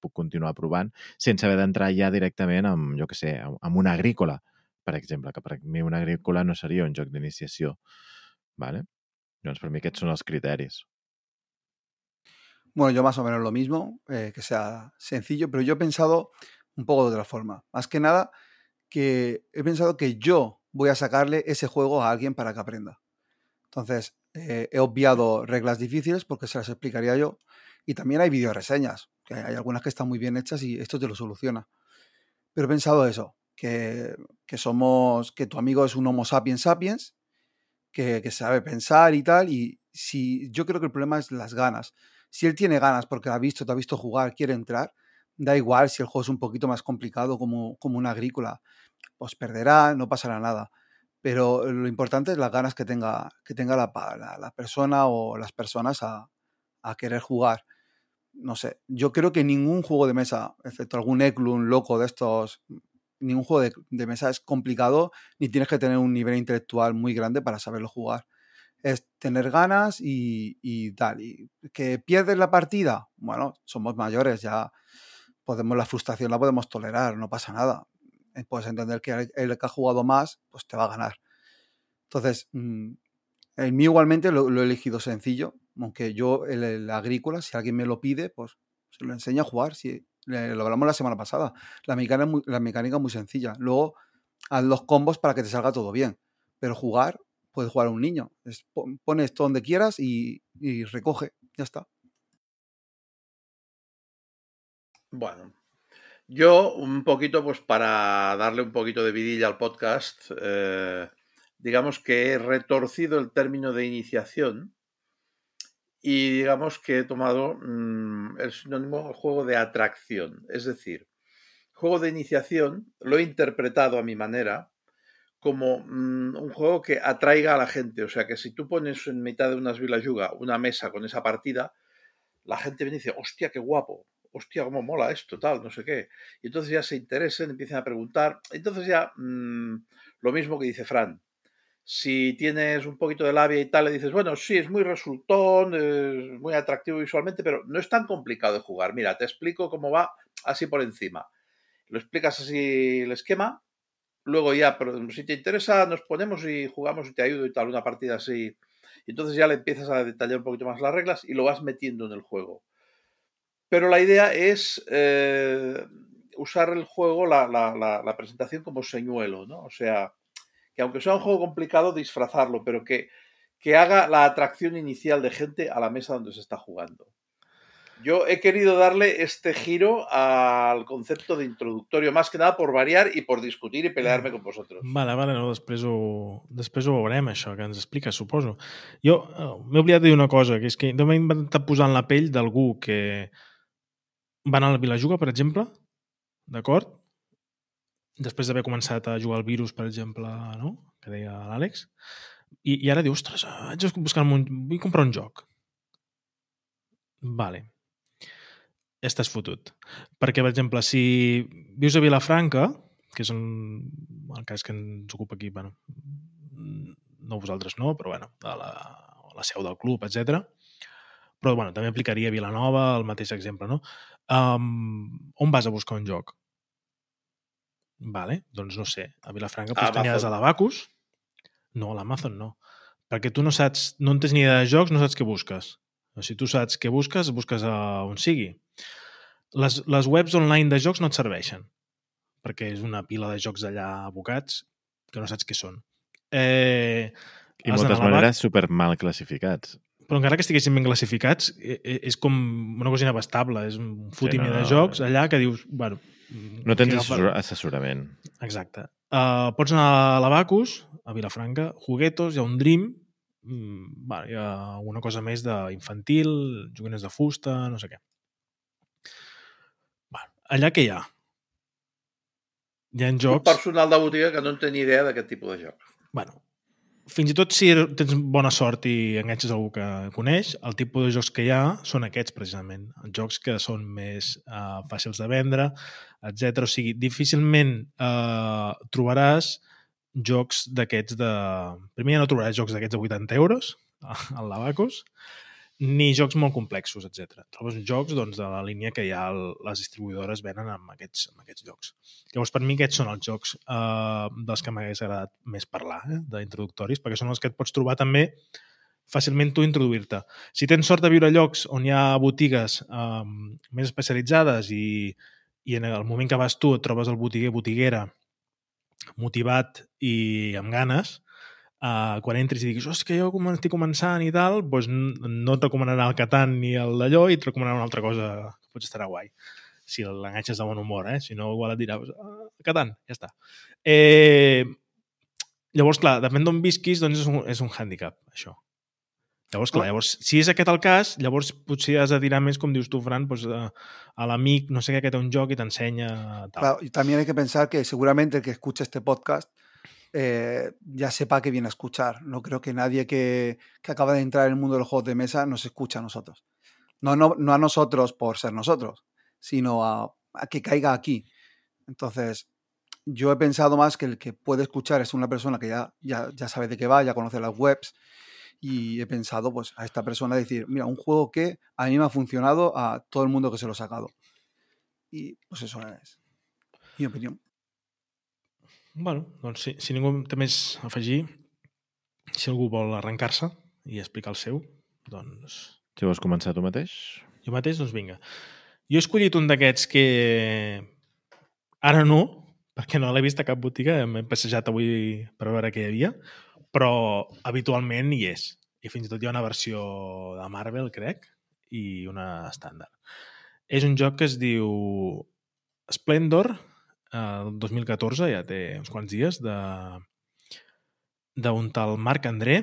puc continuar provant sense haver d'entrar ja directament amb, jo que sé, amb una agrícola, per exemple, que per mi una agrícola no seria un joc d'iniciació, vale? Doncs per mi aquests són els criteris. Bueno, yo más o menos lo mismo, eh, que sea sencillo, pero yo he pensado un poco de otra forma. Más que nada, que he pensado que yo voy a sacarle ese juego a alguien para que aprenda. Entonces, eh, he obviado reglas difíciles porque se las explicaría yo. Y también hay videoreseñas, que hay algunas que están muy bien hechas y esto te lo soluciona. Pero he pensado eso, que, que somos, que tu amigo es un Homo sapiens sapiens, que, que sabe pensar y tal. Y si yo creo que el problema es las ganas. Si él tiene ganas porque ha visto, te ha visto jugar, quiere entrar, da igual si el juego es un poquito más complicado como, como una agrícola, pues perderá, no pasará nada. Pero lo importante es las ganas que tenga, que tenga la, la, la persona o las personas a, a, querer jugar. No sé, yo creo que ningún juego de mesa, excepto algún Eklund loco de estos, ningún juego de, de mesa es complicado ni tienes que tener un nivel intelectual muy grande para saberlo jugar es tener ganas y, y, tal. Y que pierdes la partida, bueno, somos mayores, ya podemos, la frustración la podemos tolerar, no pasa nada. Puedes entender que el que ha jugado más, pues te va a ganar. Entonces, mmm, el mío igualmente lo, he elegido sencillo, aunque yo el, agrícola, si alguien me lo pide, pues se lo enseño a jugar. Si, lo hablamos la semana pasada. La mecánica, muy, la mecánica es muy sencilla. Luego, haz los combos para que te salga todo bien. Pero jugar, puedes jugar a un niño. Es, pones todo donde quieras y, y, recoge. Ya está. Bueno, yo un poquito, pues para darle un poquito de vidilla al podcast, eh, digamos que he retorcido el término de iniciación y digamos que he tomado mmm, el sinónimo juego de atracción. Es decir, juego de iniciación lo he interpretado a mi manera como mmm, un juego que atraiga a la gente. O sea, que si tú pones en mitad de unas Yuga una mesa con esa partida, la gente viene y dice, hostia, qué guapo, hostia, cómo mola esto, tal, no sé qué. Y entonces ya se interesen, empiezan a preguntar. Entonces ya, mmm, lo mismo que dice Fran. Si tienes un poquito de labia y tal, le dices, bueno, sí, es muy resultón, es muy atractivo visualmente, pero no es tan complicado de jugar. Mira, te explico cómo va así por encima. Lo explicas así el esquema luego ya, pero si te interesa, nos ponemos y jugamos y te ayudo y tal, una partida así. Y entonces ya le empiezas a detallar un poquito más las reglas y lo vas metiendo en el juego. Pero la idea es eh, usar el juego, la, presentación como señuelo, ¿no? O sea, que aunque sea un juego complicado, disfrazarlo, pero que, haga la atracción inicial de gente a la mesa donde se está jugando. Yo he querido darle este giro al concepto de introductorio, más que nada por variar i por discutir i pelear-me con vosotros. Vale, vale, no, després ho, després ho veurem, explica, suposo. Jo eh, m'he oblidat de una cosa, que és que m'he intentat posar en la pell d'algú que va anar a la Vilajuga, per exemple, d'acord? Després d'haver començat a jugar al virus, per exemple, no? que deia l'Àlex, i, i ara diu, ostres, haig de buscar un... vull comprar un joc. Vale. Estàs fotut. Perquè, per exemple, si vius a Vilafranca, que és un, el cas que ens ocupa aquí, bueno, no vosaltres no, però bueno, a la, a la seu del club, etc. Però bueno, també aplicaria a Vilanova el mateix exemple, no? Um, on vas a buscar un joc? Vale, doncs no sé. A Vilafranca pues, tenies a l'Abacus. No, a l'Amazon no. Perquè tu no saps, no en tens ni idea de jocs, no saps què busques. O si tu saps què busques, busques a on sigui. Les, les webs online de jocs no et serveixen, perquè és una pila de jocs allà abocats que no saps què són. Eh, I moltes maneres super mal classificats. Però encara que estiguessin ben classificats, és com una cosa inabastable. És un fotimi sí, no, no, de jocs allà que dius... Bueno, no tens assessor assessorament. Exacte. Uh, pots anar a l'Abacus, a Vilafranca, Juguetos, hi ha un Dream, mm, bueno, hi ha alguna cosa més d'infantil, joguines de fusta, no sé què. Bueno, allà què hi ha? Hi ha jocs... Un personal de botiga que no en té ni idea d'aquest tipus de joc. Bueno, fins i tot si tens bona sort i enganxes algú que coneix, el tipus de jocs que hi ha són aquests, precisament. Jocs que són més uh, fàcils de vendre, etc. O sigui, difícilment uh, trobaràs jocs d'aquests de... Primer ja no trobaràs jocs d'aquests de 80 euros *laughs* al Lavacos, ni jocs molt complexos, etc. Trobes jocs doncs, de la línia que ja les distribuïdores venen amb aquests, amb aquests jocs. Llavors, per mi, aquests són els jocs eh, dels que m'hagués agradat més parlar, eh, d'introductoris, perquè són els que et pots trobar també fàcilment tu introduir-te. Si tens sort de viure a llocs on hi ha botigues eh, més especialitzades i, i en el moment que vas tu et trobes el botiguer, botiguera, motivat i amb ganes, uh, quan entris i diguis, oh, que jo estic començant i tal, doncs no et recomanarà el Catan ni el d'allò i et recomanarà una altra cosa que potser estarà guai si l'enganxes de bon humor, eh? Si no, igual et dirà, ah, Catan, ja està. Eh, llavors, clar, depèn d'on visquis, doncs és un, és un hàndicap, això. Llavors, clar, llavors, si és aquest el cas, llavors potser has de tirar més, com dius tu, Fran, doncs, a, l'amic, no sé què, que té un joc i t'ensenya... Claro, y también hay que pensar que seguramente el que escucha este podcast eh, ya sepa que viene a escuchar. No creo que nadie que, que, acaba de entrar en el mundo de los juegos de mesa nos escucha a nosotros. No, no, no a nosotros por ser nosotros, sino a, que caiga aquí. Entonces, yo he pensado más que el que puede escuchar es una persona que ya, ya, ya sabe de qué va, ya conoce las webs. Y he pensado pues, a esta persona decir, mira, un juego que a mí me ha funcionado a todo el mundo que se lo ha sacado. Y pues eso es mi opinión. Bueno, doncs si, si ningú té més a afegir, si algú vol arrencar-se i explicar el seu, doncs... Si vols començar tu mateix? Jo mateix, doncs vinga. Jo he escollit un d'aquests que ara no, perquè no l'he vist a cap botiga, m'he passejat avui per veure què hi havia, però habitualment hi és. I fins i tot hi ha una versió de Marvel, crec, i una estàndard. És un joc que es diu Splendor el 2014, ja té uns quants dies, de d'un tal Marc André,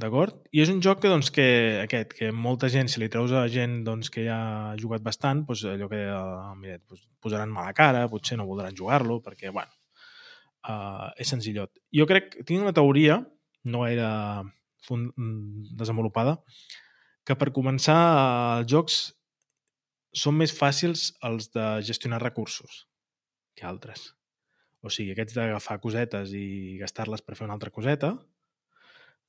d'acord? I és un joc que, doncs, que aquest, que molta gent, si li treus a gent doncs, que ja ha jugat bastant, doncs, allò que uh, mira, doncs, posaran mala cara, potser no voldran jugar-lo, perquè, bueno, uh, és senzillot. Jo crec, tinc una teoria, no era desenvolupada, que per començar els jocs són més fàcils els de gestionar recursos que altres. O sigui, aquests d'agafar cosetes i gastar-les per fer una altra coseta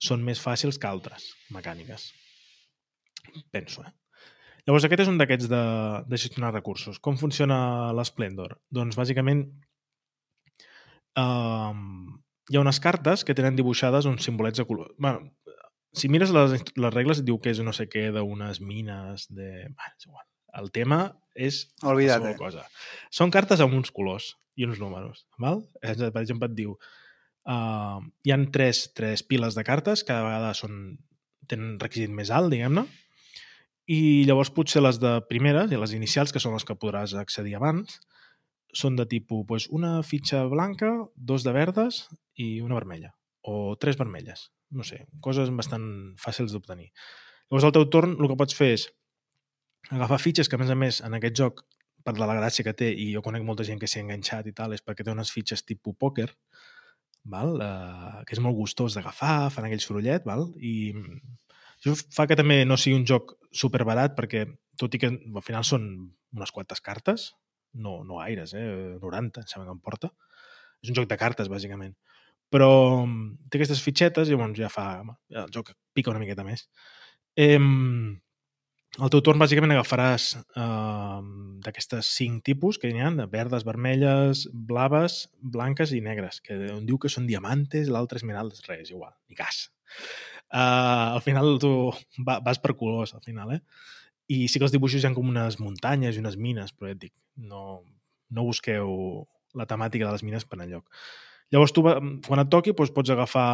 són més fàcils que altres mecàniques. Penso, eh? Llavors, aquest és un d'aquests de, de gestionar recursos. Com funciona l'Splendor? Doncs, bàsicament, um, hi ha unes cartes que tenen dibuixades uns simbolets de color. Bueno, si mires les, les regles, et diu que és no sé què d'unes mines, de... Bueno, és igual. El tema és Olvida't. cosa. Són cartes amb uns colors i uns números. Val? Per exemple, et diu Uh, hi han tres, tres piles de cartes, cada vegada són, tenen requisit més alt, diguem-ne, i llavors potser les de primeres i les inicials, que són les que podràs accedir abans, són de tipus pues, una fitxa blanca, dos de verdes i una vermella. O tres vermelles. No sé, coses bastant fàcils d'obtenir. Llavors, al teu torn, el que pots fer és agafar fitxes que, a més a més, en aquest joc, per la gràcia que té, i jo conec molta gent que s'hi ha enganxat i tal, és perquè té unes fitxes tipus pòquer, val? Uh, que és molt gustós d'agafar, fan aquell sorollet, val? i això fa que també no sigui un joc superbarat, perquè tot i que al final són unes quantes cartes, no, no aires, eh? 90, em sembla que em porta. És un joc de cartes, bàsicament. Però té aquestes fitxetes i llavors ja fa... El joc pica una miqueta més. Eh, al teu torn, bàsicament, agafaràs eh, d'aquestes cinc tipus que hi ha, de verdes, vermelles, blaves, blanques i negres, que un diu que són diamantes, l'altre esmeraldes, res, igual, ni cas. Uh, al final tu va, vas per colors, al final, eh? I sí que els dibuixos hi ha com unes muntanyes i unes mines, però ja et dic, no, no busqueu la temàtica de les mines per enlloc. Llavors, tu, quan et toqui, doncs, pots agafar...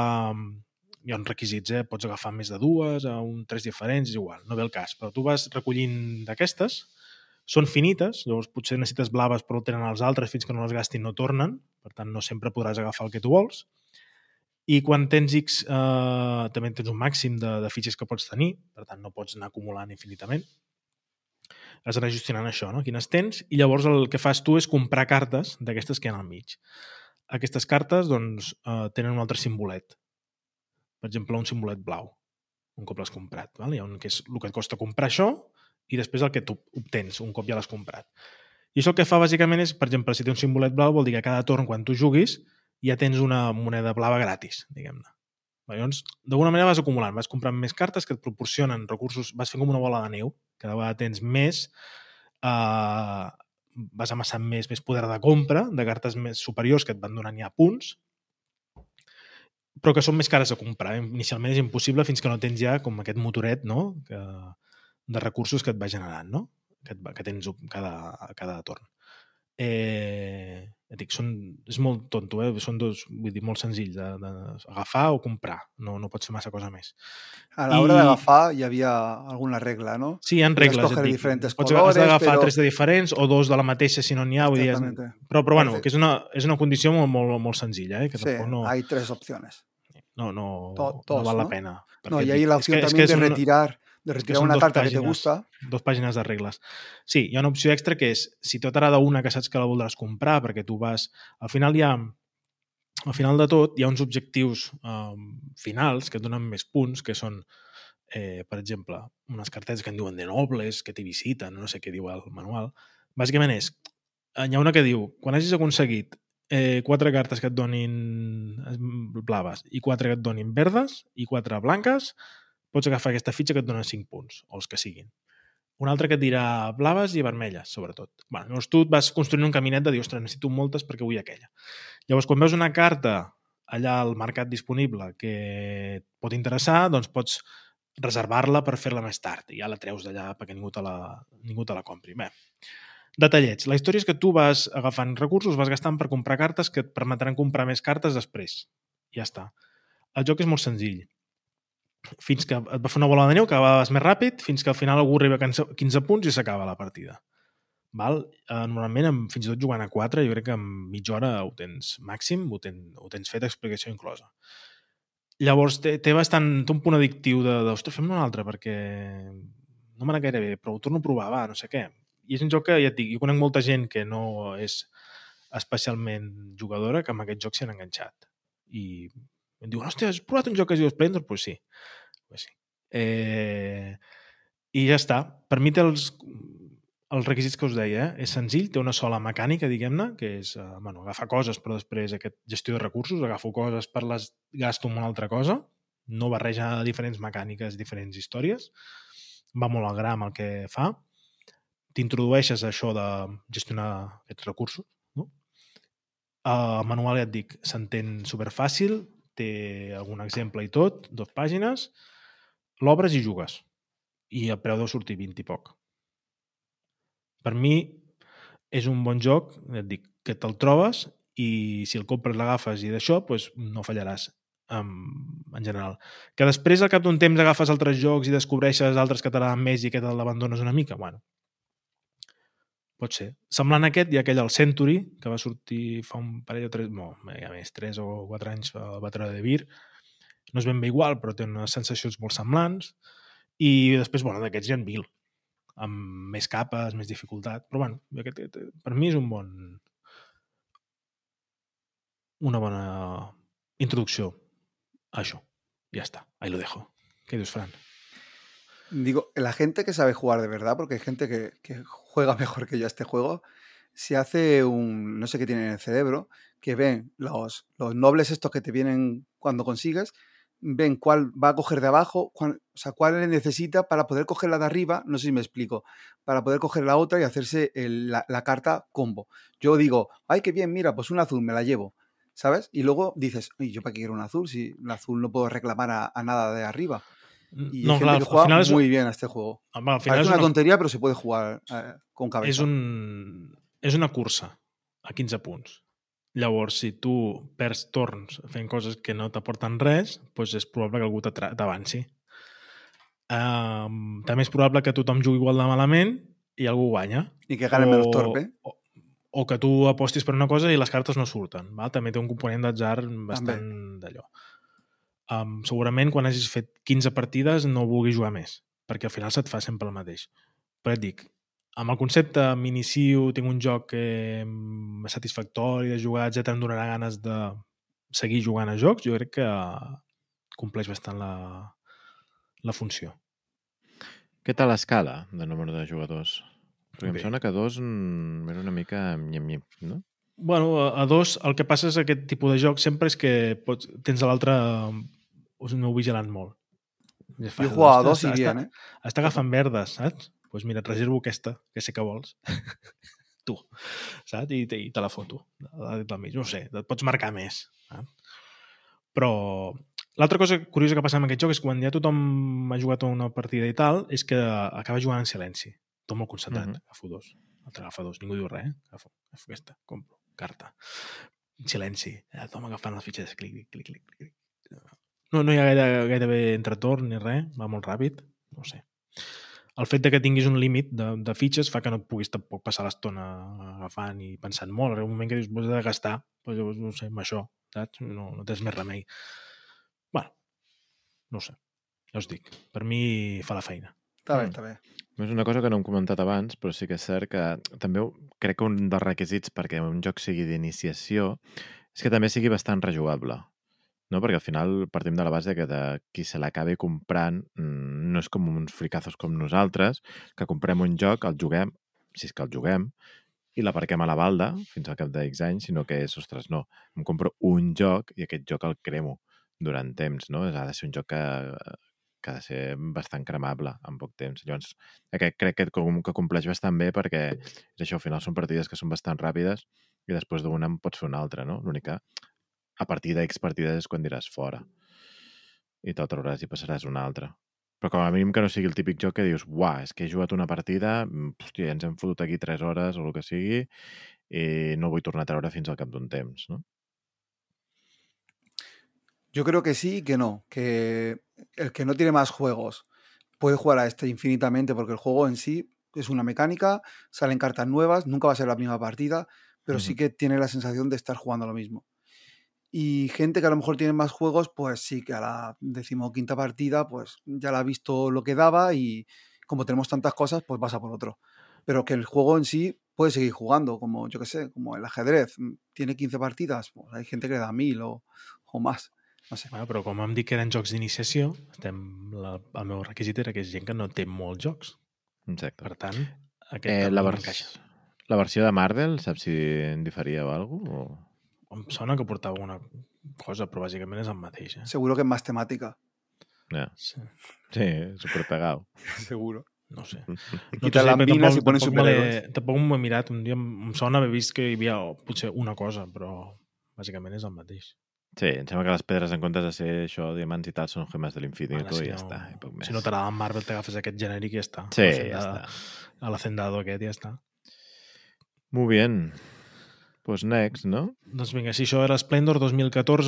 Hi ha uns requisits, eh? Pots agafar més de dues, a un tres diferents, és igual, no ve el cas. Però tu vas recollint d'aquestes, són finites, llavors potser necessites blaves però tenen els altres, fins que no les gastin no tornen, per tant no sempre podràs agafar el que tu vols. I quan tens X, eh, també tens un màxim de, de fitxes que pots tenir, per tant no pots anar acumulant infinitament has d'anar gestionant això, no? quines tens, i llavors el que fas tu és comprar cartes d'aquestes que hi ha al mig. Aquestes cartes doncs, eh, tenen un altre simbolet. Per exemple, un simbolet blau, un cop l'has comprat. Val? Hi ha un que és el que et costa comprar això i després el que tu obtens un cop ja l'has comprat. I això el que fa bàsicament és, per exemple, si té un simbolet blau vol dir que cada torn quan tu juguis ja tens una moneda blava gratis, diguem-ne. Llavors, d'alguna manera vas acumulant, vas comprant més cartes que et proporcionen recursos, vas fent com una bola de neu, cada vegada tens més, eh, vas amassant més, més poder de compra, de cartes més superiors que et van donant ja punts, però que són més cares a comprar. Inicialment és impossible fins que no tens ja com aquest motoret no? que, de recursos que et va generant, no? que, et que tens cada, cada torn. Eh, et dic, són, és molt tonto, eh? són dos, vull dir, molt senzill d'agafar o comprar, no, no pots fer massa cosa més. A l'hora I... d'agafar hi havia alguna regla, no? Sí, hi ha regles. Et dic. Pots colores, agafar però... tres de diferents o dos de la mateixa si no n'hi ha. Vull dir, és... Però, però bueno, que és una, és una condició molt, molt, molt senzilla. Eh? Que sí, no... hay tres opciones. No, no, Tot, tos, no val ¿no? la pena. No, y hay la opción es que, también es que de retirar de retirar una carta pàgines, que te gusta. Dos pàgines de regles. Sí, hi ha una opció extra que és, si tot t'agrada una que saps que la voldràs comprar, perquè tu vas... Al final hi ha... Al final de tot hi ha uns objectius eh, finals que et donen més punts, que són, eh, per exemple, unes cartetes que en diuen de nobles, que t'hi visiten, no sé què diu el manual. Bàsicament és, hi ha una que diu, quan hagis aconseguit eh, quatre cartes que et donin eh, blaves i quatre que et donin verdes i quatre blanques, pots agafar aquesta fitxa que et dona 5 punts, o els que siguin. Un altre que et dirà blaves i vermelles, sobretot. Bueno, llavors tu et vas construint un caminet de dir, ostres, necessito moltes perquè vull aquella. Llavors, quan veus una carta allà al mercat disponible que et pot interessar, doncs pots reservar-la per fer-la més tard i ja la treus d'allà perquè ningú te la, ningú te la compri. Bé, detallets. La història és que tu vas agafant recursos, vas gastant per comprar cartes que et permetran comprar més cartes després. Ja està. El joc és molt senzill fins que et va fer una bola de neu que acabaves més ràpid, fins que al final algú arriba a 15 punts i s'acaba la partida. Val? Eh, normalment, amb, fins i tot jugant a 4, jo crec que en mitja hora ho tens màxim, ho, ten, ho tens fet, explicació inclosa. Llavors, té, té bastant té un punt addictiu de, de ostres, fem-ne un altre, perquè no m'anà gaire bé, però ho torno a provar, va, no sé què. I és un joc que, ja et dic, jo conec molta gent que no és especialment jugadora que amb aquest joc s'han enganxat. I em diuen, hòstia, has provat un joc que es diu Splendor? Doncs pues sí. Pues sí. Eh, I ja està. Per mi té els, els requisits que us deia. Eh? És senzill, té una sola mecànica, diguem-ne, que és eh, bueno, agafar coses, però després aquest gestió de recursos, agafo coses per les gasto en una altra cosa, no barreja diferents mecàniques, diferents històries, va molt al gra amb el que fa, t'introdueixes això de gestionar aquests recursos, no? El manual, ja et dic, s'entén superfàcil, té algun exemple i tot, dues pàgines, l'obres i jugues. I el preu deu sortir 20 i poc. Per mi és un bon joc, et dic, que te'l trobes i si el compres l'agafes i d'això, doncs no fallaràs en, en general. Que després, al cap d'un temps, agafes altres jocs i descobreixes altres que t'agraden més i que te l'abandones una mica, bueno, pot ser. Semblant a aquest, hi ha aquell, el Century, que va sortir fa un parell o tres, no, ja més, tres o quatre anys al Battle de Vir. No és ben bé igual, però té unes sensacions molt semblants. I després, bueno, d'aquests hi ha mil, amb més capes, més dificultat. Però, bueno, aquest, per mi és un bon... una bona introducció a això. Ja està, ahí lo dejo. Què dius, Fran? Digo, la gente que sabe jugar de verdad, porque hay gente que, que juega *laughs* mejor que yo a este juego, se hace un, no sé qué tiene en el cerebro, que ven los, los nobles estos que te vienen cuando consigues, ven cuál va a coger de abajo, cuál, o sea, cuál le necesita para poder coger la de arriba, no sé si me explico, para poder coger la otra y hacerse la, carta combo. Yo digo, ay, qué bien, mira, pues un azul, me la llevo, ¿sabes? Y luego dices, "Oye, ¿yo para qué quiero un azul? Si el azul no puedo reclamar a nada de arriba. Y no, hay gente clar, que al juega final és, muy bien a este juego. home, al final és una una, tontería, pero se puede jugar eh, con cabeza. és, un, és una cursa a 15 punts. Llavors, si tu perds torns fent coses que no t'aporten res, doncs és probable que algú t'avanci. Um, també és probable que tothom jugui igual de malament i algú guanya. Y que gane menos torpe. O, o que tu apostis per una cosa i les cartes no surten. Val? També té un component d'atzar bastant d'allò. Um, segurament quan hagis fet 15 partides no vulguis jugar més, perquè al final se't fa sempre el mateix. Però et dic, amb el concepte m'inicio, tinc un joc que em- satisfactori de jugar, etc em donarà ganes de seguir jugant a jocs, jo crec que compleix bastant la, la funció. Què tal l'escala de número de jugadors? Perquè em Bé. sona que dos era una mica nyem-nyem, no? Bueno, a, dos, el que passa és aquest tipus de joc sempre és que pots, tens l'altre us aneu vigilant molt. I Yo he jugado a dos y està, bien, ¿eh? Està agafant verdes, saps? Doncs pues mira, et reservo aquesta, que sé que vols. *laughs* tu, saps? I, te- i te la foto. del mig. No sé, et pots marcar més. Saps? Però l'altra cosa curiosa que passa amb aquest joc és que quan ja tothom ha jugat una partida i tal, és que acaba jugant en silenci. Tot molt concentrat. Mhm. Agafo dos. L'altre agafa dos. Ningú diu res, eh? Agafo, agafo aquesta. Compro. Carta. Silenci. Eh, Tothom agafant les fitxes. Clic, clic, clic, clic, clic. No, no hi ha gaire, gairebé entretorn ni res. Va molt ràpid. No sé. El fet de que tinguis un límit de, de fitxes fa que no et puguis tampoc passar l'estona agafant i pensant molt. Arriba un moment que dius, vols de gastar, doncs llavors, no sé, amb això, saps? No, no tens més remei. bueno, no ho sé. Ja us dic, per mi fa la feina. Está Mm. bien, está bien. És una cosa que no hem comentat abans, però sí que és cert que també crec que un dels requisits perquè un joc sigui d'iniciació és que també sigui bastant rejugable. No? Perquè al final partim de la base que de qui se l'acabi comprant mm, no és com uns fricazos com nosaltres, que comprem un joc, el juguem, si és que el juguem, i l'aparquem a la balda fins al cap de X anys, sinó que és, ostres, no, em compro un joc i aquest joc el cremo durant temps, no? Ha de ser un joc que, que ha de ser bastant cremable en poc temps. Llavors, aquest crec que, que compleix bastant bé perquè és això, al final són partides que són bastant ràpides i després d'una en pots fer una altra, no? L'únic que a partir d'X partides és quan diràs fora i te'l trauràs i passaràs una altra. Però com a mínim que no sigui el típic joc que dius uah, és que he jugat una partida, mm, hòstia, ens hem fotut aquí 3 hores o el que sigui i no vull tornar a treure fins al cap d'un temps, no? Yo creo que sí y que no. Que el que no tiene más juegos puede jugar a este infinitamente porque el juego en sí es una mecánica, salen cartas nuevas, nunca va a ser la misma partida, pero sí que tiene la sensación de estar jugando lo mismo. Y gente que a lo mejor tiene más juegos, pues sí, que a la decimoquinta partida, pues ya la ha visto lo que daba y como tenemos tantas cosas, pues pasa por otro. Pero que el juego en sí puede seguir jugando, como yo que sé, como el ajedrez. mm, Tiene 15 partidas, pues hay gente que le da mil o, o más. No sé. Bueno, però com hem dit que eren jocs d'iniciació, la, el meu requisit era que és gent que no té molts jocs. Exacte. Per tant, aquest Eh, la, la vers... la versió de Marvel, saps si en diferia o alguna cosa? O... Em sona que portava una cosa, però bàsicament és el mateix. Eh? Seguro que es más temática. Ja. Sí. Sí, super pegado. *laughs* Seguro. No *laughs* ho sé. Quita t'ho sé, ponen tampoc me l'he- superhéroes. Tampoc m'ho he mirat. Un dia em sona haver vist que hi havia oh, potser una cosa, però bàsicament és el mateix. Sí, em sembla que les pedres, en comptes de ser això, diamants i tal, són gemes de l'infinito Bueno, i ja està. I poc més. si no t'agrada el Marvel, t'agafes aquest genèric i ja està. Sí, ja està. A l'Hacendado aquest ja està. Muy bien. Pues next, no? Doncs vinga, si això era Splendor 2014,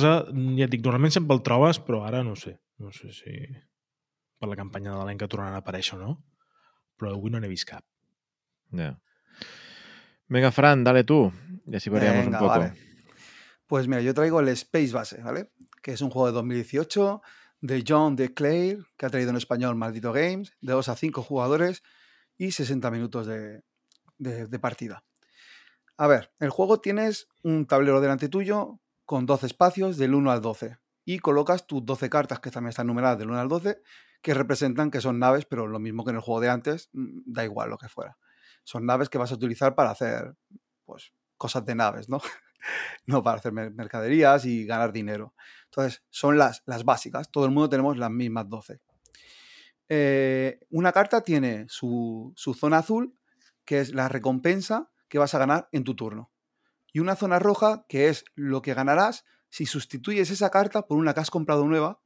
ja et dic, normalment sempre el trobes, però ara no sé. No sé si per la campanya de l'any que tornaran a aparèixer o no, però avui no n'he vist cap. Ya. Venga, Fran, dale tú. Y así variamos Venga, un poco. vale. Pues mira, yo traigo el Space Base, ¿vale? Que es un juego de 2018 de John DeClaire, que ha traído en español Maldito Games, de 2 a 5 jugadores y 60 minutos de, de- de partida. A ver, el juego tienes un tablero delante tuyo con 12 espacios del 1 al 12 y colocas tus 12 cartas que también están numeradas del 1 al 12 que representan que son naves, pero lo mismo que en el juego de antes, mm, da igual lo que fuera. Son naves que vas a utilizar para hacer pues cosas de naves, ¿no? *laughs* no para hacer mer- mercaderías y ganar dinero. Entonces, son las, las básicas. Todo el mundo tenemos las mismas 12. Eh, una carta tiene su, su zona azul, que es la recompensa que vas a ganar en tu turno. Y una zona roja, que es lo que ganarás si sustituyes esa carta por una que has comprado nueva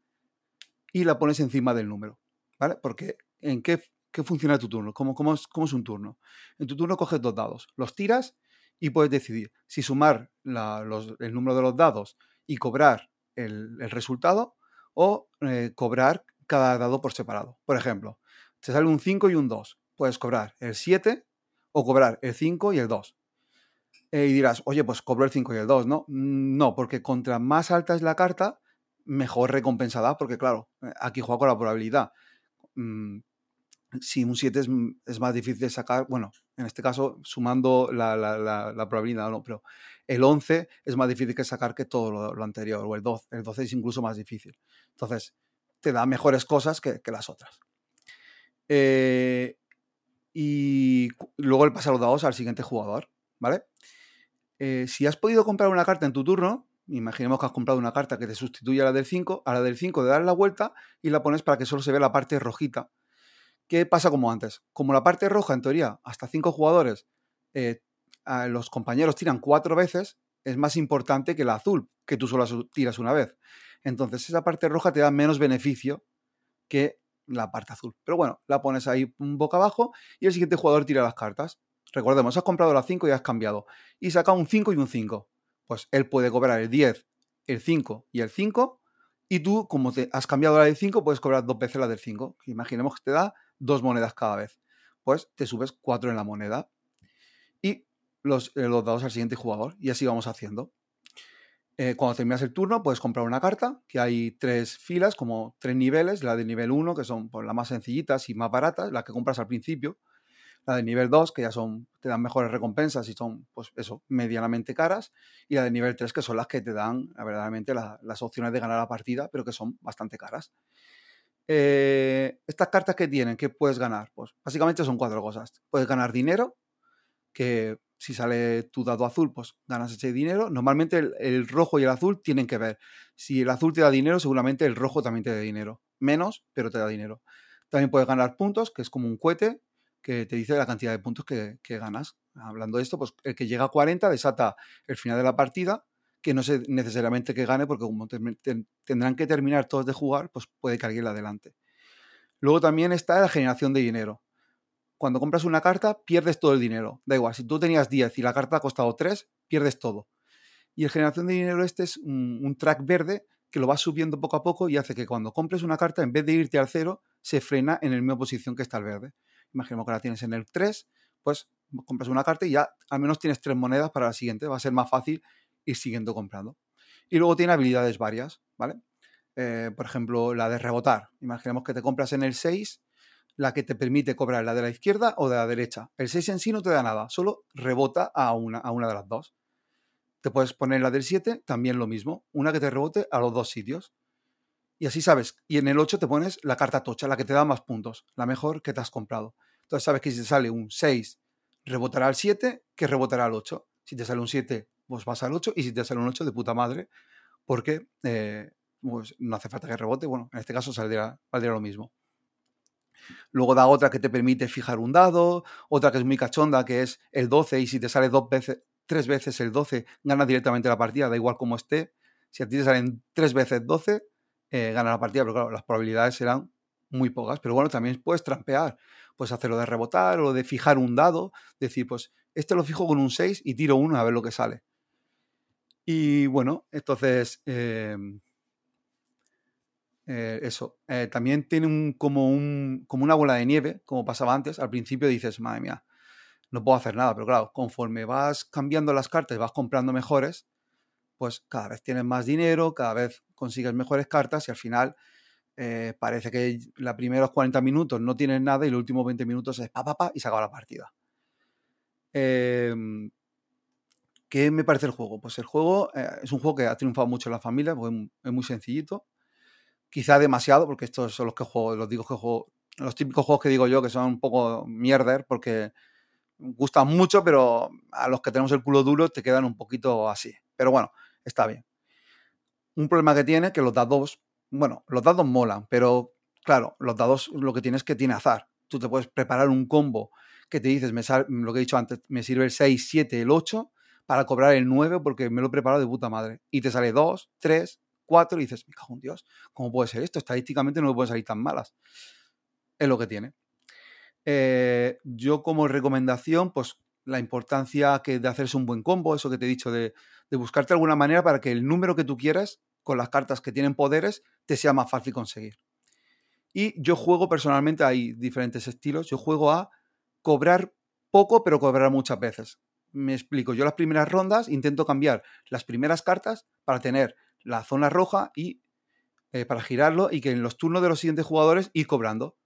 y la pones encima del número. ¿Vale? Porque ¿en qué, qué funciona tu turno? ¿Cómo, cómo es, cómo es un turno? En tu turno coges dos dados, los tiras y puedes decidir si sumar el número de los dados y cobrar el, el resultado o eh, cobrar cada dado por separado. Por ejemplo, te sale un 5 y un 2. Puedes cobrar el 7 o cobrar el 5 y el 2. Eh, y dirás, oye, pues cobro el 5 y el 2, ¿no? Mm, No, porque contra más alta es la carta, mejor recompensa da, porque claro, eh, aquí juega con la probabilidad. Mm, si un 7 es, más difícil de sacar, bueno, en este caso sumando la, la- probabilidad, no, pero el 11 es más difícil que sacar que todo lo, lo anterior, o el 12, el 12 es incluso más difícil. Entonces, te da mejores cosas que, que las otras. Eh, y luego le pasa los dados al siguiente jugador, ¿vale? Eh, si has podido comprar una carta en tu turno, imaginemos que has comprado una carta que te sustituye a la del 5, a la del 5 le das la vuelta y la pones para que solo se vea la parte rojita. ¿Qué pasa como antes? Como la parte roja, en teoría, hasta 5 jugadores, eh, los compañeros tiran 4 veces, es más importante que la azul, que tú solo tiras una vez. Entonces esa parte roja te da menos beneficio que la parte azul. Pero bueno, la pones ahí boca abajo y el siguiente jugador tira las cartas. Recordemos, has comprado la 5 y has cambiado. Y saca un 5 y un 5. Pues él puede cobrar el 10, el 5 y el 5. Y tú, como te has cambiado la del 5, puedes cobrar dos veces la del 5. Imaginemos que te da dos monedas cada vez. Pues te subes 4 en la moneda. Y los, eh, los dados al siguiente jugador. Y así vamos haciendo. Eh, cuando terminas el turno, puedes comprar una carta, que hay tres filas, como tres niveles. La de nivel 1, que son pues, las más sencillitas y más baratas, las que compras al principio. La de nivel 2, que ya son, te dan mejores recompensas y son, pues eso, medianamente caras. Y la de nivel 3, que son las que te dan, verdaderamente, la- las opciones de ganar la partida, pero que son bastante caras. Eh, Estas cartas que tienen, ¿qué puedes ganar? Pues básicamente son cuatro cosas. Puedes ganar dinero, que si sale tu dado azul, pues ganas ese dinero. Normalmente el, rojo y el azul tienen que ver. Si el azul te da dinero, seguramente el rojo también te da dinero. Menos, pero te da dinero. También puedes ganar puntos, que es como un cohete, que te dice la cantidad de puntos que, ganas. Hablando de esto, pues el que llega a 40 desata el final de la partida, que no sé necesariamente que gane, porque como tendrán que terminar todos de jugar, pues puede que alguien la adelante. Luego también está la generación de dinero cuando compras una carta, pierdes todo el dinero. Da igual, si tú tenías 10 y la carta ha costado 3, pierdes todo. Y el generación de dinero este es un, track verde que lo vas subiendo poco a poco y hace que cuando compres una carta, en vez de irte al cero, se frena en la misma posición que está el verde. Imaginemos que la tienes en el 3, pues compras una carta y ya al menos tienes tres monedas para la siguiente. Va a ser más fácil ir siguiendo comprando. Y luego tiene habilidades varias, ¿vale? Eh, por ejemplo, la de rebotar. Imaginemos que te compras en el 6 la que te permite cobrar la de la izquierda o de la derecha. El 6 en sí no te da nada, solo rebota a una, a una de las dos. Te puedes poner la del 7, también lo mismo, una que te rebote a los dos sitios. Y así sabes. Y en el 8 te pones la carta tocha, la que te da más puntos, la mejor que te has comprado. Entonces sabes que si te sale un 6, rebotará al 7, que rebotará al 8. Si te sale un 7, pues vas al 8. Y si te sale un 8, de puta madre, porque eh, pues no hace falta que rebote. Bueno, en este caso saldría, valdría lo mismo. Luego da otra que te permite fijar un dado, otra que es muy cachonda, que es el 12, y si te sale dos veces, tres veces el 12, ganas directamente la partida, da igual como esté. Si a ti te salen tres veces 12, eh, gana la partida, pero claro, las probabilidades serán muy pocas. Pero bueno, también puedes trampear, puedes hacerlo de rebotar o de fijar un dado, decir, pues este lo fijo con un 6 y tiro uno a ver lo que sale. Y bueno, entonces, eh, eh, eso, eh, también tiene como, un, como una bola de nieve, como pasaba antes. Al principio dices, madre mía, no puedo hacer nada, pero claro, conforme vas cambiando las cartas vas comprando mejores, pues cada vez tienes más dinero, cada vez consigues mejores cartas y al final eh, parece que los primeros 40 minutos no tienes nada y los últimos 20 minutos es pa, pa, pa y se acaba la partida. Em, ¿Qué me parece el juego? Pues el juego es un juego que ha triunfado mucho en la familia, porque es muy sencillito. Quizá demasiado, porque estos son los que juego, los digo que juego, los típicos juegos que digo yo que son un poco mierder, porque gustan mucho, pero a los que tenemos el culo duro te quedan un poquito así. Pero bueno, está bien. Un problema que tiene que los dados, bueno, los dados molan, pero claro, los dados lo que tienes es que tiene azar. Tú te puedes preparar un combo que te dices, me lo que he dicho antes, me sirve el 6, 7, el 8 para cobrar el 9 porque me lo he preparado de puta madre. Y te sale 2, 3, 4 y dices, me cago Dios, ¿cómo puede ser esto? Estadísticamente no pueden salir tan malas. Es lo que tiene. Eh, yo como recomendación, pues la importancia que de hacerse un buen combo, eso que te he dicho, de, de buscarte alguna manera para que el número que tú quieras, con las cartas que tienen poderes, te sea más fácil conseguir. Y yo juego personalmente, hay diferentes estilos, yo juego a cobrar poco, pero cobrar muchas veces. Me explico, yo las primeras rondas intento cambiar las primeras cartas para tener la zona roja y eh, para girarlo y que en los turnos de los siguientes jugadores ir cobrando.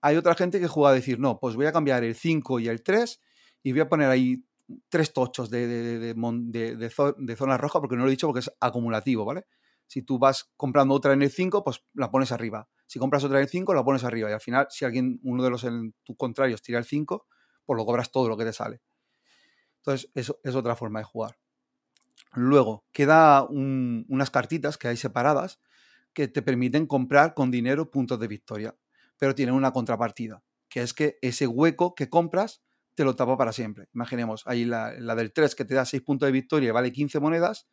Hay otra gente que juega a decir, no, pues voy a cambiar el 5 y el 3 y voy a poner ahí tres tochos de, de, de, zona roja, porque no lo he dicho porque es acumulativo, ¿vale? Si tú vas comprando otra en el 5, pues la pones arriba. Si compras otra en el 5, la pones arriba. Y al final, si alguien, uno de los en tus contrarios tira el 5, pues lo cobras todo lo que te sale. Entonces, eso es otra forma de jugar. Luego, queda unas cartitas que hay separadas que te permiten comprar con dinero puntos de victoria pero tiene una contrapartida, que es que ese hueco que compras te lo tapa para siempre. Imaginemos, ahí la, del 3 que te da 6 puntos de victoria y vale 15 monedas,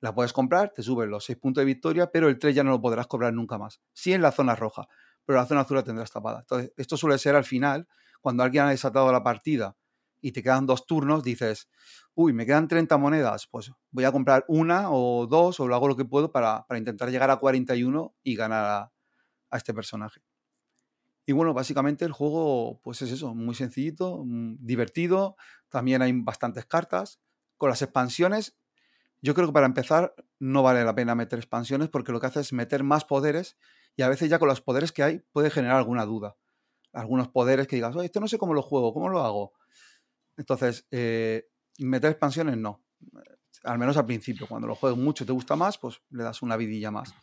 la puedes comprar, te suben los 6 puntos de victoria, pero el 3 ya no lo podrás cobrar nunca más. Sí en la zona roja, pero la zona azul la tendrás tapada. Entonces, esto suele ser al final, cuando alguien ha desatado la partida y te quedan dos turnos, dices, uy, me quedan 30 monedas, pues voy a comprar una o dos o lo hago lo que puedo para, intentar llegar a 41 y ganar a este personaje. Y bueno, básicamente el juego, pues es eso, muy sencillito, mm, divertido. También hay bastantes cartas. Con las expansiones, yo creo que para empezar no vale la pena meter expansiones porque lo que hace es meter más poderes y a veces ya con los poderes que hay puede generar alguna duda. Algunos poderes que digas, oye, esto no sé cómo lo juego, ¿cómo lo hago? Entonces, eh, meter expansiones no. Al menos al principio, cuando lo juegues mucho y te gusta más, pues le das una vidilla más.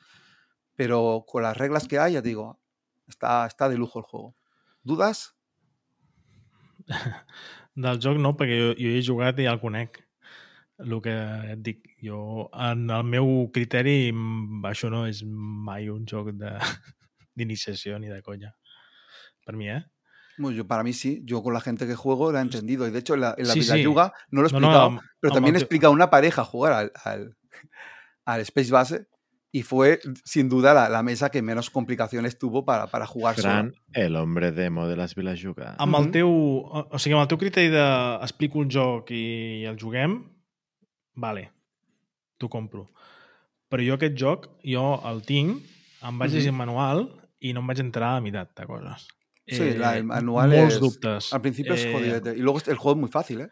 Pero con las reglas que hay, ya te digo, està, està de lujo el juego. Dudes? *laughs* Del joc no, perquè jo, jo he jugat i ja el conec. Que et dic, jo, en el meu criteri, això no és mai un joc *laughs* d'iniciació ni de conya. Per mi, ¿eh? Bueno, yo, para mí sí, yo con la gente que juego lo he entendido. Y de hecho, en la, en la sí, sí. Yuga no lo he explicado, no, no, pero también he explicado una pareja jugar al, al, *laughs* al Space Base y fue sin duda la, la, mesa que menos complicaciones tuvo para, para jugar Fran, el hombre demo de les Vilajuga. Amb el teu, o sigui, amb el teu criteri de explico un joc i el juguem, vale, t'ho compro. Però jo aquest joc, jo el tinc, em vaig llegir el manual i no em vaig entrar a meitat de coses. Sí, eh, la, el manual molts es, dubtes. Al principio es jodidete. Eh, y luego el juego es muy fácil, ¿eh?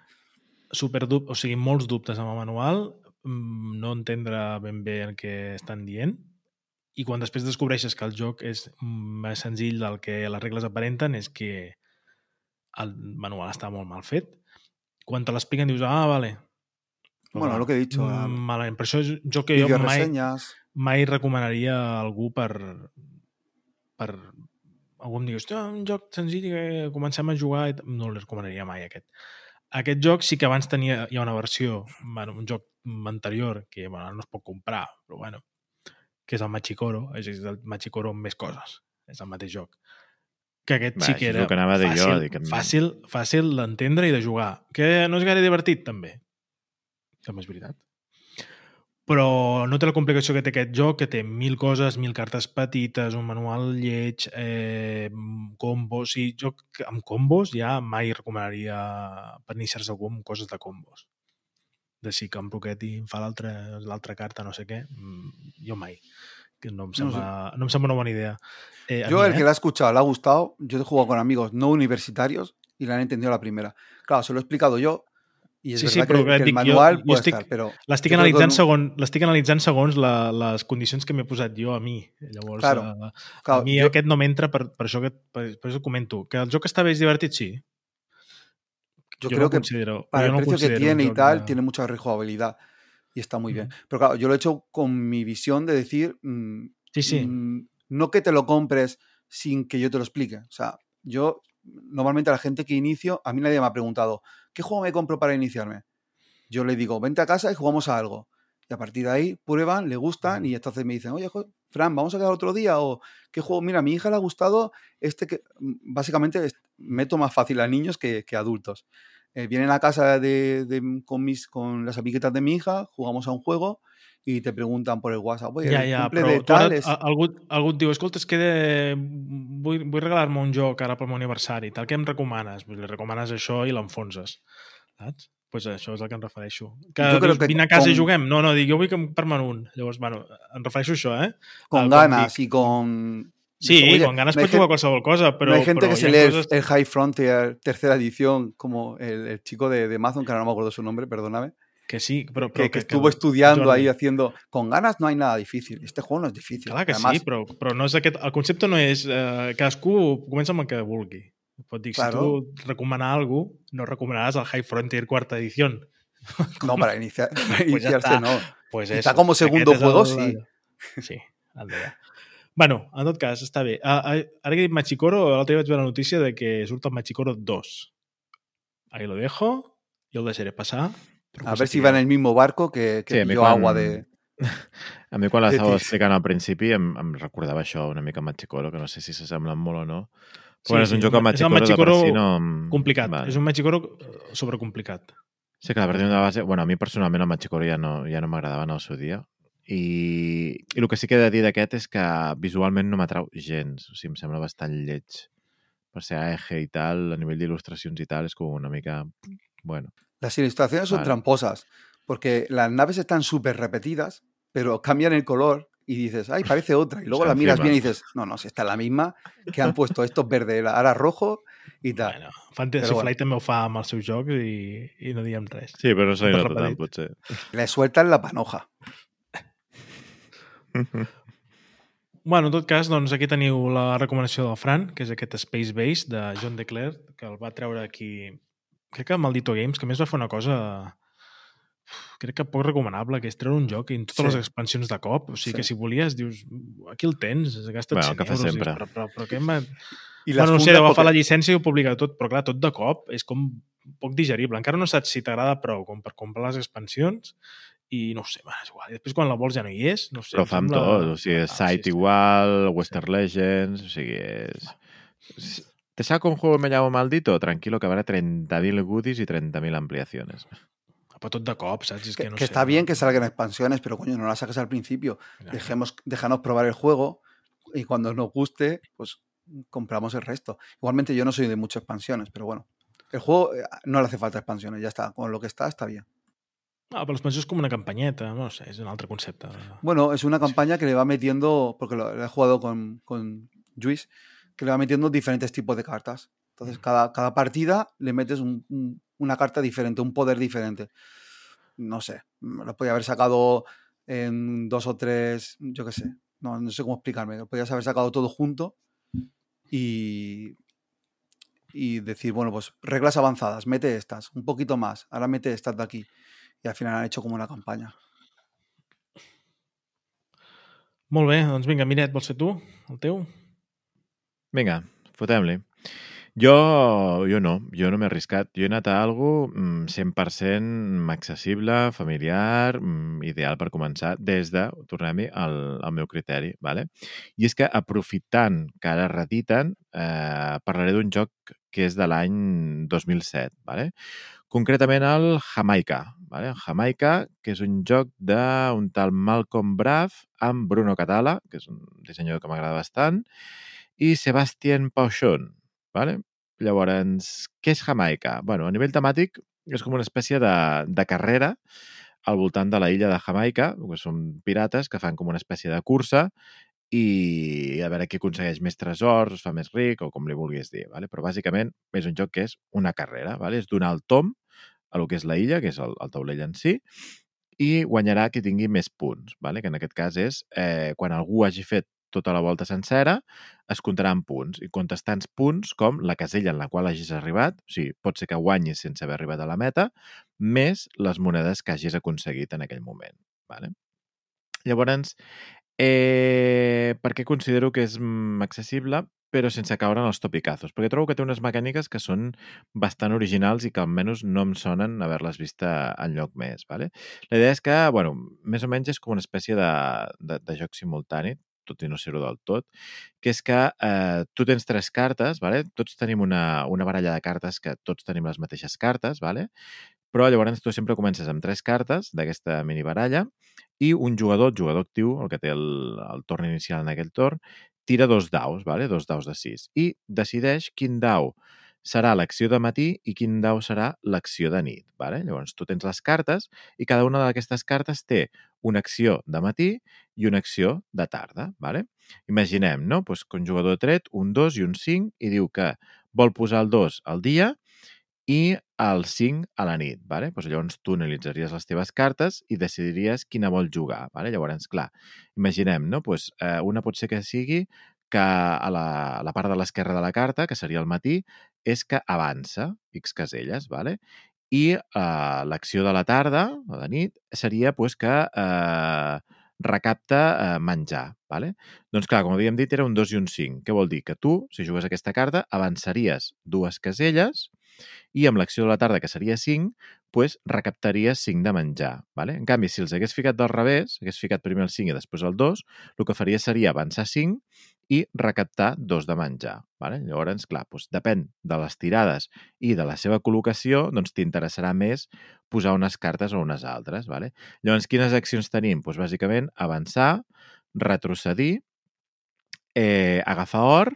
Super dub, o sigui, molts dubtes amb el manual Mm, no entendre ben bé el que estan dient i quan després descobreixes que el joc és més senzill del que les regles aparenten és que el manual està molt mal fet. Quan te l'expliquen dius, ah, vale. Però, bueno, el que he dit. Mm, malament. Per això és un joc que jo mai, mai recomanaria a algú per, per algú em hòstia, un joc senzill que comencem a jugar, no li recomanaria mai aquest. Aquest joc sí que abans tenia hi ha una versió, bueno, un joc anterior, que bueno, no es pot comprar, però bueno, que és el Machicoro, és el Machicoro amb més coses, és el mateix joc. Que aquest Va, sí que era que fàcil, jo, dic, fàcil, fàcil d'entendre i de jugar. Que no és gaire divertit, també. També és veritat. Però no té la complicació que té aquest joc, que té mil coses, mil cartes petites, un manual lleig, eh, combos... I jo amb combos ja mai recomanaria per iniciar-se algú amb coses de combos de si compro aquest i em fa l'altra carta, no sé què, mm, jo mai. Que no em sembla, no, no em sembla una bona idea. Eh, Yo, el eh? que le ha escuchado, le ha gustado, yo he jugado con amigos no universitarios y le han entendido la primera. Claro, se lo he explicado yo y es Sí, sí, però que, que el jo- manual jo puede estic- estar, pero L'estic jo que analitzant, no- segon, l'estic analitzant segons la, les condicions que m'he posat jo a mi. Llavors, Claro, eh, claro, a mi yo- aquest no m'entra per, per això que per, per això comento. Que el joc està bé és divertit, sí. yo Jo creo no que considero, para jo el no precio que tiene y tal, de- tiene mucha rejugabilidad y está muy bien. Pero claro, yo lo he hecho con mi visión de decir, mm, Sí, sí. mm, no que te lo compres sin que yo te lo explique. O sea, yo normalmente a la gente que inicio, a mí nadie me ha preguntado, ¿qué juego me compro para iniciarme? Yo le digo, vente a casa y jugamos a algo. Y a partir de ahí prueban, le gustan y entonces me dicen, oye, Fran, vamos a quedar otro día o qué juego. Mira, a mi hija le ha gustado este que mm, básicamente meto más fácil a niños que, que a adultos. Eh, vienen a casa de, de- con, mis, con las amiguetas de mi hija, jugamos a un juego y te preguntan por el WhatsApp, oye, Ja, ja, cumple però de ara, tal es... a- algú, algú et diu, escolta, és que de... vull, vull regalar-me un joc ara pel meu aniversari, tal, què em recomanes? Pues li recomanes això i l'enfonses, saps? pues això és el que em refereixo. Que Jo dius, que vine a casa i com- juguem. No, no, dic, jo vull que em permen un. Llavors, bueno, em refereixo a això, eh? con ganas y con... Sí, Oye, con ganas pots jugar qualsevol cosa, però... no hay gente que se lee el High Frontier tercera edición, como el, el chico de, de Amazon, que ahora no me acuerdo su nombre, perdóname, Que sí, però... que, però que estuvo estudiando Jordi, ahí haciendo... Con ganas no hay nada difícil. Este juego no es difícil. Clar que Además, sí, però, però no és aquest... El concepte no és... Eh, cadascú comença amb el que vulgui. Pot dir, Claro. si tu recomanar cosa, no recomanaràs el High Frontier quarta edició. *laughs* No, para, iniciar, para Pues iniciarse está. no. Pues eso, com a segundo juego, el- sí. Sí, el de... Bueno, en tot cas, està bé. Uh, uh, ara que he dit Machicoro, l'altre dia vaig veure la notícia de que surt el Machicoro 2. Ahí lo dejo, yo lo deixaré passar. A ver si va en el mismo barco que, que Sí, quan- agua de... *laughs* A mi quan l'estava tis. explicant al principi em, em recordava això una mica a Machicoro, que no sé si s'assemblen molt o no. Sí, Però és sí, un joc amb és el Machicoro, de Machicoro si no... Complicat. Vale. És un Machicoro eh, sobrecomplicat. Sí, que la partida de base... Bueno, a mi personalment el Machicoro ja no, ja no m'agradava en el seu dia. I, I el que sí que he de dir d'aquest és que visualment no m'atrau gens. O sigui, em sembla bastant lleig. Per ser AEG i tal, a nivell d'il·lustracions i tal, és com una mica... Bueno, Las ilustraciones son Vale. tramposas, porque las naves están súper repetidas, pero cambian el color y dices, ay, parece *laughs* otra. Y luego la miras bien y dices, no, no, si está la misma, que han puesto esto es verde, ahora rojo y tal. Bueno, Fantasy Però bueno. Flight també ho fa amb els seus jocs i, i no diem res. sí, però no tant, repetit. potser. Le sueltan la panoja. *laughs* Bueno, en tot cas, doncs aquí teniu la recomanació del Fran, que és aquest Space Base de John Declair, que el va treure aquí, crec que Maldito Games, que més va fer una cosa crec que poc recomanable, que és treure un joc i totes Sí. les expansions de cop. O sigui Sí. que si volies, dius, aquí el tens, has gastat Bueno, 100 que fa euros. sempre. Dius, però, però, però què m'ha... Y las Bueno, no sé, deu agafar la llicència i ho publica tot, però clar, tot de cop és com poc digerible. Encara no saps si t'agrada prou com per comprar les expansions i no ho sé, va, és igual. I després quan la vols ja no hi és, no sé. Però em fa amb sembla- tot, o sigui, Ah, Site sí, sí. igual, Western Legends, o sigui, és... es- ¿Te saco un juego me llamo maldito? Tranquilo que habrá 30.000 goodies y 30.000 ampliaciones. Però tot de cop, saps? És que, que, no que sé, está bien que salgan expansiones, pero coño, no las saques al principio. Dejemos, déjanos probar el juego y cuando nos guste, pues compramos el resto. Igualmente yo no soy de muchas expansiones, pero bueno. El juego eh, no le hace falta expansiones, ya está. Con lo que está, está bien. Ah, però l'expansió és com una campanyeta, no sé, és un altre concepte. Bueno, es una campaña que le va metiendo, porque lo, lo he jugado con, con Luis, que le va metiendo diferentes tipos de cartas. Entonces, cada, cada partida le metes un- un- una carta diferente, un poder diferente. No sé, lo podía haber sacado en dos o tres, yo qué sé, no, no sé cómo explicarme. Lo podías haber sacado todo junto y, y decir, bueno, pues reglas avanzadas, mete estas, un poquito más, ahora mete estas de aquí. Y al final han hecho como una campaña. Molt bé, doncs vinga, Miret, vols ser tu, el teu? Vinga, fotem-li. Jo, jo no, jo no m'he arriscat. Jo he anat a algo mm, 100% accessible, familiar, mm, ideal per començar, des de, tornem-hi, al, al meu criteri. Vale? I és que, aprofitant que ara rediten, eh, parlaré d'un joc que és de l'any 2007. Vale? Concretament el Jamaica. Vale? Jamaica, que és un joc d'un tal Malcolm Braff amb Bruno Catala, que és un dissenyador que m'agrada bastant, Sebastián Pauchon. Vale? Llavors, què és Jamaica? Bueno, a nivell temàtic és com una espècie de, de carrera al voltant de la illa de Jamaica, que són pirates que fan com una espècie de cursa i a veure qui aconsegueix més tresors, es fa més ric o com li vulguis dir. Vale? Però bàsicament és un joc que és una carrera. Vale? És donar el tom a lo que és la illa, que és el, el taulell en si, i guanyarà qui tingui més punts, vale? que en aquest cas és eh, quan algú hagi fet tota la volta sencera, es comptaran punts. I comptes tants punts com la casella en la qual hagis arribat, o sigui, pot ser que guanyis sense haver arribat a la meta, més les monedes que hagis aconseguit en aquell moment. Vale? Llavors, eh, per què considero que és mm, accessible? però sense caure en els topicazos, perquè trobo que té unes mecàniques que són bastant originals i que almenys no em sonen haver-les vist en lloc més. Vale? La idea és que, bueno, més o menys és com una espècie de, de, de joc simultani, tot i no ser-ho del tot, que és que eh, tu tens tres cartes, vale? tots tenim una, una baralla de cartes que tots tenim les mateixes cartes, vale? però llavors tu sempre comences amb tres cartes d'aquesta mini baralla i un jugador, el jugador actiu, el que té el, el torn inicial en aquell torn, tira dos daus, vale? dos daus de 6, i decideix quin dau serà l'acció de matí i quin dau serà l'acció de nit. Vale? Llavors, tu tens les cartes i cada una d'aquestes cartes té una acció de matí i una acció de tarda. Vale? Imaginem no? pues que un jugador ha tret un 2 i un 5 i diu que vol posar el 2 al dia i el 5 a la nit. Vale? Pues llavors tu analitzaries les teves cartes i decidiries quina vol jugar. Vale? Llavors, clar, imaginem, no? pues, eh, una pot ser que sigui que a la, a la part de l'esquerra de la carta, que seria el matí, és que avança X caselles, vale? i eh, l'acció de la tarda, o de nit, seria pues, que eh, recapta eh, menjar. Vale? Doncs clar, com havíem dit, era un 2 i un 5. Què vol dir? Que tu, si jugues aquesta carta, avançaries dues caselles i amb l'acció de la tarda, que seria 5, pues, recaptaries 5 de menjar. Vale? En canvi, si els hagués ficat del revés, hagués ficat primer el 5 i després el 2, el que faria seria avançar 5 i recaptar 2 de menjar. Vale? Llavors, clar, doncs, depèn de les tirades i de la seva col·locació, doncs t'interessarà més posar unes cartes o unes altres. Vale? Llavors, quines accions tenim? Doncs, bàsicament, avançar, retrocedir, eh, agafar or,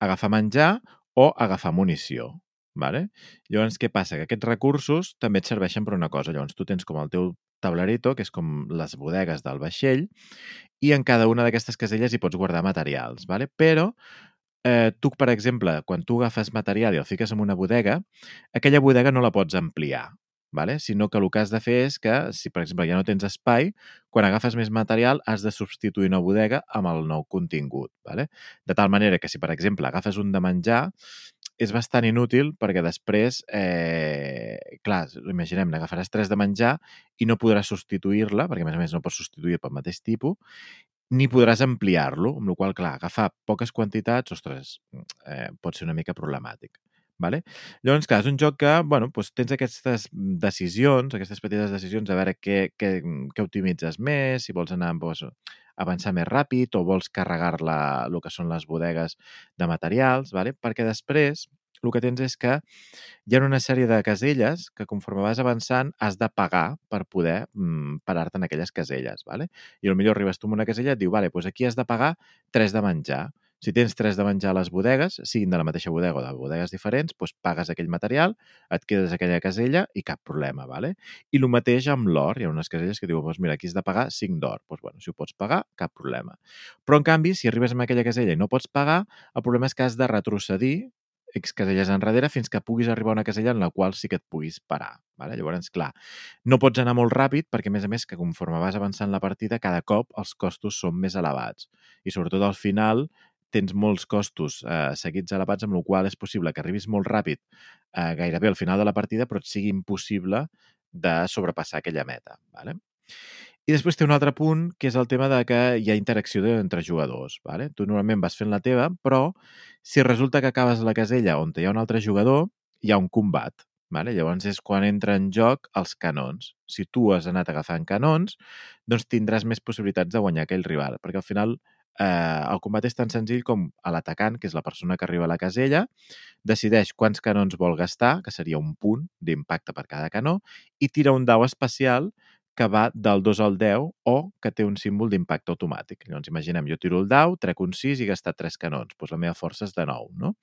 agafar menjar o agafar munició. Vale? Llavors, què passa? Que aquests recursos també et serveixen per una cosa. Llavors, tu tens com el teu tablerito, que és com les bodegues del vaixell, i en cada una d'aquestes caselles hi pots guardar materials, vale? però eh, tu, per exemple, quan tu agafes material i el fiques en una bodega, aquella bodega no la pots ampliar, vale? sinó que el que has de fer és que, si per exemple ja no tens espai, quan agafes més material has de substituir una bodega amb el nou contingut. Vale? De tal manera que si, per exemple, agafes un de menjar, és bastant inútil perquè després, eh, clar, imaginem, n'agafaràs tres de menjar i no podràs substituir-la, perquè a més a més no pots substituir pel mateix tipus, ni podràs ampliar-lo, amb la qual clar, agafar poques quantitats, ostres, eh, pot ser una mica problemàtic. Vale? Llavors, clar, és un joc que, bueno, doncs tens aquestes decisions, aquestes petites decisions, a veure què, què, què optimitzes més, si vols anar doncs, avançar més ràpid o vols carregar-la el que són les bodegues de materials, vale? perquè després el que tens és que hi ha una sèrie de caselles que conforme vas avançant has de pagar per poder mm, parar-te en aquelles caselles. Vale? I potser arribes tu a una casella i et diu, vale, doncs aquí has de pagar 3 de menjar. Si tens tres de menjar a les bodegues, siguin de la mateixa bodega o de bodegues diferents, doncs pagues aquell material, et quedes aquella casella i cap problema, ¿vale? I el mateix amb l'or. Hi ha unes caselles que diuen, doncs mira, aquí has de pagar 5 d'or. Doncs bueno, si ho pots pagar, cap problema. Però, en canvi, si arribes a aquella casella i no pots pagar, el problema és que has de retrocedir X caselles enrere fins que puguis arribar a una casella en la qual sí que et puguis parar. Vale? Llavors, clar, no pots anar molt ràpid perquè, a més a més, que conforme vas avançant la partida, cada cop els costos són més elevats. I sobretot al final tens molts costos eh, seguits elevats, amb la qual és possible que arribis molt ràpid eh, gairebé al final de la partida, però et sigui impossible de sobrepassar aquella meta. Vale? I després té un altre punt, que és el tema de que hi ha interacció entre jugadors. Vale? Tu normalment vas fent la teva, però si resulta que acabes la casella on hi ha un altre jugador, hi ha un combat. Vale? Llavors és quan entra en joc els canons. Si tu has anat agafant canons, doncs tindràs més possibilitats de guanyar aquell rival, perquè al final eh, el combat és tan senzill com l'atacant, que és la persona que arriba a la casella, decideix quants canons vol gastar, que seria un punt d'impacte per cada canó, i tira un dau especial que va del 2 al 10 o que té un símbol d'impacte automàtic. Llavors, imaginem, jo tiro el dau, trec un 6 i he gastat 3 canons. Doncs la meva força és de 9, no?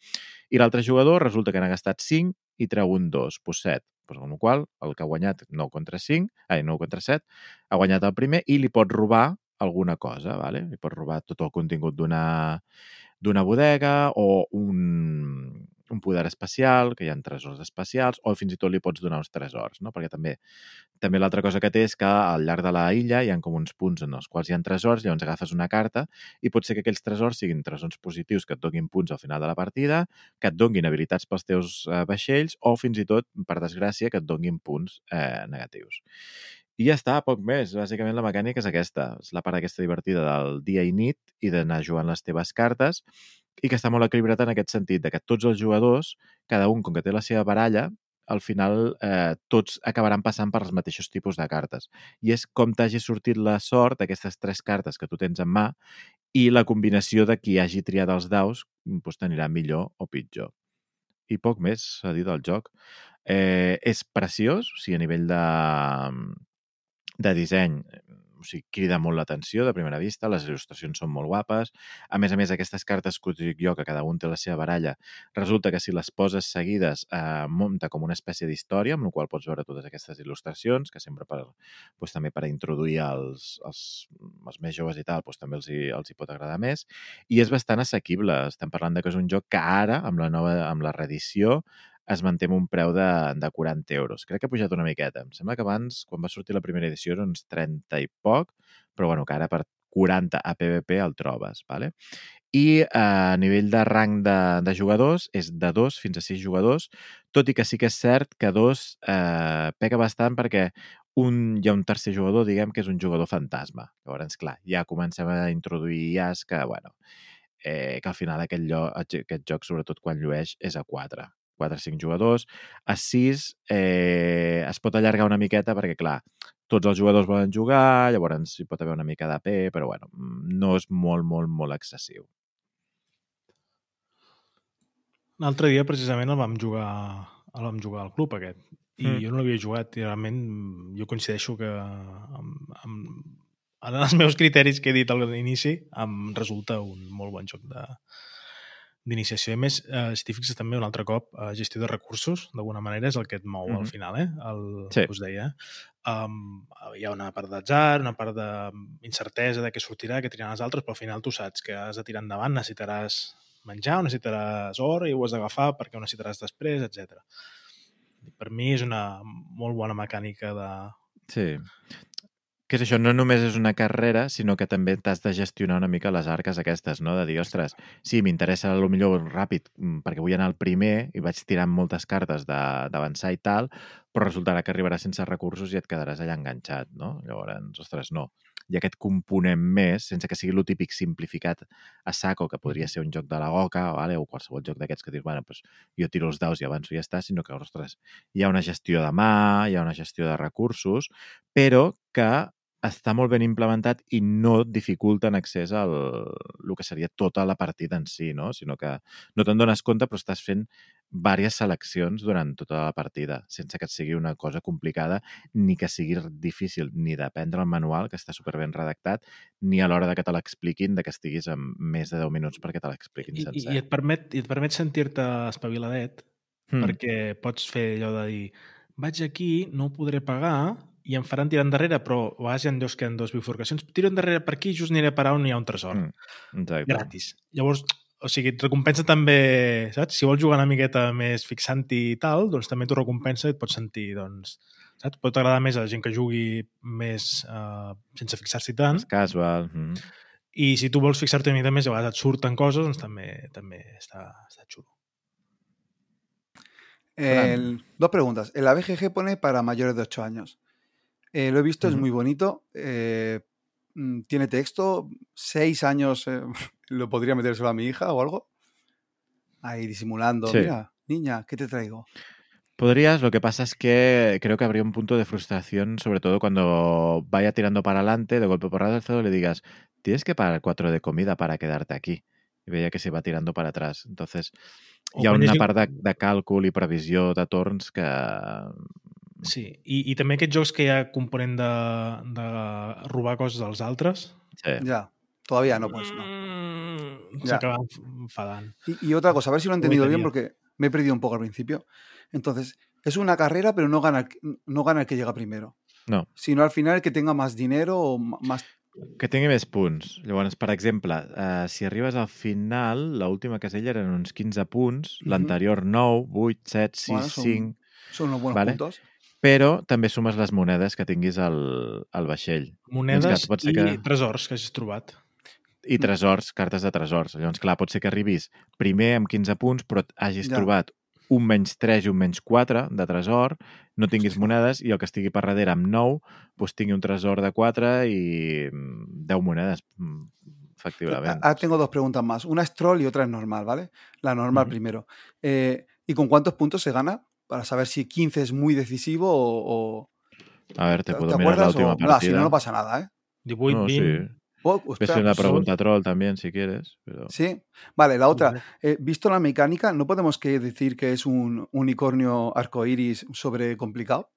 I l'altre jugador resulta que n'ha gastat 5 i treu un 2, doncs 7. Pues, amb la qual el que ha guanyat 9 contra 5, ai, 9 contra 7, ha guanyat el primer i li pot robar alguna cosa, vale? li pot robar tot el contingut d'una bodega o un, un poder especial, que hi ha tresors especials, o fins i tot li pots donar uns tresors, no? Perquè també també l'altra cosa que té és que al llarg de la illa hi ha com uns punts en els quals hi ha tresors, llavors agafes una carta i pot ser que aquells tresors siguin tresors positius que et donin punts al final de la partida, que et donin habilitats pels teus eh, vaixells o fins i tot, per desgràcia, que et donin punts eh, negatius. I ja està, poc més. Bàsicament la mecànica és aquesta. És la part aquesta divertida del dia i nit i d'anar jugant les teves cartes i que està molt equilibrat en aquest sentit, de que tots els jugadors, cada un com que té la seva baralla, al final eh, tots acabaran passant per els mateixos tipus de cartes. I és com t'hagi sortit la sort d'aquestes tres cartes que tu tens en mà i la combinació de qui hagi triat els daus doncs, t'anirà millor o pitjor. I poc més a dir del joc. Eh, és preciós, o sigui, a nivell de, de disseny, o sigui, crida molt l'atenció de primera vista, les il·lustracions són molt guapes. A més a més, aquestes cartes que dic jo, que cada un té la seva baralla, resulta que si les poses seguides eh, munta com una espècie d'història, amb la qual pots veure totes aquestes il·lustracions, que sempre per, doncs, també per introduir els, els, els més joves i tal, doncs, també els hi, els hi pot agradar més. I és bastant assequible. Estem parlant de que és un joc que ara, amb la nova amb la reedició, es manté un preu de, de 40 euros. Crec que ha pujat una miqueta. Em sembla que abans, quan va sortir la primera edició, eren uns 30 i poc, però bueno, que ara per 40 a PvP el trobes. Vale? I eh, a nivell de rang de, de jugadors és de 2 fins a 6 jugadors, tot i que sí que és cert que 2 eh, pega bastant perquè un, hi ha un tercer jugador, diguem, que és un jugador fantasma. Llavors, clar, ja comencem a introduir IAs que, bueno, eh, que al final aquest, lloc, aquest joc, sobretot quan llueix, és a 4. 4 o 5 jugadors. A 6 eh, es pot allargar una miqueta perquè, clar, tots els jugadors volen jugar, llavors hi pot haver una mica d'AP, però bueno, no és molt, molt, molt excessiu. L'altre dia, precisament, el vam jugar, el vam jugar al club, aquest. I mm. jo no l'havia jugat i realment jo coincideixo que amb, amb, en els meus criteris que he dit a l'inici em resulta un molt bon joc de, d'iniciació. A més, eh, si t'hi fixes també un altre cop, eh, gestió de recursos, d'alguna manera, és el que et mou mm -hmm. al final, eh? El, sí. us deia. Um, hi ha una part d'atzar, una part d'incertesa de què sortirà, què triaran els altres, però al final tu saps que has de tirar endavant, necessitaràs menjar, necessitaràs or i ho has d'agafar perquè ho necessitaràs després, etc. Per mi és una molt bona mecànica de... Sí que és això, no només és una carrera, sinó que també t'has de gestionar una mica les arques aquestes, no? De dir, ostres, sí, m'interessa a lo millor ràpid mm, perquè vull anar al primer i vaig tirant moltes cartes d'avançar i tal, però resultarà que arribaràs sense recursos i et quedaràs allà enganxat, no? Llavors, ostres, no. I aquest component més, sense que sigui lo típic simplificat a saco, que podria ser un joc de la goca vale? o qualsevol joc d'aquests que dius, bueno, pues, jo tiro els daus i avanço i ja està, sinó que, ostres, hi ha una gestió de mà, hi ha una gestió de recursos, però que està molt ben implementat i no dificulta en accés al el que seria tota la partida en si, no? sinó que no te'n dones compte però estàs fent diverses seleccions durant tota la partida, sense que et sigui una cosa complicada ni que sigui difícil ni d'aprendre el manual, que està superben redactat, ni a l'hora de que te l'expliquin, de que estiguis amb més de 10 minuts perquè te l'expliquin sencer. I, i, et permet, i et permet sentir-te espaviladet mm. perquè pots fer allò de dir vaig aquí, no ho podré pagar, i em faran tirar endarrere, però a vegades hi ha llocs que hi ha dues bifurcacions. Tiro endarrere per aquí i just aniré a parar on hi ha un tresor. Mm, exacte. Gratis. Llavors, o sigui, et recompensa també, saps? Si vols jugar una miqueta més fixant-hi i tal, doncs també t'ho recompensa i et pots sentir, doncs, saps? Pot agradar més a la gent que jugui més uh, sense fixar-s'hi tant. És casual. Mm. I si tu vols fixar-te una mica més i a vegades et surten coses, doncs també, també està, està xulo. El, dos preguntas. En la BGG pone para mayores de 8 años. Eh, lo he visto, es muy bonito. Eh, mm, tiene texto. Seis años eh, *laughs* lo podría metérselo a mi hija o algo. Ahí disimulando. Mira, niña, ¿qué te traigo? Podrías, lo que pasa es que creo que habría un punto de frustración, sobre todo cuando vaya tirando para adelante, de golpe por y le digas, tienes que pagar cuatro de comida para quedarte aquí. Y veía que se va tirando para atrás. Entonces, hi ha una part de, de càlcul i previsió de torns que Sí, i, i també aquests jocs que hi ha component de, de robar coses dels altres. Sí. Ya, todavía no, pues no. Mm, Se acaban enfadant. Y, y, otra cosa, a ver si lo he entendido bien, porque me he perdido un poco al principio. Entonces, es una carrera, pero no gana, no gana el que llega primero. No, Sino al final el que tenga más dinero o más... que tingui més punts. Llavors, per exemple, eh, si arribes al final, l'última casella eren uns 15 punts, Mhm. l'anterior 9, 8, 7, 6, Bueno, són- 5... Son unos buenos Vale. puntos. Però també sumes les monedes que tinguis al, al vaixell. Monedes que pot ser i que- tresors que hagis trobat. I tresors, cartes de tresors. Llavors, clar, pot ser que arribis primer amb 15 punts, però hagis Ja. trobat un menys 3 i un menys 4 de tresor, no tinguis Hòstia. monedes, i el que estigui per darrere amb 9 doncs tingui un tresor de 4 i mm, 10 monedes, mm, efectivament. Ahora tengo dos preguntas más. Una es troll y otra es normal, ¿vale? La normal Ujú. primero. Eh, ¿Y con cuántos puntos se gana? Para saber si 15 es muy decisivo o... o- A ver, te, ¿Te, puedo te mirar la acuerdas? última o... Partida. si no, no pasa nada, ¿eh? 18, No, 20... sí. Oh, ostras, una pregunta troll también, si quieres. Pero... Sí. Vale, la otra. Eh, visto la mecánica, ¿no podemos que decir que es un unicornio arcoiris sobre complicado?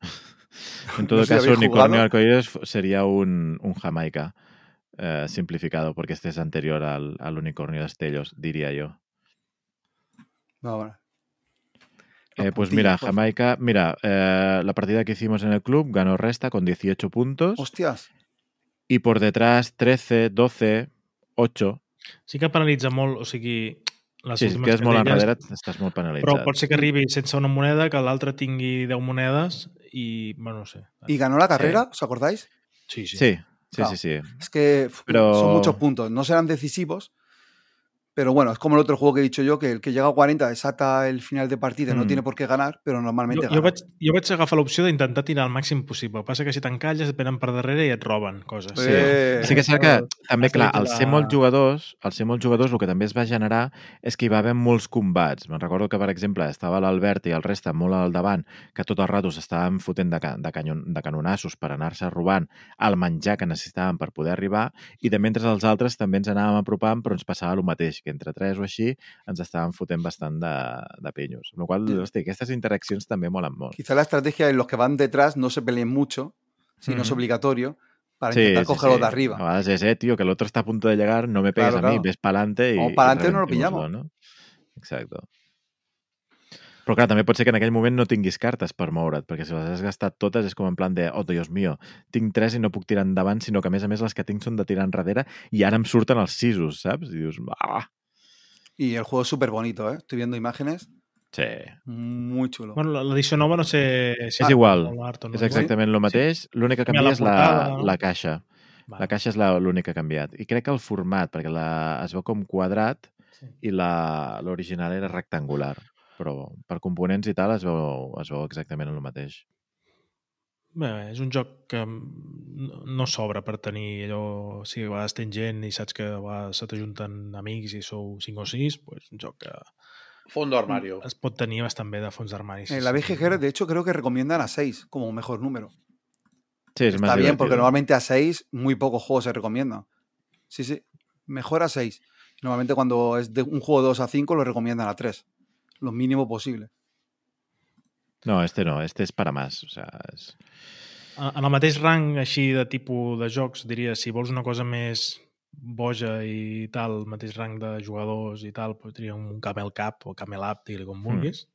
*laughs* En *laughs* todo No sé si caso, unicornio jugado. arcoíris f- sería un, un Jamaica eh, simplificado, porque este es anterior al, al unicornio de Estellos, diría yo. No, bueno. Eh, pues mira, por- Jamaica, mira, eh, la partida que hicimos en el club ganó Resta con 18 puntos Hostias. y por detrás 13, 12, 8. Sí que penalitza molt, o sigui, les Sí, si et últimes quedes molt caselles, enrere estàs molt Però penalitzat. pot ser que arribi sense una moneda, que l'altre tingui 10 monedes i, bueno, no sé. ¿Y ganó la carrera? ¿Os acordáis? Sí, sí. Sí, sí, Claro. sí, sí. Es que Pero- son muchos puntos. No serán decisivos, pero bueno, es como el otro juego que he dicho yo, que el que llega a 40 desata el final de partida, no Mm. tiene por qué ganar, pero normalmente Jo, gana. jo, vaig, jo vaig agafar l'opció d'intentar tirar el màxim possible. El que passa que si t'encalles et venen per darrere i et roben coses. Sí. Eh, Sí que és cert que també, clar, al ser molts jugadors, al ser molts jugadors, el que també es va generar és que hi va haver molts combats. Me'n recordo que, per exemple, estava l'Albert i el resta molt al davant, que tot el rato s'estaven fotent de, ca de, canyon de canonassos per anar-se robant el menjar que necessitaven per poder arribar, i de mentre els altres també ens anàvem apropant, però ens passava el mateix, que entre tres o així ens estàvem fotent bastant de, de penyos. Amb la qual Sí. cosa, hosti, aquestes interaccions també molen molt. Quizá la estrategia es los que van detrás no se peleen mucho, si no es obligatorio, para intentar cogerlos de A arriba. vegades és, eh, tio, que el otro está a punto de llegar, no me pegues Claro, a mí, claro. ves para adelante y... O pa'lante i no lo pillamos. No? Exacto. Però clar, també pot ser que en aquell moment no tinguis cartes per moure't, perquè si les has gastat totes és com en plan de, oh, Dios mío, tinc tres i no puc tirar endavant, sinó que a més a més les que tinc són de tirar enrere i ara em surten els sisos, saps? I dius, ah, Y el juego es súper bonito, ¿eh? Estoy viendo imágenes. sí. Muy chulo. Bueno, la- l'edició nova no sé... Si És igual, o l'Art o no. és exactament el mateix, l'únic que Canvia la és la, portada. la caixa. Vale. La caixa és la- l'únic que ha canviat. I crec que el format, perquè la, es veu com quadrat Sí. i la- l'original era rectangular. Però per components i tal es veu, es veu exactament el mateix. Bé, és un joc que no, s'obre per tenir allò... Si a vegades tens gent i saps que a vegades se t'ajunten amics i sou 5 o 6, pues, un joc que Fondo armario. es pot tenir bastant bé de fons d'armari. sí, En la. BGG, de hecho, creo que recomiendan a 6 como mejor número. Sí, és Está bien, porque normalmente a 6 muy pocos juegos se recomiendan. Sí, sí. Mejor a 6. Normalmente cuando es de un juego de 2 a 5 lo recomiendan a 3. Lo mínimo posible. No, este no, este és para más. O sea, és... En el mateix rang així de tipus de jocs, diria, si vols una cosa més boja i tal, el mateix rang de jugadors i tal, pues, diria un Camel Cup o Camel Up, digue com vulguis.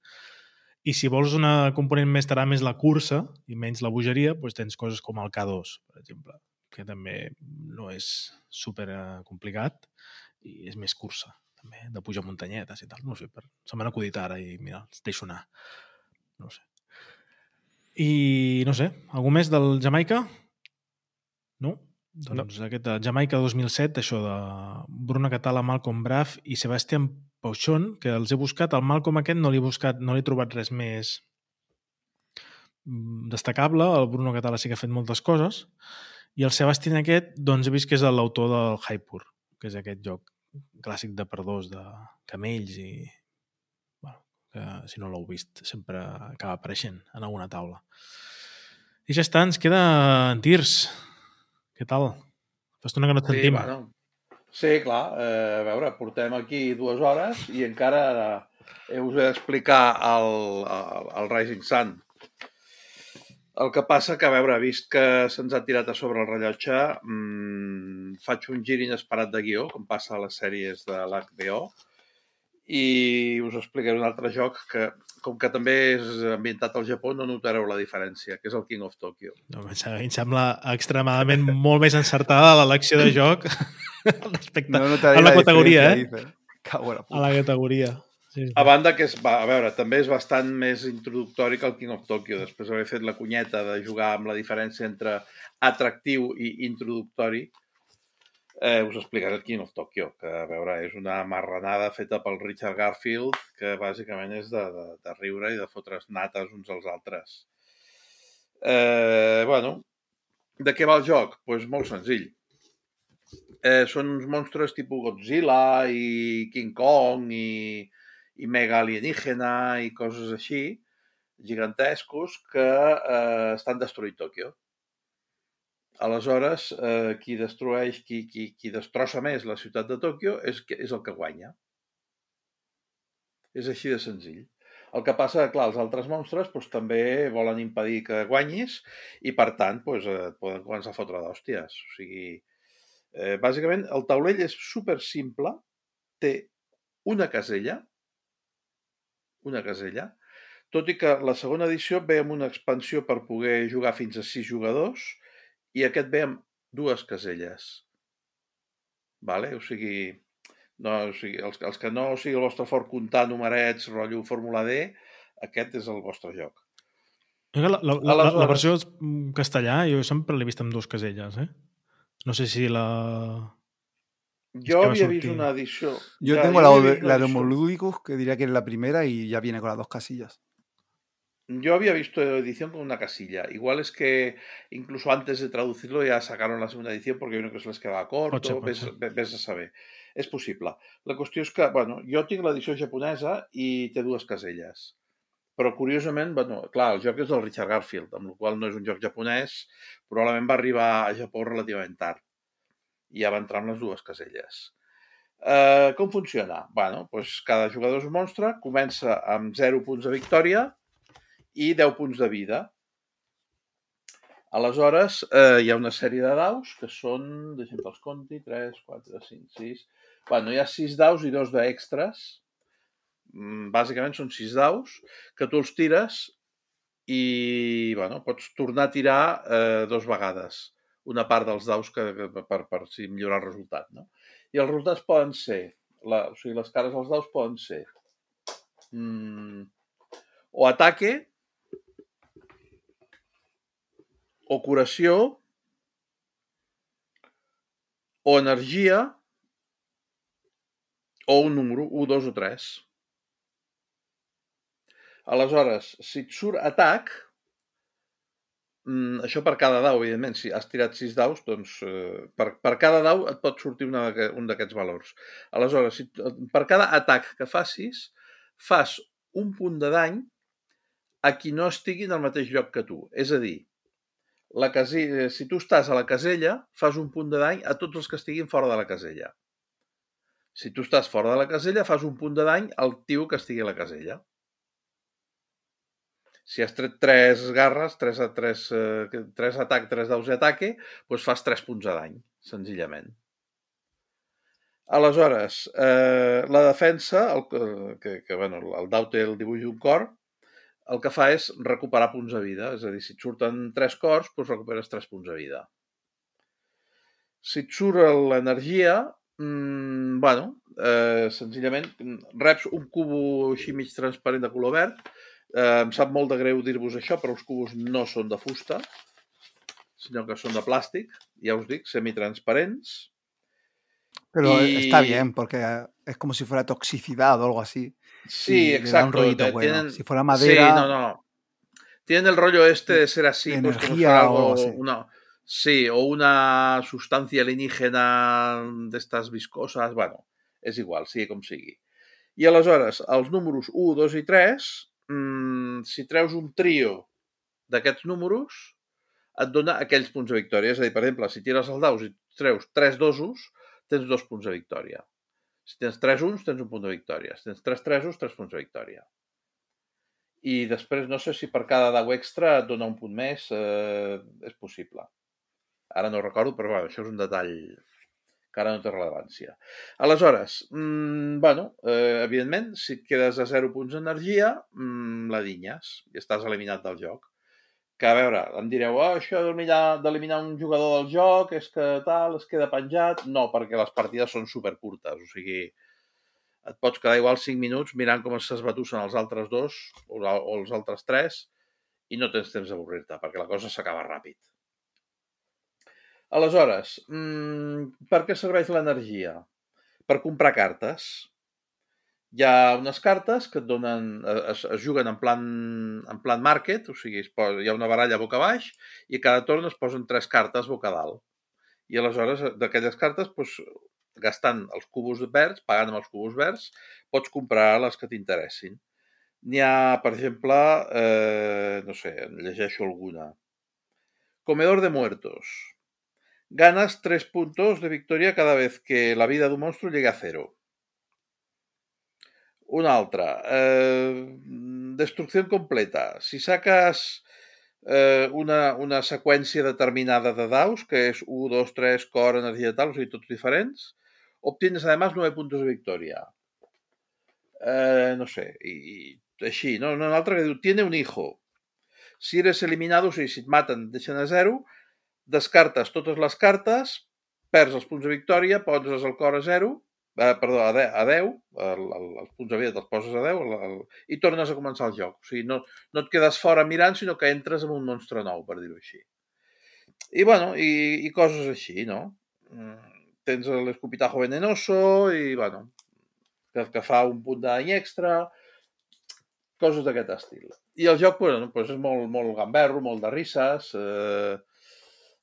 I si vols una component més t'agrada més la cursa i menys la bogeria, pues tens coses com el K2, per exemple, que també no és super complicat i és més cursa, també, de pujar muntanyetes i tal. No sé, per... se m'han acudit ara i mira, els deixo anar. No sé. I no sé, algú més del Jamaica? No? Doncs no. aquest eh, Jamaica 2007, això de Bruno Catala, Malcolm Braff i Sebastián Pauchon, que els he buscat, el Malcolm aquest no l'he buscat, no l'he trobat res més mm, destacable, el Bruno Catala sí que ha fet moltes coses, i el Sebastián aquest, doncs he vist que és l'autor del Hypur, que és aquest joc clàssic de perdós de camells i bueno, que si no l'heu vist sempre acaba apareixent en alguna taula. I ja està, ens queda en Tirs. Què tal? Fa estona que no et Sí, sentim. bueno. sí, clar. Eh, a veure, portem aquí dues hores i encara eh, us he d'explicar el, el, el Rising Sun. El que passa que, a veure, vist que se'ns ha tirat a sobre el rellotge, mmm, faig un gir inesperat de guió, com passa a les sèries de l'HBO, i us explicaré un altre joc que, com que també és ambientat al Japó, no notareu la diferència, que és el King of Tokyo. No, em sembla- em sembla extremadament molt més encertada l'elecció de joc *laughs* respecte No notaré a la categoria, diferencia, eh? A la categoria. Sí. A banda que, és, va, a veure, també és bastant més introductori que el King of Tokyo. Després d'haver fet la cunyeta de jugar amb la diferència entre atractiu i introductori, eh, us explicaré el King of Tokyo, que, a veure, és una marranada feta pel Richard Garfield, que bàsicament és de, de, de riure i de fotre's nates uns als altres. Eh, bueno, de què va el joc? Doncs pues molt senzill. Eh, són uns monstres tipus Godzilla i King Kong i, i mega alienígena i coses així, gigantescos, que eh, estan destruint Tòquio. Aleshores, eh, qui destrueix, qui, qui, qui destrossa més la ciutat de Tòquio és, és el que guanya. És així de senzill. El que passa, clar, els altres monstres doncs, també volen impedir que guanyis i, per tant, doncs, eh, et poden començar a fotre d'hòsties. O sigui, eh, bàsicament, el taulell és super simple, té una casella, una casella, tot i que la segona edició ve amb una expansió per poder jugar fins a sis jugadors i aquest ve amb dues caselles. Vale? O sigui, no, o sigui els, els que no sigui el vostre fort comptar numerets, rotllo Fórmula D, aquest és el vostre joc. La, la, la, la, la versió castellà jo sempre l'he vist amb dues caselles, eh? No sé si la... Jo que va havia vist sortir. una edició... Yo ja, tengo jo la, de, la Homolúdicos, que diría que es la primera y ya viene con las dos casillas. Yo había visto edición con una casilla. Igual es que incluso antes de traducirlo ya sacaron la segunda edición porque vieron que se les quedava corto, Pot ser, pot ves, ves a saber. És possible. La qüestió és que, bueno, jo tinc l'edició japonesa i té dues caselles. Però, curiosament, bueno, clar, el joc és del Richard Garfield, amb la qual no és un joc japonès, probablement va arribar a Japó relativament tard. I ja va entrar amb les dues caselles. Eh, com funciona? Bueno, doncs cada jugador és un monstre, comença amb 0 punts de victòria i 10 punts de vida. Aleshores, eh, hi ha una sèrie de daus que són, deixem que els compti, 3, 4, 5, 6... Bueno, hi ha 6 daus i dos d'extres. Mm, Bàsicament són 6 daus que tu els tires i bueno, pots tornar a tirar eh, dos vegades una part dels daus que, per, per si millorar el resultat. No? I els resultats poden ser, la, o sigui, les cares dels daus poden ser mm, o ataque, o curació, o energia, o un número, 1, 2 o 3. Aleshores, si et surt atac, mm, això per cada dau, evidentment, si has tirat 6 daus, doncs eh, per, per cada dau et pot sortir una, un d'aquests valors. Aleshores, si, per cada atac que facis, fas un punt de dany a qui no estigui en el mateix lloc que tu. És a dir, la casella, si tu estàs a la casella, fas un punt de dany a tots els que estiguin fora de la casella. Si tu estàs fora de la casella, fas un punt de dany al tio que estigui a la casella. Si has tret tres garres, tres, a tres, eh, tres atac, tres daus i ataque, doncs fas tres punts de dany, senzillament. Aleshores, eh, la defensa, el, que- que, que bueno, el dau té el dibuix d'un cor, el que fa és recuperar punts de vida. És a dir, si et surten tres cors, doncs recuperes tres punts de vida. Si et surt l'energia, mmm, bueno, eh, senzillament reps un cubo així mig transparent de color verd. Eh, em sap molt de greu dir-vos això, però els cubos no són de fusta, sinó que són de plàstic, ja us dic, semitransparents. Pero Y- está bien, porque es como si fuera toxicidad o algo así. Sí, un exacto. rollito te- bueno. tienen- Si fuera madera, Sí, no, no. Tienen el rollo este de ser así, de pues como fuera o algo, algo así. una, sí, o una sustancia alienígena d'estes viscoses, bueno, és igual, sigui com sigui. I aleshores, els números 1, 2 i 3, mmm, si treus un trio d'aquests números, et dona aquells punts de victòria. És a dir, per exemple, si tires els daus i treus 3 dosos, tens dos punts de victòria. Si tens 3 uns, tens un punt de victòria. Si tens 3 tresos, 3 punts de victòria. I després, no sé si per cada dau extra et dona un punt més, eh, és possible. Ara no recordo, però bueno, això és un detall que ara no té rellevància. Aleshores, mmm, bueno, eh, evidentment, si et quedes a 0 punts d'energia, mmm, la dinyes i estàs eliminat del joc. Que, a veure, em direu, oh, això d'eliminar un jugador del joc és que tal, es queda penjat. No, perquè les partides són supercurtes, o sigui, et pots quedar igual 5 minuts mirant com s'esbatussen els altres dos o, o els altres tres i no tens temps d'avorrir-te, perquè la cosa s'acaba ràpid. Aleshores, mmm, per què serveix l'energia? Per comprar cartes. Hi ha unes cartes que et donen, es, es juguen en plan, en plan market, o sigui, es posa, hi ha una baralla boca baix i cada torn es posen tres cartes boca dalt. I aleshores, d'aquelles cartes, doncs, gastant els cubos verds, pagant amb els cubos verds, pots comprar les que t'interessin. N'hi ha, per exemple, eh, no sé, llegeixo alguna. Comedor de muertos. Ganas tres puntos de victoria cada vez que la vida d'un monstruo llegue a cero. Una altra. Eh, destrucción completa. Si sacas eh, una, una seqüència determinada de daus, que és 1, 2, 3, cor, energia tal, o sigui, tots diferents, obtienes además 9 puntos de victoria. Eh, no sé, i, i així, no? Una altra que diu, tiene un hijo. Si eres eliminado, o sigui, si et maten, et deixen a zero, descartes totes les cartes, perds els punts de victòria, poses el cor a zero, eh, perdó, a 10, a 10 el, el, els punts de vida te'ls poses a 10 el, el, i tornes a començar el joc. O sigui, no, no et quedes fora mirant, sinó que entres en un monstre nou, per dir-ho així. I, bueno, i, i coses així, no? Mm, tens l'escopitajo venenoso i, bueno, que, que fa un punt d'any extra, coses d'aquest estil. I el joc, bueno, pues és molt, molt gamberro, molt de risses, eh,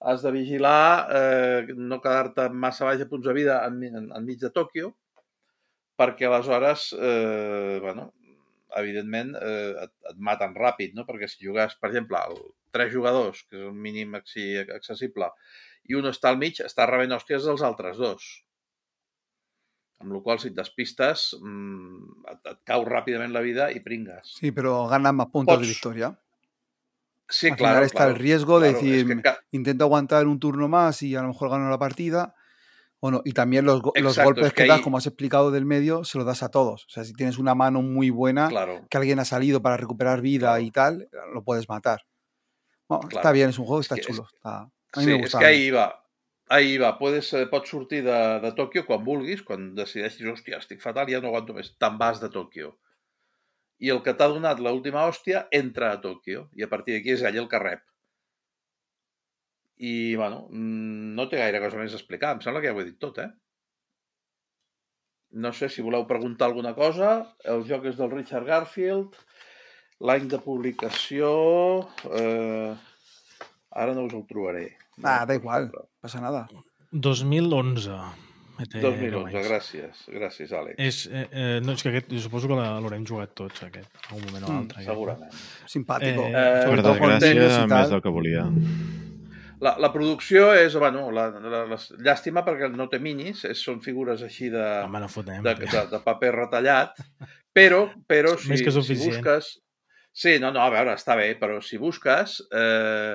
has de vigilar eh, no quedar-te massa baix a punts de vida en, en, enmig de Tòquio, perquè aleshores, eh, bueno, evidentment, eh, et, et maten ràpid, no? perquè si jugues, per exemple, el, tres jugadors, que és el mínim accessible, i un està al mig, està rebent hòsties dels altres dos. Amb la qual si et despistes, mmm, et, et cau ràpidament la vida i pringues. Sí, però ganan más puntos Pots. de victoria. Sí, Al claro, final está claro, el riesgo de claro, decir, es que intento aguantar un turno más y a lo mejor gano la partida. Bueno, y también los, los golpes es que, que das, ahí- como has explicado del medio, se los das a todos. O sea, si tienes una mano muy buena, claro. que alguien ha salido para recuperar vida y tal, lo puedes matar. Bueno, está bien, es un juego Es está es- chulo. está- a mí Sí, me gusta. que ahir va. Ahir va. Puedes, eh, pots sortir de, de Tòquio quan vulguis, quan decideixis, hòstia, estic fatal, ja no aguanto més. Te'n vas de Tòquio. I el que t'ha donat l'última hòstia entra a Tòquio. I a partir d'aquí és ell el que rep. I, bueno, mm, no té gaire cosa més a explicar. Em sembla que ja ho he dit tot, eh? No sé si voleu preguntar alguna cosa. El joc és del Richard Garfield. L'any de publicació... Eh, ara no us el trobaré. No Ah, da igual. pasa nada. 2011. Eh, té 2011, deu anys. gràcies. Gràcies, Àlex. És, eh, eh, no, és que aquest, jo suposo que la- l'haurem jugat tots, aquest, a un moment o Mm, l'altre. aquest. Segurament. Simpático. Eh, Eh, Sobre Per desgràcia, més del que volia. La, la producció és, bueno, la, la, la, llàstima perquè no té minis, és, són figures així de, Home, no fotem. de, de, de paper retallat, però, però si, si busques... Sí, no, no, a veure, està bé, però si busques eh,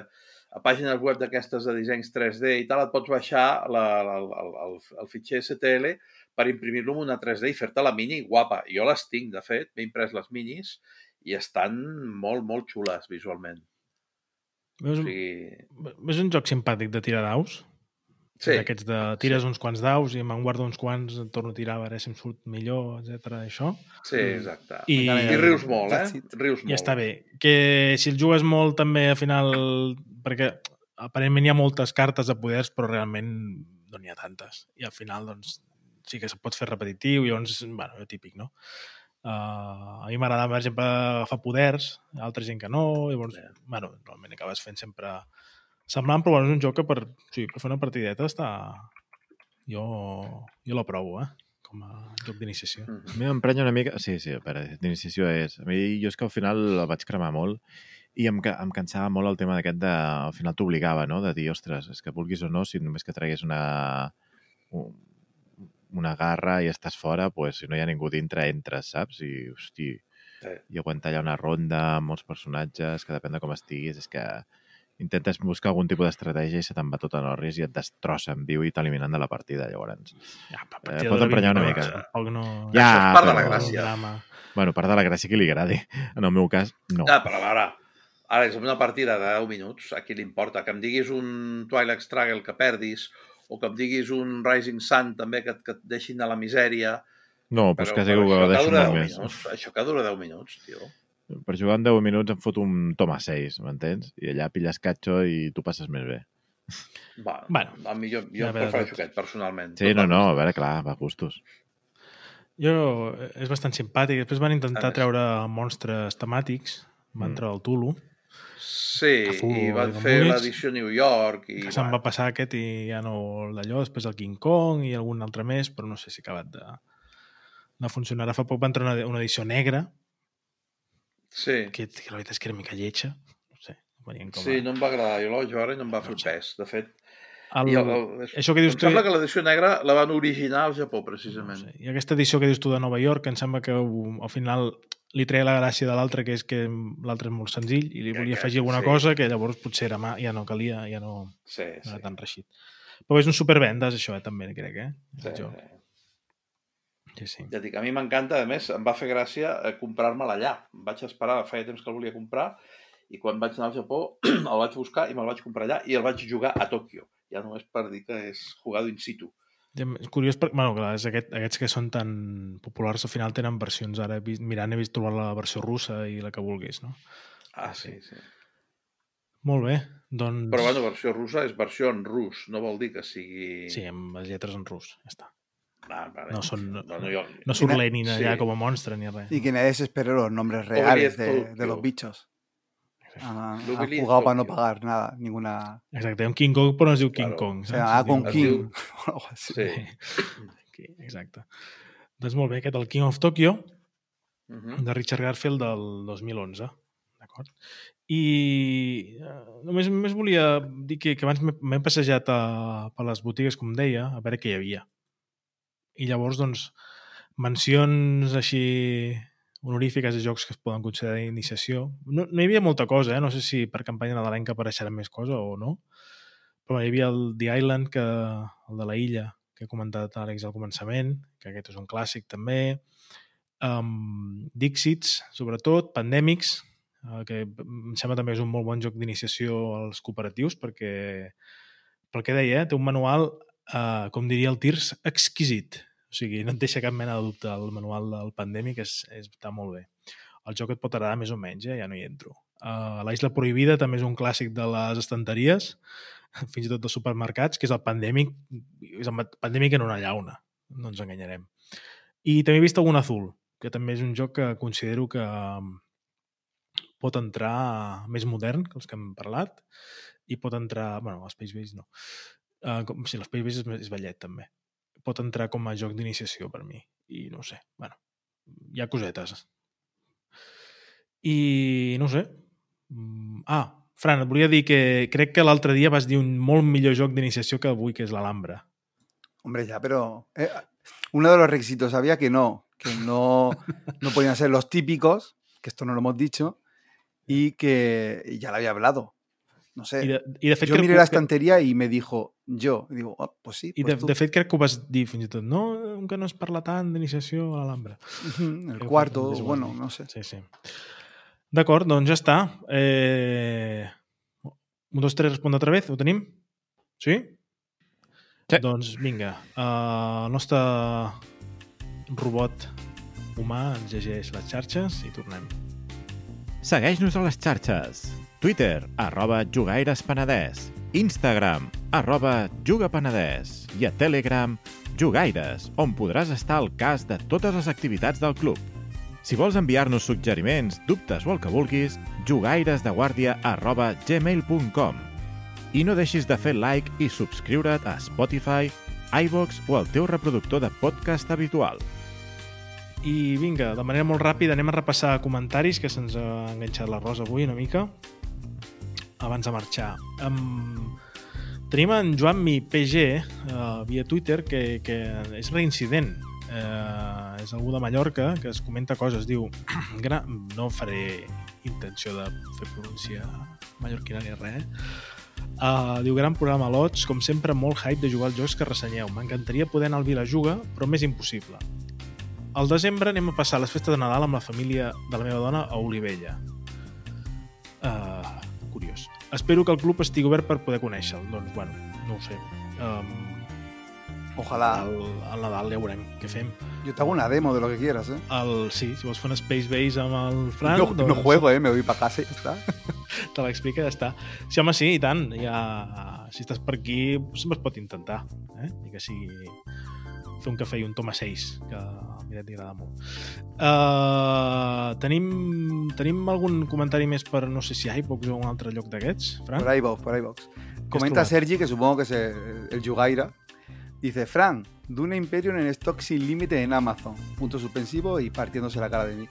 a pàgines web d'aquestes de dissenys 3D i tal, et pots baixar la, la, el, el, el fitxer STL per imprimir-lo en una 3D i fer-te la mini guapa. Jo les tinc, de fet, m'he imprès les minis i estan molt, molt xules visualment. Veus, O sigui, és un joc simpàtic de tirar daus? Sí, D'aquests de tires uns quants daus i me'n guardo uns quants, en torno a tirar a veure si em surt millor, etc. això. sí, exacte. I, I vinga. rius molt, eh? Rius molt. I està bé. Que si el jugues molt també al final... Perquè aparentment hi ha moltes cartes de poders, però realment no n'hi ha tantes. I al final, doncs, sí que se pot fer repetitiu i llavors, bueno, típic, no? Uh, a mi m'agrada, per exemple, agafar poders, altra gent que no, i llavors, bueno, normalment acabes fent sempre semblant, però bueno, és un joc que per, sí, per fer una partideta està... Jo, jo l'aprovo, eh? Com a joc d'iniciació. Mhm. A mi m'emprenya una mica... Sí, sí, per d'iniciació és. A mi, jo és que al final el vaig cremar molt i em, em cansava molt el tema d'aquest de... Al final t'obligava, no?, de dir, ostres, és que vulguis o no, si només que tragués una... un- una garra i estàs fora, pues, si no hi ha ningú dintre, entres, saps? I, hosti, Sí. i aguantar allà una ronda amb molts personatges, que depèn de com estiguis, és que intentes buscar algun tipus d'estratègia i se te'n va tot a Norris i et destrossa en viu i t'eliminen de la partida, llavors. Ja, Eh, pot emprenyar una mica. Tampoc no... Ja, Això és part de la però- gràcia. Drama. Bueno, part de la gràcia que li agradi. En el meu cas, no. Ah, però a veure, Àlex, en una partida de 10 minuts, a qui li importa? Que em diguis un Twilight Struggle que perdis, o que em diguis un Rising Sun també que, et- que et deixin a la misèria. No, però és que però segur que ho deixo molt 10 més. Minuts, això que dura 10 minuts, tio. Per jugar en 10 minuts em foto un toma 6, m'entens? I allà pilles catxo i tu passes més bé. Va, Bueno, a mi jo, ja jo prefereixo aquest, personalment. Sí, no, no, a veure, clar, va a gustos. Jo, eh, és bastant simpàtic. Després van intentar treure monstres temàtics. Van Mm. treure el Tulu. Sí, full, i van fer l'edició New York i... que se'n va passar aquest i ja no d'allò. Després el King Kong i algun altre més, però no sé si ha acabat de, de funcionar. Ara fa poc van treure una, una edició negra, Sí, que, que la veritat és que era mica lletja. No sé, venien com sí, a... no em va agradar. Jo la vaig veure i no em va fer No sé. pes, de fet. el, I el, això que dius em tu... sembla que l'edició negra la van originar al Japó, No precisament. sé. I aquesta edició que dius tu de Nova York, que em sembla que al final li treia la gràcia de l'altre, que és que l'altre és molt senzill, i li Que volia aquest, afegir alguna sí. cosa que llavors potser era mà, ja no calia, ja no, Sí, no sí. era tan reixit. Però és un supervendes, això, eh, també, crec, eh? sí, sí. Sí, sí. Ja dic, a mi m'encanta, a més, em va fer gràcia eh, comprar-me'l allà. Em vaig esperar, feia temps que el volia comprar, i quan vaig anar al Japó *clears throat* el vaig buscar i me'l vaig comprar allà i el vaig jugar a Tòquio. Ja només per dir que és jugado in situ. Ja, És curiós, perquè, bueno, clar, és aquest, aquests que són tan populars al final tenen versions, ara he vist, mirant he vist trobar la versió russa i la que vulguis, no? Ah, Ah, sí. sí, sí. Molt bé, doncs... Però, bueno, versió russa és versió en rus, no vol dir que sigui... Sí, amb les lletres en rus, ja està. Ah, vale. No són- No, no. No surt Quina- Lenin allà sí. com a monstre ni res. Y que nadie se espere los nombres reales de, de los bichos. Han, han jugado para no pagar nada, ninguna... Exacte, un King Kong però no es diu King Claro. Kong. O saps? sea, ah, King. diu- *laughs* o. Sí. Exacte. Doncs molt bé, aquest el King of Tokyo Uh -huh. de Richard Garfield del 2011. D'acord? I eh, només, només volia dir que, que abans m'he- m'he passejat a, per les botigues, com deia, a veure què hi havia. I llavors, doncs, mencions així honorífiques de jocs que es poden considerar d'iniciació. No, no hi havia molta cosa, eh? no sé si per campanya nadalenca apareixerà més cosa o no, però hi havia el The Island, que, el de la illa, que he comentat Àlex al començament, que aquest és un clàssic també, um, Dixits, sobretot, Pandèmics, uh, que em sembla també és un molt bon joc d'iniciació als cooperatius, perquè, pel que deia, eh, té un manual, uh, com diria el Tirs, exquisit. O sigui, no et deixa cap mena de dubte el manual del Pandèmic, és, és, està molt bé. El joc et pot agradar més o menys, eh? ja no hi entro. Uh, La Isla Prohibida també és un clàssic de les estanteries, *laughs* fins i tot dels supermercats, que és el Pandèmic, és el Pandèmic en una llauna, no ens enganyarem. I també he vist algun azul, que també és un joc que considero que um, pot entrar més modern que els que hem parlat i pot entrar... bueno, Space Base no. Uh, com, sí, l'Space Base és, és ballet també. Pot entrar com a joc d'iniciació per mi. I no sé, bueno, hi ha cosetes. I no sé. Mm, Ah, Fran, et volia dir que crec que l'altre dia vas dir un molt millor joc d'iniciació que avui, que és l'Alhambra. Hombre, ya, pero eh, uno de los requisitos había que no, que no, no podían ser los típicos, que esto no lo hemos dicho, y que y ya lo había hablado. No sé. I de, i de fet, yo crec miré que- la estantería y me dijo yo. Y digo, ah, pues sí. I de, Pues tú. de fet crec que ho vas dir fins i tot, no? Que no es parla tant d'iniciació a l'Alhambra. Ujú, el Creo que cuarto, és igual. bueno, no sé. Sí, sí. D'acord, doncs ja està. Eh... Un, dos, tres, respon otra vez, ho tenim? Sí? Sí. Doncs vinga, uh, el nostre robot humà ens llegeix les xarxes i tornem. Segueix-nos a les xarxes. Twitter, arroba jugaires.penedès. Instagram, arroba jugapenedès. I a Telegram, jugaires, on podràs estar al cas de totes les activitats del club. Si vols enviar-nos suggeriments, dubtes o el que vulguis, jugairesdeguàrdia arroba gmail.com i no deixis de fer like i subscriure't a Spotify, iVox o al teu reproductor de podcast habitual. I vinga, de manera molt ràpida anem a repassar comentaris que se'ns ha enganxat la Rosa avui una mica abans de marxar. Um, tenim en Joan Mi PG uh, via Twitter que, que és reincident. Eh, és algú de Mallorca que es comenta coses. Diu, *clears throat* no faré intenció de fer pronúncia mallorquina ni res, Uh, diu, gran programa Lots, com sempre molt hype de jugar als jocs que ressenyeu. M'encantaria poder anar al Vilajuga, però m'és impossible. Al desembre anem a passar les festes de Nadal amb la família de la meva dona a Olivella. Uh, curiós. Espero que el club estigui obert per poder conèixer-lo. Doncs, bueno, no ho sé. Um, Ojalá. al, al Nadal ja veurem què fem. Yo te hago una demo de lo que quieras, ¿eh? El, sí, si vols fer un Space Base amb el Fran, No, no doncs juego, ¿eh? Me voy para casa y ya está. *laughs* te l'explica i ja està. Sí, home, sí, i tant. Ja, si estàs per aquí, sempre es pot intentar. Eh? I que sigui fer un cafè i un toma 6, que a mi t'agrada molt. Uh, tenim, tenim algun comentari més per, no sé si iVox o un altre lloc d'aquests, Fran? Por ahí box, por ahí box. Comenta? Sergi, que supongo que es el, Yugaira. Dice, Fran, Duna Imperium en stock sin límite en Amazon. Punto suspensivo y partiéndose la cara de mí.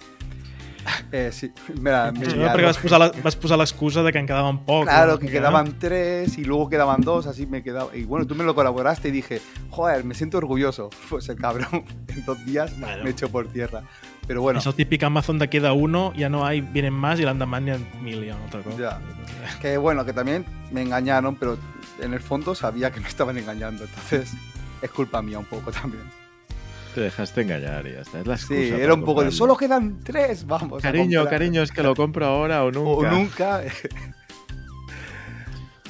Eh, sí, la, Sí, liaron. perquè vas posar la- vas posar l'excusa de que en quedaven poc. Claro, no? que quedaban tres y luego quedaban dos, así me quedaba. Y bueno, tú me lo colaboraste y dije, joder, me siento orgulloso. *laughs* Pues el cabrón *laughs* en dos días Bueno. me echó por tierra. Pero bueno, És el típic Amazon de queda uno, ya no hay, vienen más y l'endemà n'hi ha mil una altra cosa. Ya. que bueno, que también me engañaron, pero en el fondo sabía que me estaban engañando. Entonces, es culpa mía un poco también. Te dejaste engañar y ya está. Es la Sí, excusa era para un poco de solo quedan tres, vamos. a Cariño, comprar". cariño, es que lo compro ahora o nunca. *laughs* O nunca.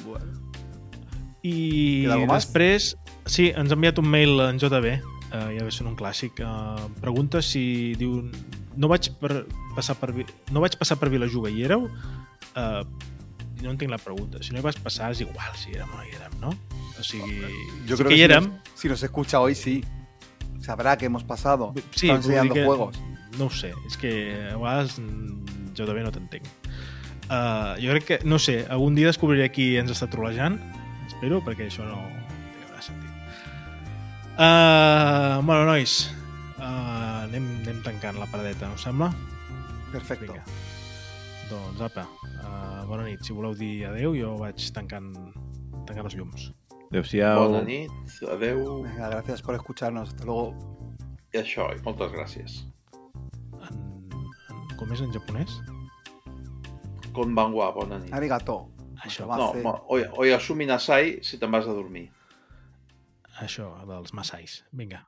bueno, *laughs* I després, sí, ens ha enviat un mail en JB, uh, ja ve sent un clàssic, uh, pregunta si diu no vaig per, passar per Vi- no vaig passar per Vilajuga i éreu uh, no entenc la pregunta si no hi vas passar és igual si érem o no hi érem no? o sigui, yo sí creo que que hi si érem nos, si nos escucha hoy, sí. Sabrá que hemos pasado. sí, enseñando que, juegos. no ho sé, és que a vegades jo també no t'entenc uh, jo crec que, no sé, algun dia descobriré qui ens està trolejant espero, perquè això no té cap sentit uh, bueno, nois uh, anem, anem tancant la paradeta, no sembla? Perfecto. Vinga. Doncs apa, uh, bona nit. Si voleu dir adeu, jo vaig tancant, tancant els llums. Adéu-siau. Bona nit, adeu Venga, gracias por escucharnos. Hasta luego. i això, i moltes gràcies. En, en, com és en japonès? Konbanwa, bona nit. Arigato. Això, Va No, ma- oi, oi asumi nasai si te'n vas a dormir. això dels Masais. Vinga,